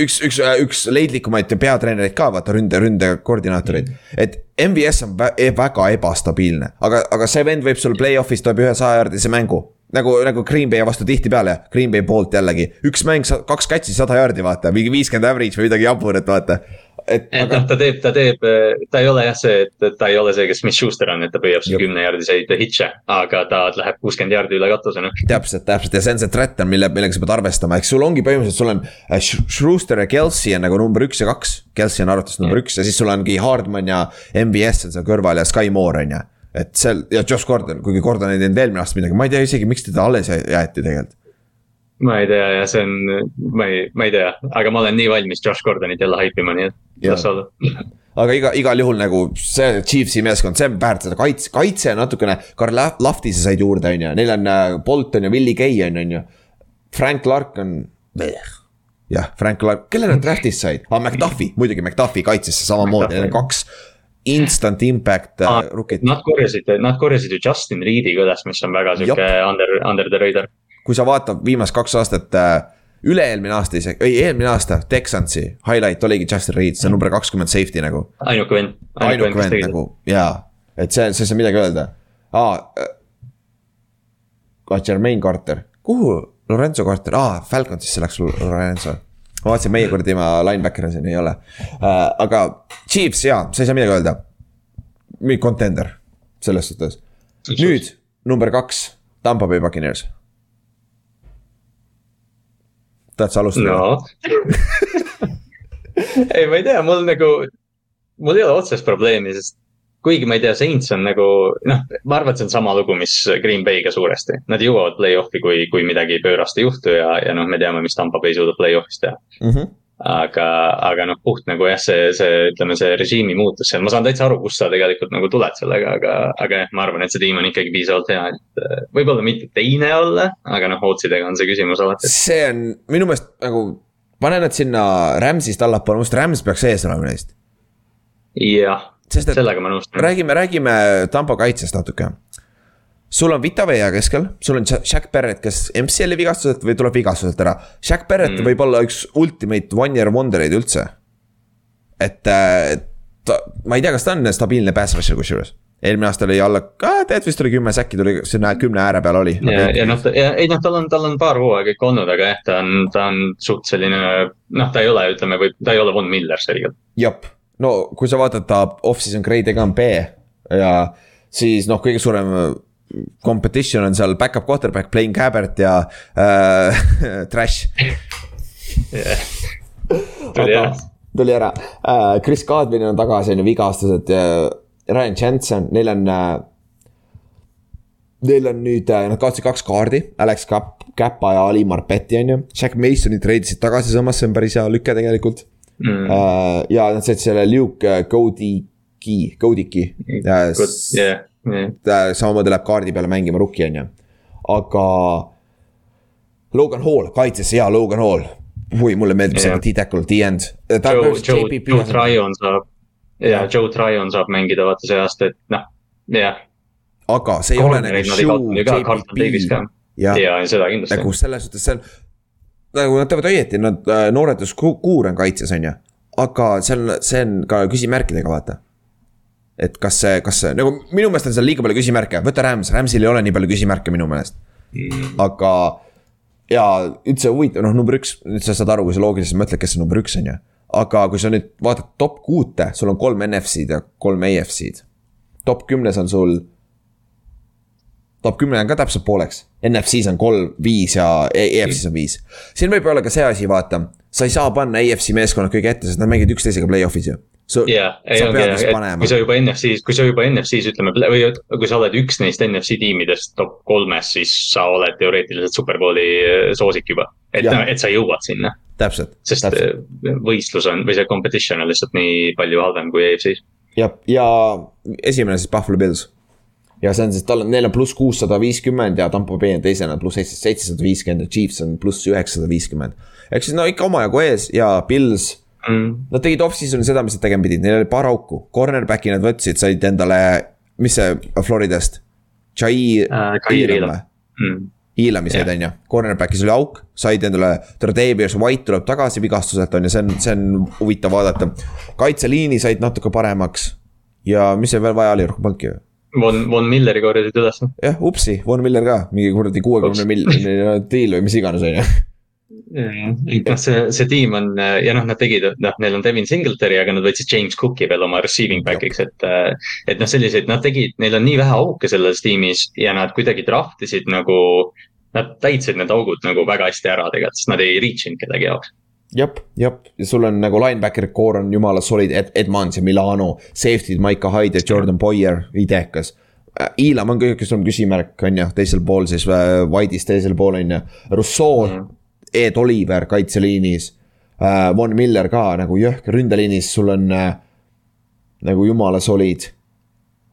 üks, üks, üks leidlikumaid peatreenereid ka, vaata ründe, ründekoordinaatoreid. et MVS on vä väga ebastabiilne, aga, aga see vend võib sul play-off'is toob ühe sajajardise mängu. Nagu, nagu Green Bay vastu tihtipeale, Green Bay poolt jällegi, üks mäng, kaks catch'i, sada jaardi, vaata, mingi viiskümmend average või midagi jaburat, vaata. Et, et aga... noh, ta teeb, ta teeb, ta ei ole jah see, et ta ei ole see, kes Smith Schuster on, et ta püüab sul kümne jaardiseid hitše, aga ta läheb kuuskümmend jaardi üle katuse, noh. täpselt, täpselt. Ja see on see threat on, mille, millega sa pead arvestama, eks sul ongi põhimõtteliselt, sul on äh, Schuster ja Kelsey on nagu number üks ja kaks. Kelsey on arvates number üks ja siis sul ongi Hardman ja MBS on seal kõrval ja Sky Moore on ju. Et seal ja Josh Gordon, kuigi Gordon ei teinud eelmine aasta midagi, ma ei tea isegi, miks teda alles jäeti tegelikult. Ma ei tea ja see on, ma ei, ma ei tea, aga ma olen nii valmis Josh Gordonit jälle haipima, nii et las olla. *laughs* Aga iga, igal juhul nagu see Chiefsi meeskond, see on väärt seda kaitse, kaitse natukene, Karl Lahtise said juurde, on ju, neil on äh, Bolton ja Willie Gay on, on ju. Frank Clark on, jah, Frank Clark, kelle nad draft'ist said? Ah,, McDuffi, muidugi McDuffi kaitsesse samamoodi, neil on kaks instant impact äh, ah, rookid. Nad korjasid, nad korjasid ju Justin Reed'i ka üles, mis on väga sihuke under, under the radar kui sa vaatad viimast kaks aastat äh, üle-eelmine aasta isegi, ei eelmine aasta, Texansi highlight oligi Justin Reed, see on number kakskümmend safety nagu. ainuke vend. ainuke vend nagu jaa, et see, see ei saa midagi öelda. aa äh,, Jermaine Carter, kuhu Lorenzo Carter, aa Falconsisse läks Lorenzo. Ma vaatasin, meie kuradi ma linebacker siin ei ole äh,, aga Chiefs jaa, sa ei saa midagi öelda. mingi contender, selles suhtes. nüüd number kaks, Tampa Bay Buccaneers tahad sa alustada no. *laughs* ei, ma ei tea, mul nagu, mul ei ole otsest probleemi, sest kuigi ma ei tea, Saints on nagu noh, ma arvan, et see on sama lugu, mis Green Bay'ga suuresti. Nad jõuavad play-off'i, kui, kui midagi pöörast ei juhtu ja, ja noh, me teame, mis Tampa Bay suudab play-off'is teha mm. -hmm aga, aga noh, puht nagu jah, see, see, ütleme, see režiimi muutus seal, ma saan täitsa aru, kust sa tegelikult nagu tuled sellega, aga, aga jah, ma arvan, et see tiim on ikkagi piisavalt hea, et äh, võib-olla mitte teine olla, aga noh, Ootsidega on see küsimus alati. see on minu meelest nagu, pane nad sinna Rams'ist allapoole, minu arust Rams peaks ees olema neist. jah, sellega ma nõustun. räägime, räägime Tampo kaitsest natuke sul on Vita Vea keskel, sul on Jack Barrett, kes MCL-i vigastuselt või tuleb vigastuselt ära. Jack Barrett mm. võib olla üks ultimate one year wonder eid üldse. et, äh, et ta, ma ei tea, kas ta on stabiilne pass rusher kusjuures eelmine aasta oli alla, tead vist oli kümme säkki tuli sinna kümne ääre peal oli. ja, ja noh, ei noh, tal on, tal on paar hooaega ikka olnud, aga jah, ta on, ta on suht selline, noh, ta ei ole, ütleme, või ta ei ole Von Miller selgelt. jep, no kui sa vaatad ta off-season grade'iga on B ja siis noh, kõige suurem competition on seal back-up quarterback, Blaine Gabbert ja äh, *laughs* Trash yeah.. tuli ära. tuli ära uh,, Chris Godwin on tagasi, on ju, vigastused uh,, Ryan Jensen, neil on uh,. Neil on nüüd, nad kaotasid kaks kaardi, Alex Kapp, Käpa ja Ali Marpetti on ju, Jack Masoni treidisid tagasi samas, see on päris hea lüke tegelikult mm.. Uh, ja nad said selle Luke Codiki, Codiki. Yeah ta samamoodi läheb kaardi peale mängima rookie on ju, aga. Logan Hall, kaitsesse hea Logan Hall. oi, mulle meeldib see T-tackle, T-end. Joe, Joe, Joe Tryon saab ja Joe Tryon saab mängida vaata see aasta, et noh, jah. aga see ei ole nagu show. ja, ja seda kindlasti. nagu selles suhtes on, nagu nad teevad õieti, nad äh, nooreduskuur on kaitses, on ju. aga see on, see on ka küsimärkidega, vaata et kas see, kas see nagu minu meelest on seal liiga palju küsimärke, võta Rams, Ramsil ei ole nii palju küsimärke minu meelest mm.. aga ja üldse huvitav, noh number üks, nüüd sa saad aru, kui sa loogiliselt mõtled, kes see number üks on ju. aga kui sa nüüd vaatad top kuute, sul on kolm NFC-d ja kolm AFC-d. top kümnes on sul. Top kümme on ka täpselt pooleks, NFC-s on kolm, viis ja AFC-s on viis. siin võib olla ka see asi, vaata, sa ei saa panna AFC meeskonnad kõige ette, sest nad mängivad üksteisega play-off'is ju jah, ei ongi jah, et kui sa juba NFC-s, kui sa juba NFC-s ütleme või kui sa oled üks neist NFC tiimidest top kolmes, siis sa oled teoreetiliselt superbowli äh, soosik juba. et, et sa jõuad sinna. sest täpselt. Äh, võistlus on või see competition on lihtsalt nii palju halvem kui EFC-s. jah, ja esimene siis Buffalo Bills. Ja see on siis, tal on, neil on pluss kuussada viiskümmend ja Tampo Bay on teisena pluss seitsesada viiskümmend ja Chiefs on pluss üheksasada viiskümmend. ehk siis no ikka omajagu ees ja Pils mm.. Nad tegid off-season'i seda, mis nad tegema pidid, neil oli paar auku, cornerback'i nad võtsid, said endale, mis see Floridast? Chai uh,. Iilam või mm.? Iilami said, on ju, cornerback'is oli auk, said endale, Tredavious White tuleb tagasi vigastuselt, on ju, see on, see on huvitav vaadata. kaitseliini said natuke paremaks ja mis seal veel vaja oli, rohkem polnudki ju Von, Von Milleri korjasid üles. jah, upsi, Von Miller ka, mingi kuradi kuuekümne miljoni deal või mis iganes, on ju noh, see, see tiim on ja noh, nad tegid, noh, neil on Devin Singletary, aga nad võtsid James Cooki veel oma receiving back'iks, et. et noh, selliseid, nad tegid, neil on nii vähe auke selles tiimis ja nad kuidagi draft isid nagu. Nad täitsid need augud nagu väga hästi ära tegelikult, sest nad ei reach inud kedagi jaoks jep, jep, ja sul on nagu linebacker core on jumala solid Ed, Edmonds ja Milano, safety'd Maiko Hyde ja Jordan Boyer, idekas. Iilam on kõige suurem küsimärk, on ju, teisel pool siis äh,, White'is teisel pool on ju, Rousseau mm, -hmm. Ed Oliver kaitseliinis äh,. Von Miller ka nagu jõhker ründeliinis, sul on äh, nagu jumala solid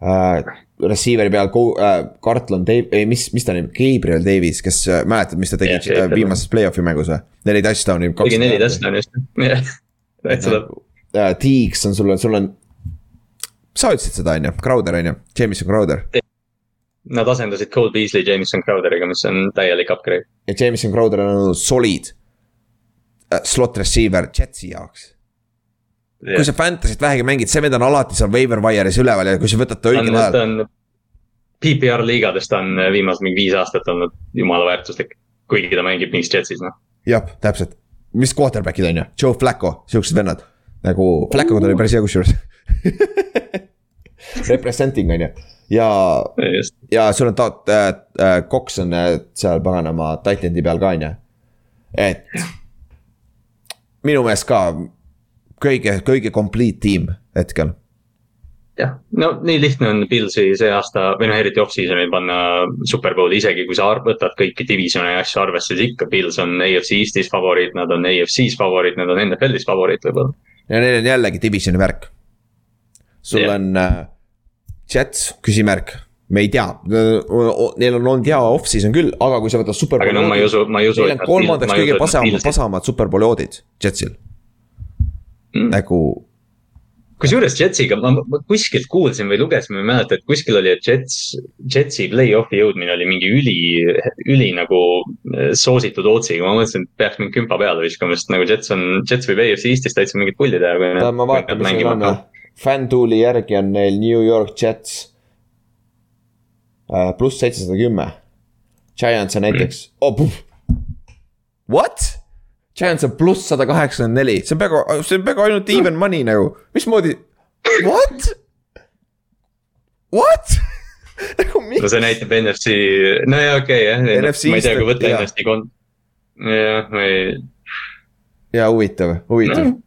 äh, receiver'i peal äh, Cartlon Dave, ei mis, mis ta nimi, Gabriel Davis, kes äh, mäletad, mis ta tegi yeah, äh, viimases play-off'i mängus või? neli touchdown'i. tegi neli touchdown'i just, *laughs* jah, täitsa lõpp. Teeks on sul, sul on, sa ütlesid seda, on ju, Crowder on ju, Jameson Crowder. Nad asendasid Cole Beasley Jameson Crowderiga, mis on täielik upgrade. ja Jameson Crowder on olnud solid slot receiver Jetsi jaoks yeah.. kui sa Fantasy't vähegi mängid, see vend on alati seal waiver wire'is üleval ja kui sa võtad ta õigel ajal. PPR liigades ta on viimased mingi viis aastat olnud jumala väärtuslik, kuigi ta mängib mingis Jetsis noh. jah, täpselt, mis quarterback'id on ju, Joe Flacco, siuksed vennad nagu Flacco'ga tuli päris hea kusjuures *laughs* Representing on ju ja, ja sul on ta- äh,, äh, Cox on äh, seal paganama titan'i peal ka on ju. et minu meelest ka kõige, kõige complete tiim hetkel. jah, no nii lihtne on Pilsi see aasta või noh, eriti off-season'il panna superbowli, isegi kui sa võtad kõiki divisione ja asju arvesse, siis ikka Pils on AFC Eestis favoriit, nad on AFC-s favoriit, nad on NFL-is favoriit võib-olla. ja neil on jällegi divisioni värk. sul yeah. on äh, Jets, küsimärk me ei tea, neil on olnud hea off-season küll, aga kui sa võtad superbowli. aga no ma ei usu, ma ei usu. Neil on kolmandaks kõige pasamad, pasamad superbowli oodid, Jetsil mm. nagu kusjuures Jetsiga ma, ma kuskilt kuulsin või lugesin, ma ei mäleta, et kuskil oli, et Jets, Jetsi play-off'i jõudmine oli mingi üli, üli nagu äh, soositud ootsiga. ma mõtlesin, et peaks mingi kümpa peale viskama, sest nagu Jets on, Jets võib EFC Eestis täitsa mingit pulli teha. ma vaatan, mis neil on, FanDuel'i järgi on neil New York Jets uh,. pluss seitsesada kümme. Giants on näiteks mm., oh, what? Giants on pluss sada kaheksakümmend neli, see on peaaegu, see on peaaegu ainult even money nagu, mismoodi, what? What? *laughs* nagu miks? no see näitab NFC, no jaa, okei okay, jah, ma ei tea, kui võtta NFC kon-, jah, ma ei. jaa, huvitav, huvitav no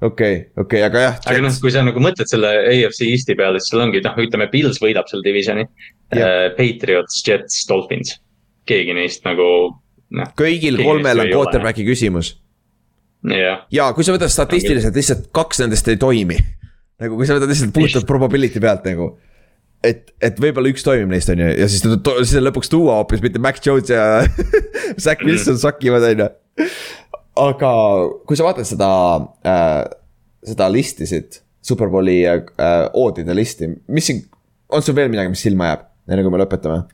okei okay,, okei okay,, aga jah. aga noh, kui sa nagu mõtled selle AFC Eesti peale, siis sul ongi noh, ütleme, Pils võidab selle divisioni uh,. Patriots, Jets, Dolphins, keegi neist nagu noh. kõigil kolmel on quarterback'i ole. küsimus. ja, ja kui sa võtad statistiliselt lihtsalt kaks nendest ei toimi. nagu kui sa võtad lihtsalt puhtalt probability pealt nagu. et, et võib-olla üks toimib neist on ju ja siis, siis lõpuks tuua hoopis mitte Mac Jones ja *laughs* Zack mhm. Wilson sakivad on ju. aga kui sa vaatad seda äh,, seda listi siit, Superbowli äh, oodide listi, mis siin, on sul veel midagi, mis silma jääb, enne kui me lõpetame?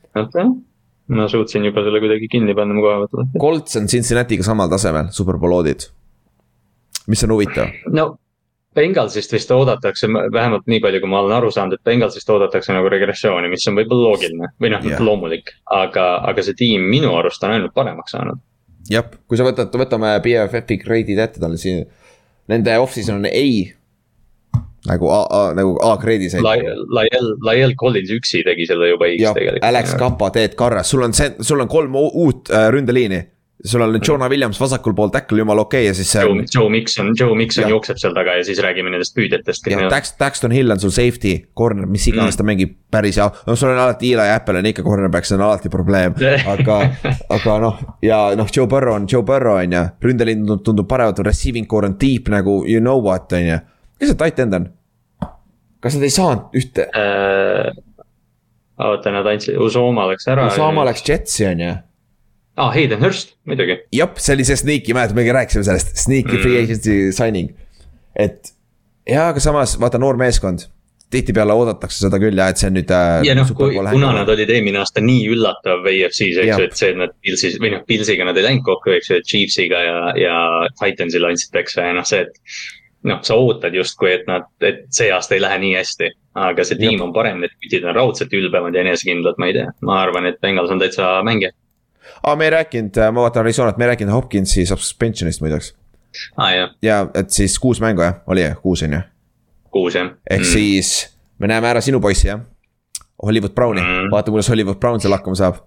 Ma suutsin juba selle kuidagi kinni panna mu koha pealt. Colts on Cincinnati'ga samal tasemel, superbowl oodid. mis on huvitav? no Bengalsist vist oodatakse, vähemalt nii palju, kui ma olen aru saanud, et Bengalsist oodatakse nagu regressiooni, mis on võib-olla loogiline või noh yeah., loomulik. aga, aga see tiim minu arust on ainult paremaks saanud. jah, kui sa võtad, võtame BFF-i grade'id ette talle siin. Nende off-season on A nagu A, A, nagu A-kreedi said. Laiel, Laiel Collins üksi tegi selle juba X tegelikult. Alex Kapa, Ted Karras, sul on see, sul on kolm uut äh, ründeliini. sul on Jonah Williams vasakul pool tackle, jumala okei okay, ja siis see. Joe, Joe Mikson, Joe Mikson ja. jookseb seal taga ja siis räägime nendest püüdjatest. ja Dax, Daxton Hill on sul safety, corner, mis iganes mm. ta mängib päris hea, no sul on alati Eli Apple on ikka cornerback, see on alati probleem. *laughs* aga, aga noh, ja noh, Joe Burrow on Joe Burrow on ju, ründeliin tundub paremat, receiving core on deep nagu you know what on ju. Kes see tight end on? kas nad ei saanud ühte äh,? oota, nad andsid, Usoma läks ära. Usama läks Jetsi on ju aa, Hayden Hurst, muidugi. jep, see oli see sneaky, mäletad, me rääkisime sellest, sneaky free agency signing. et jaa, aga samas vaata noor meeskond, tihtipeale oodatakse seda küll ja et see on nüüd äh,. ja noh, kui, kuna nad olid eelmine aasta nii üllatav EFC-s, eks Jah. ju, et see, et nad Pilsis või noh, Pilsiga nad ei läinud kokku, eks ju, et Chiefsiga ja, ja Titansile andsid, eks ju, ja noh, see, et. noh, sa ootad justkui, et nad, et see aasta ei lähe nii hästi, aga see tiim on parem, need kütid on raudselt ülbemad ja enesekindlad, ma ei tea, ma arvan, et Bengals on täitsa mängija. aa, me ei rääkinud, ma vaatan Arizonat, me ei rääkinud Hopkinsi suspensionist muideks. aa ah, jah, ja et siis kuus mängu jah, oli kuus on ju, kuus jah. ehk mm. siis me näeme ära sinu poissi jah. Hollywood Browni. Mm., vaata kuidas Hollywood Brown seal hakkama saab.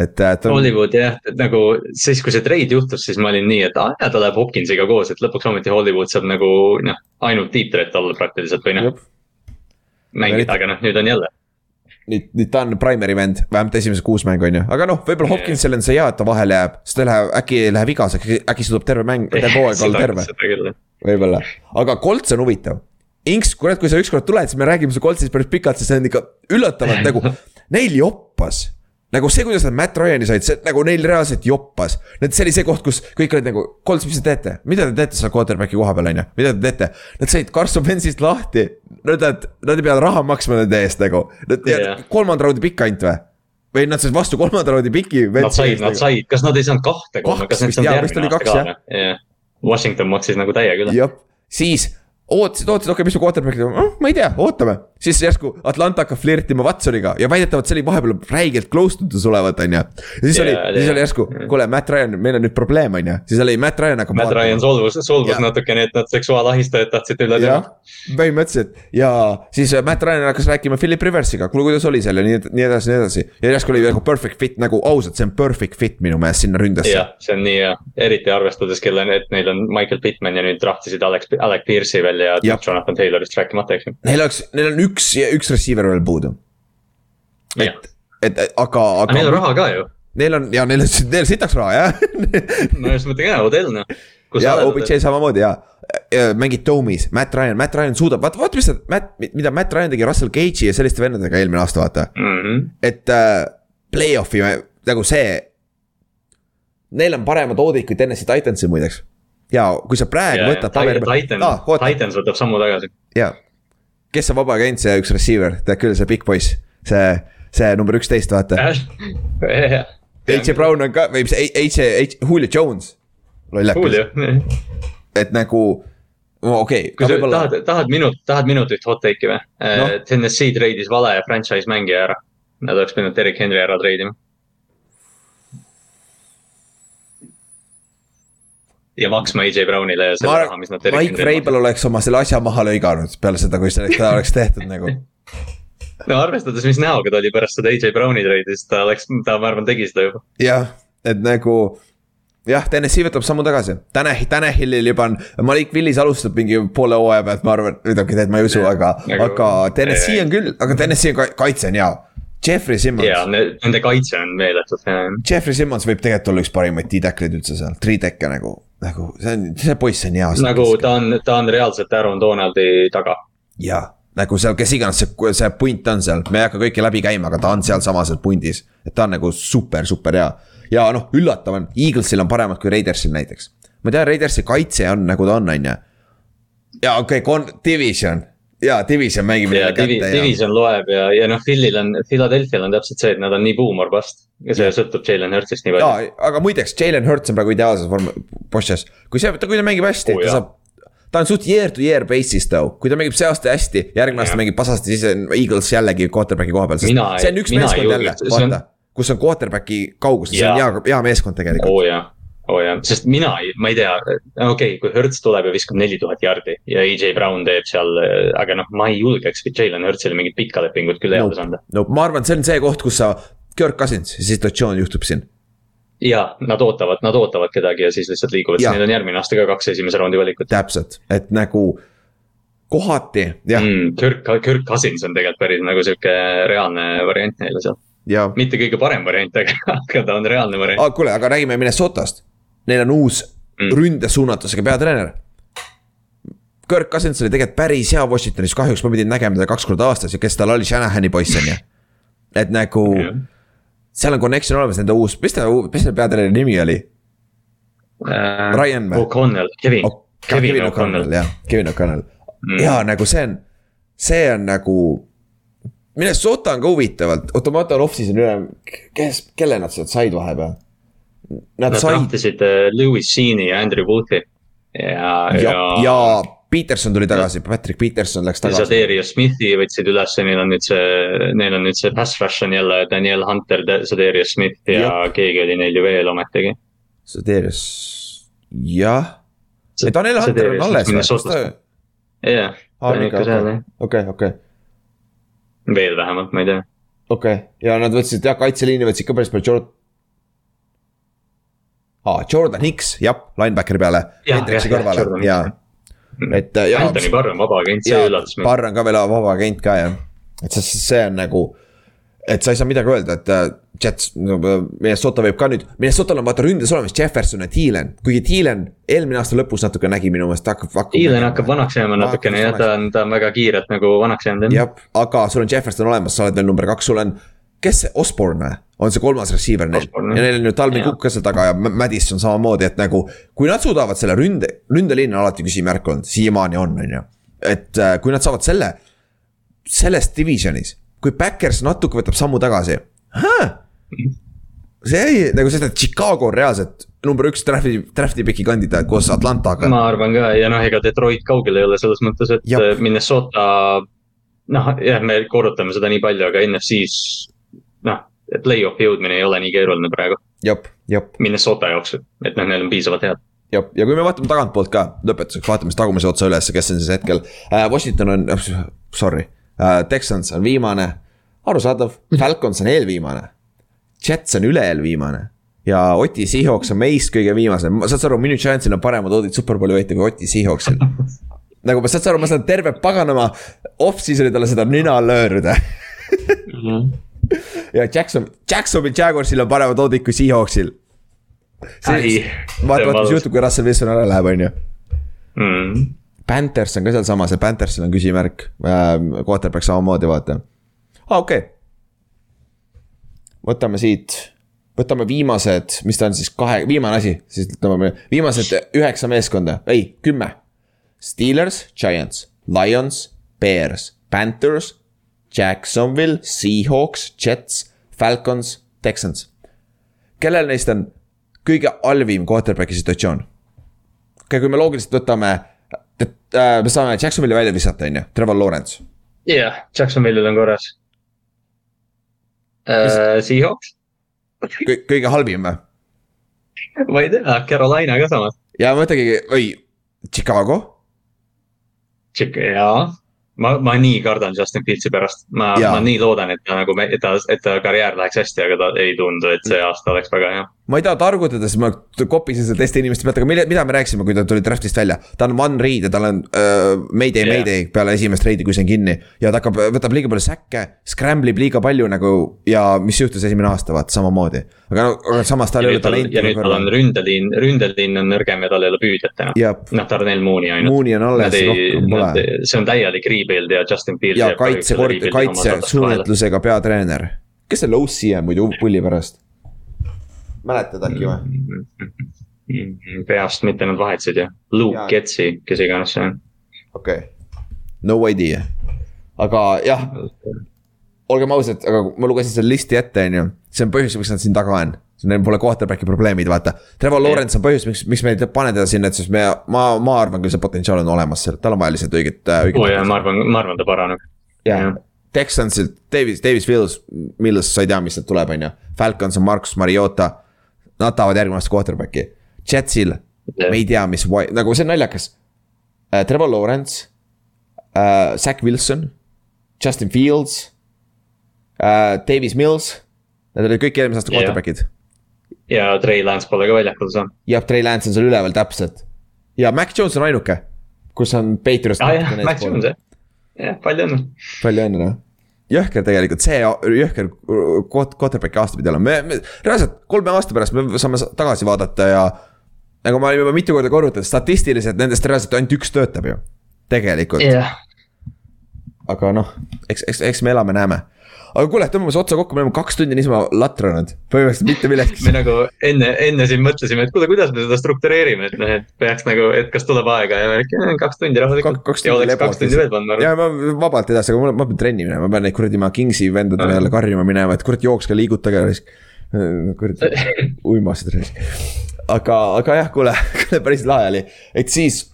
Et äh, ta Hollywood jah, et nagu siis, kui see treid juhtus, siis ma olin nii, et aa jaa, ta läheb Hopkinsiga koos, et lõpuks ometi Hollywood saab nagu noh, ainult threat olla praktiliselt või noh, mängida, aga noh, nüüd on jälle. nüüd, nüüd ta on primary vend, vähemalt esimesed kuus mängu on ju, aga noh, võib-olla Jaa. Hopkinsil on see hea, et ta vahele jääb, sest ta läheb, äkki läheb vigaseks, äkki suudab terve mäng, terve hooaeg olla terve. võib-olla, aga Colts on huvitav. Inks, kurat, kui sa ükskord tuled, siis me räägime su Coltsist päris pikalt, sest see on ikka üllatavalt nagu, *laughs* neil joppas. Nagu see, kuidas nad Matt Ryan'i said, see nagu neil reaalselt joppas. Need, see oli see koht, kus kõik olid nagu, Colts, mis te teete, mida te teete seal quarterback'i koha peal, on ju, mida te teete. Nad said Carson Wentzist lahti, nad, nad, nad ei pea raha maksma nende eest nagu, nad Jah. yeah. kolmanda raundi pikk ainult või? või nad said vastu kolmanda raundi piki. nad said, nad said, kas nad ei saanud kahte Kaks vist, jaa, vist oli kaks, jah. Washington maksis nagu täiega üle. jah, siis ootasid, ootasid, okei okay,, mis me quarterback'i teeme oh,, ma ei tea, ootame. Siis järsku Atlanta hakkab flirtima Watsoniga ja väidetavalt see oli vahepeal räigelt close to dus olevat, on ju. ja siis Jaa, oli, jaa. siis oli järsku, kuule, Matt Ryan, meil on nüüd probleem, on ju, siis oli Matt Ryan hakkab. Matt Ryan solvus, solvus natukene, et nad seksuaalahistajad tahtsid üle jah. põhimõtteliselt ja siis äh, Matt Ryan hakkas rääkima Philip Riversiga, kuule, kuidas oli seal ja nii, nii edasi, nii edasi. ja järsku oli nagu perfect fit nagu ausalt, see on perfect fit minu meelest sinna ründesse. jah, see on nii hea, eriti arvestades, kelle, et neil on Michael Pittman ja nüüd draftisid Alex, Alec Pierce'i veel ja. Jonathan Taylorist rääkimata, eks ju. Neil oleks, neil on üks, üks receiver veel puudu. et et aga, aga neil on raha ka ju. neil on ja neil on, neil sitaks raha jah no just mõtlen ka, Odell noh. ja OBJ samamoodi ja, mängid Dome'is, Matt Ryan, Matt Ryan suudab, vaata, vaata, mis ta, Matt, mida Matt Ryan tegi Russell Cage'i ja selliste vendadega eelmine aasta, vaata. -hmm. et äh, play-off'i nagu see. Neil on paremad oodid kui Tennessee Titansil muideks. ja kui sa praegu võtad paberi peal, Titan oota, Titans võtab sammu tagasi. jaa. Kes on vaba agent, see üks receiver, tead küll, see big poiss, see, see number üksteist, vaata. AJ Brown on ka, või mis, AJ, Julio Jones. lollakas, et nagu, okei kui okay,, sa tahad, tahad minut, tahad minutit hot take'i või no.? Tennessee treidis vale franchise mängija ära. Nad oleks pidanud Derek Henry ära treidima. Ja maksma AJ Brownile ja selle ma raha, mis nad Mike Vrabel oleks oma selle asja maha lõiganud peale seda, kui see ta oleks tehtud nagu. *laughs* no arvestades, mis näoga ta oli pärast seda AJ Browni treidi, siis ta oleks, ta ma arvan tegi seda juba. jah, et nagu jah, Tennessee võtab sammu tagasi, Tanah, Tanahilil juba on, Malik Willis alustab mingi poole hooaja pealt, ma arvan, nüüd okei, tegelikult ma ei usu, aga Nagu- aga Tennessee on küll, aga ka- kaitse on hea. Jeffrey Simmons, nende kaitse on meeletult hea. Jeffrey Simmons võib tegelikult olla üks parimaid T-tackleid üldse seal, three-tech'e nagu, nagu see on, see poiss on hea. nagu ta on, ta on reaalselt Aaron Donaldi taga. jah, nagu seal, kes iganes see, see punt on seal, me ei hakka kõike läbi käima, aga ta on sealsamas seal pundis. et ta on nagu super, super hea. ja noh, üllatav on, Eaglesil on paremad kui Raidersil näiteks. ma tean, Raidersi kaitse on nagu ta on, on ju. ja okei okay,, kon-, division ja division mängib neile kätte ja. division loeb ja, ja noh, Philil on, Philadelphia'l on täpselt see, et nad on nii buumor vast. ja see sõltub Jalen Hurtsist nii palju. jaa, aga muideks, Jalen Hurts on praegu ideaalses vorm, posses. kui see, kui ta mängib hästi oh,, ta jaa. saab. ta on suht year to year basis though, kui ta mängib see aasta hästi, järgmine aasta mängib pasasti, siis on Eagles jällegi quarterback'i koha peal, sest Mina see on üks meeskond jälle vaata. kus on quarterback'i kauguses, see on hea, hea meeskond tegelikult. oo jaa, oo jaa, sest mina ei, ma ei tea, okei okay,, kui Hurts tuleb ja viskab neli tuhat jardi ja AJ Brown teeb seal, aga noh, ma ei julgeks Jalen Hurtsile mingit pikka lepingut küll heades anda. no ma arvan, see on see koht, kus sa, Kirk Cousins, situatsioon juhtub siin. ja nad ootavad, nad ootavad kedagi ja siis lihtsalt liiguvad, sest neil on järgmine aasta ka kaks esimese raundi valikut. täpselt, et nagu kohati jah mm., Kirk, Kirk Cousins on tegelikult päris nagu sihuke reaalne variant neile seal. ja mitte kõige parem variant, aga, aga ta on reaalne variant. kuule, aga räägime Minnesotast. Neil on uus mm. Ründesuunatusega peatreener. Kirk Cousins oli tegelikult päris hea Washingtonis, kahjuks ma pidin nägema teda kaks korda aastas ja kes tal oli, Shanahani poiss on ju. et nagu Jah. seal on connection olemas, nende uus, mis ta, mis selle peatreeneri nimi oli? Ryan või? O'Connell, Kevin Oh, Kevin O'Connell jah, Kevin O'Connell mm. ja nagu see on, see on nagu. Minnesota on ka huvitavalt, oota ma vaatan off-season üle, kes, kelle nad sealt said vahepeal? Nad Nad said draftisid äh, Lewis Sean'i ja Andrew Booth'i ja, ja, ja, ja Peterson tuli tagasi, Patrick Peterson läks ja tagasi. Zadarius Smithi võtsid üles ja neil on nüüd see, neil on nüüd see pass rush on jälle Daniel Hunter, Zadarius Smith ja Jep. keegi oli neil ju veel ometigi. Zadarius, jah. Daniel Hunter on alles või? jah, ta on ikka seal jah, okei, okei, veel vähemalt, ma ei tea. okei ja nad võtsid jah, kaitseliini võtsid ka päris palju Aa, Jordan Hicks, jah, linebackeri peale, Jah, Hendriksi kõrvale ja, Hicks, et äh, ja. Anthony Barr on vaba agent, see ja üllatas mind. Barr on ka veel vaba agent ka jah, et see, see on nagu. et sa ei saa midagi öelda, et äh, Jets, Minnesota võib ka nüüd, Minnesotal on vaata ründes olemas Jefferson ja Thielen, kuigi Thielen eelmine aasta lõpus natuke nägi minu meelest hakkab, hakkab. Thielen hakkab vanaks jääma natukene jah, ta on, ta on väga kiirelt nagu vanaks jäänud jah. jah, aga sul on Jefferson olemas, sa oled veel number kaks, sul on, kes see, Osborne või? on see kolmas receiver neil ja neil on ju Talvin. Cook ka seal taga ja Madison samamoodi, et nagu. kui nad suudavad selle ründe, ründeliin on alati küsimärk olnud, siiamaani on, on ju. et äh, kui nad saavad selle, selles divisionis, kui Backers natuke võtab sammu tagasi. see ei, nagu seda Chicago on reaalselt number üks draft'i, draft'i piki kandidaat koos Atlantaga. ma arvan ka ja noh, ega Detroit kaugel ei ole selles mõttes, et Jah. äh, Minnesota. noh, jah, me korrutame seda nii palju, aga NFC-s noh, play-off'i jõudmine ei ole nii keeruline praegu. Minnesota jaoks, et noh, neil on piisavalt head. ja, ja kui me vaatame tagantpoolt ka, lõpetuseks vaatame siis tagumise otsa üles, kes on siis hetkel äh,, Washington on, sorry äh,, Texans on viimane, arusaadav, Falcons on eelviimane. Jets on üle-eelviimane ja Oti Seahawks on meist kõige viimasem, saad sa aru, minu chance'il on paremad oodid superbowli võita kui Oti Seahawksil. *laughs* nagu ma saad sa aru, ma saan terve paganama off-season'i talle seda nina löörida *laughs* ja Jackson, Jacksonvil Jaguarsil on paremad oodid kui Seahawksil. Vaata, vaata, mis juhtub, kui Russell Wilson ära läheb, on ju mm. Panthers on ka sealsamas ja Panthersil on küsimärk äh,, quarterback samamoodi vaata ah,. okei okay.. võtame siit, võtame viimased, mis ta on siis kahe, viimane asi, siis tõmbame viimased üheksa meeskonda, ei kümme. Steelers, Giants, Lions, Bears, Panthers, Jacksonville, Seahawks, Jets, Falcons, Texans. kellel neist on kõige halvim quarterback'i situatsioon? okei okay,, kui me loogiliselt võtame, et äh, me saame Jacksonville'i välja visata, on ju, Trevor Lawrence. jah, Jacksonville'il on korras uh,. Seahawks, kõige halvim või? ma ei tea, Carolina ka samas. ja ma mõtlengi, oi, Chicago, jaa, ma, ma nii kardan Justin Fieldsi pärast, ma, ma nii loodan, et ta nagu, et ta, et ta karjäär läheks hästi, aga ta ei tundu, et see aasta oleks väga hea. Ma ei taha targutada, sest ma kopisin seda teiste inimeste pealt, aga mille, mida me rääkisime, kui ta tuli draft'ist välja. ta on one read ja tal on uh, mayday Jah. mayday peale esimest reidi, kui see on kinni. ja ta hakkab, võtab liiga palju säkke, scramble ib liiga palju nagu ja mis juhtus esimene aasta, vaata samamoodi. aga no aga samas tal ei ole tal, ja nüüd tal on talenti. ründeliin, ründeliin on nõrgem ja tal ei ole püüdjat enam. noh, Darnell Mooney ainult. Mooney on alles, rohkem pole. see on täielik rebuild ja Justin Fields. ja kaitse, kaitse suunitlusega peatreener. kes selle OC on muidu pulli pärast? Mäletad äkki või? Mm, peast mitte nad vahetasid ju, Luke. Getsi, kes iganes see on. okei okay., no idea. aga jah, olgem ausad, aga ma lugesin selle listi ette, on ju, see on põhjus, miks nad siin taga on. Neil pole quarterback'i probleemid, vaata. Trevor Lawrence on põhjus, miks, miks me ei pane teda sinna, et siis me, ma, ma arvan küll, see potentsiaal on olemas seal, tal on vaja lihtsalt õiget, õiget. oo jaa, ma arvan, ma arvan, ta paraneb. jah, Texansilt Davis, Davis Mills, Mills, sa ei tea, mis sealt tuleb, on ju. Falcons on Marcus Mariota. Nad tahavad järgmine aasta quarterback'i. Jetsil, me ei tea, mis, nagu see on naljakas uh,. Trevor Lawrence uh,, Zack Wilson, Justin Fields uh,, Davis Mills. Need olid kõik eelmise aasta Jah. quarterback'id ja Trey Lance pole ka väljakul saanud. ja Trey Lance on seal üleval täpselt. ja Mac Jones on ainuke, kus on Patriots. aa jah, Max Jones jah, jah, palju õnne. palju õnne noh. Jõhker tegelikult, see jõhker quart- quarterback'i aasta pidi olema, me, me reaalselt kolme aasta pärast me saame sa- tagasi vaadata ja. nagu ma olen juba mitu korda korrutanud, statistiliselt nendest reaalselt ainult üks töötab ju, tegelikult, jah, aga noh, eks, eks, eks me elame-näeme. Aga kuule, tõmbame see otsa kokku, me oleme kaks tundi niisama latranud, põhimõtteliselt mitte millestki me. nagu enne, enne siin mõtlesime, et kuule, kuidas me seda struktureerime, et noh, et peaks nagu, et kas tuleb aega ja värk, kaks tundi rahulikult Kak- kaks ja tundi kaks tundi veel arvan. ja ma vabalt edasi, aga mul, ma pean trenni minema, ma pean neid kuradi oma Kingsi vendadele jälle karjuma minema, et kurat jookske, liigutage. kuradi *laughs* uimasid raisk. aga, aga jah, kuule, *laughs* kuule päris lahe oli, et siis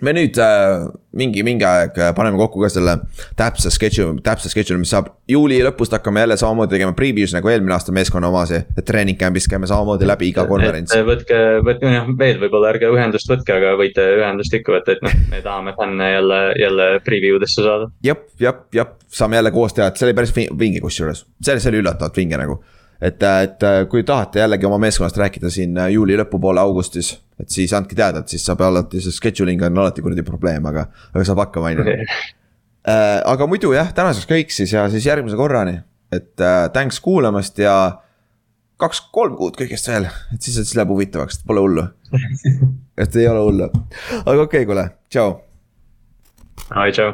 me nüüd äh, mingi, mingi aeg äh, paneme kokku ka selle täpse schedule, täpse schedule, mis saab juuli lõpust hakkame jälle samamoodi tegema preview's nagu eelmine aasta meeskonna omasi. et treening camp'is käime samamoodi läbi iga konverents. võtke, võtke noh veel võib-olla ärge ühendust võtke, aga võite ühendust ikka võtta, et noh, me tahame fänne jälle, jälle preview desse saada. jep, jep, jep, saame jälle koos teha, et see oli päris vi- vinge kusjuures, see, see oli üllatavalt vinge nagu. et, et äh, kui tahate jällegi oma meeskonnast rääkida siin äh, juuli lõpupoole augustis, et siis andke teada, et siis saab alati, see scheduling on alati kuradi probleem, aga, aga saab hakkama, on ju. aga muidu jah, tänaseks kõik siis ja siis järgmise korrani, et äh, thanks kuulamast ja kaks-kolm kuud kõigest veel, et siis, siis läheb huvitavaks, pole hullu. *laughs* et ei ole hullu, aga okei okay,, kuule, tšau ai, tšau.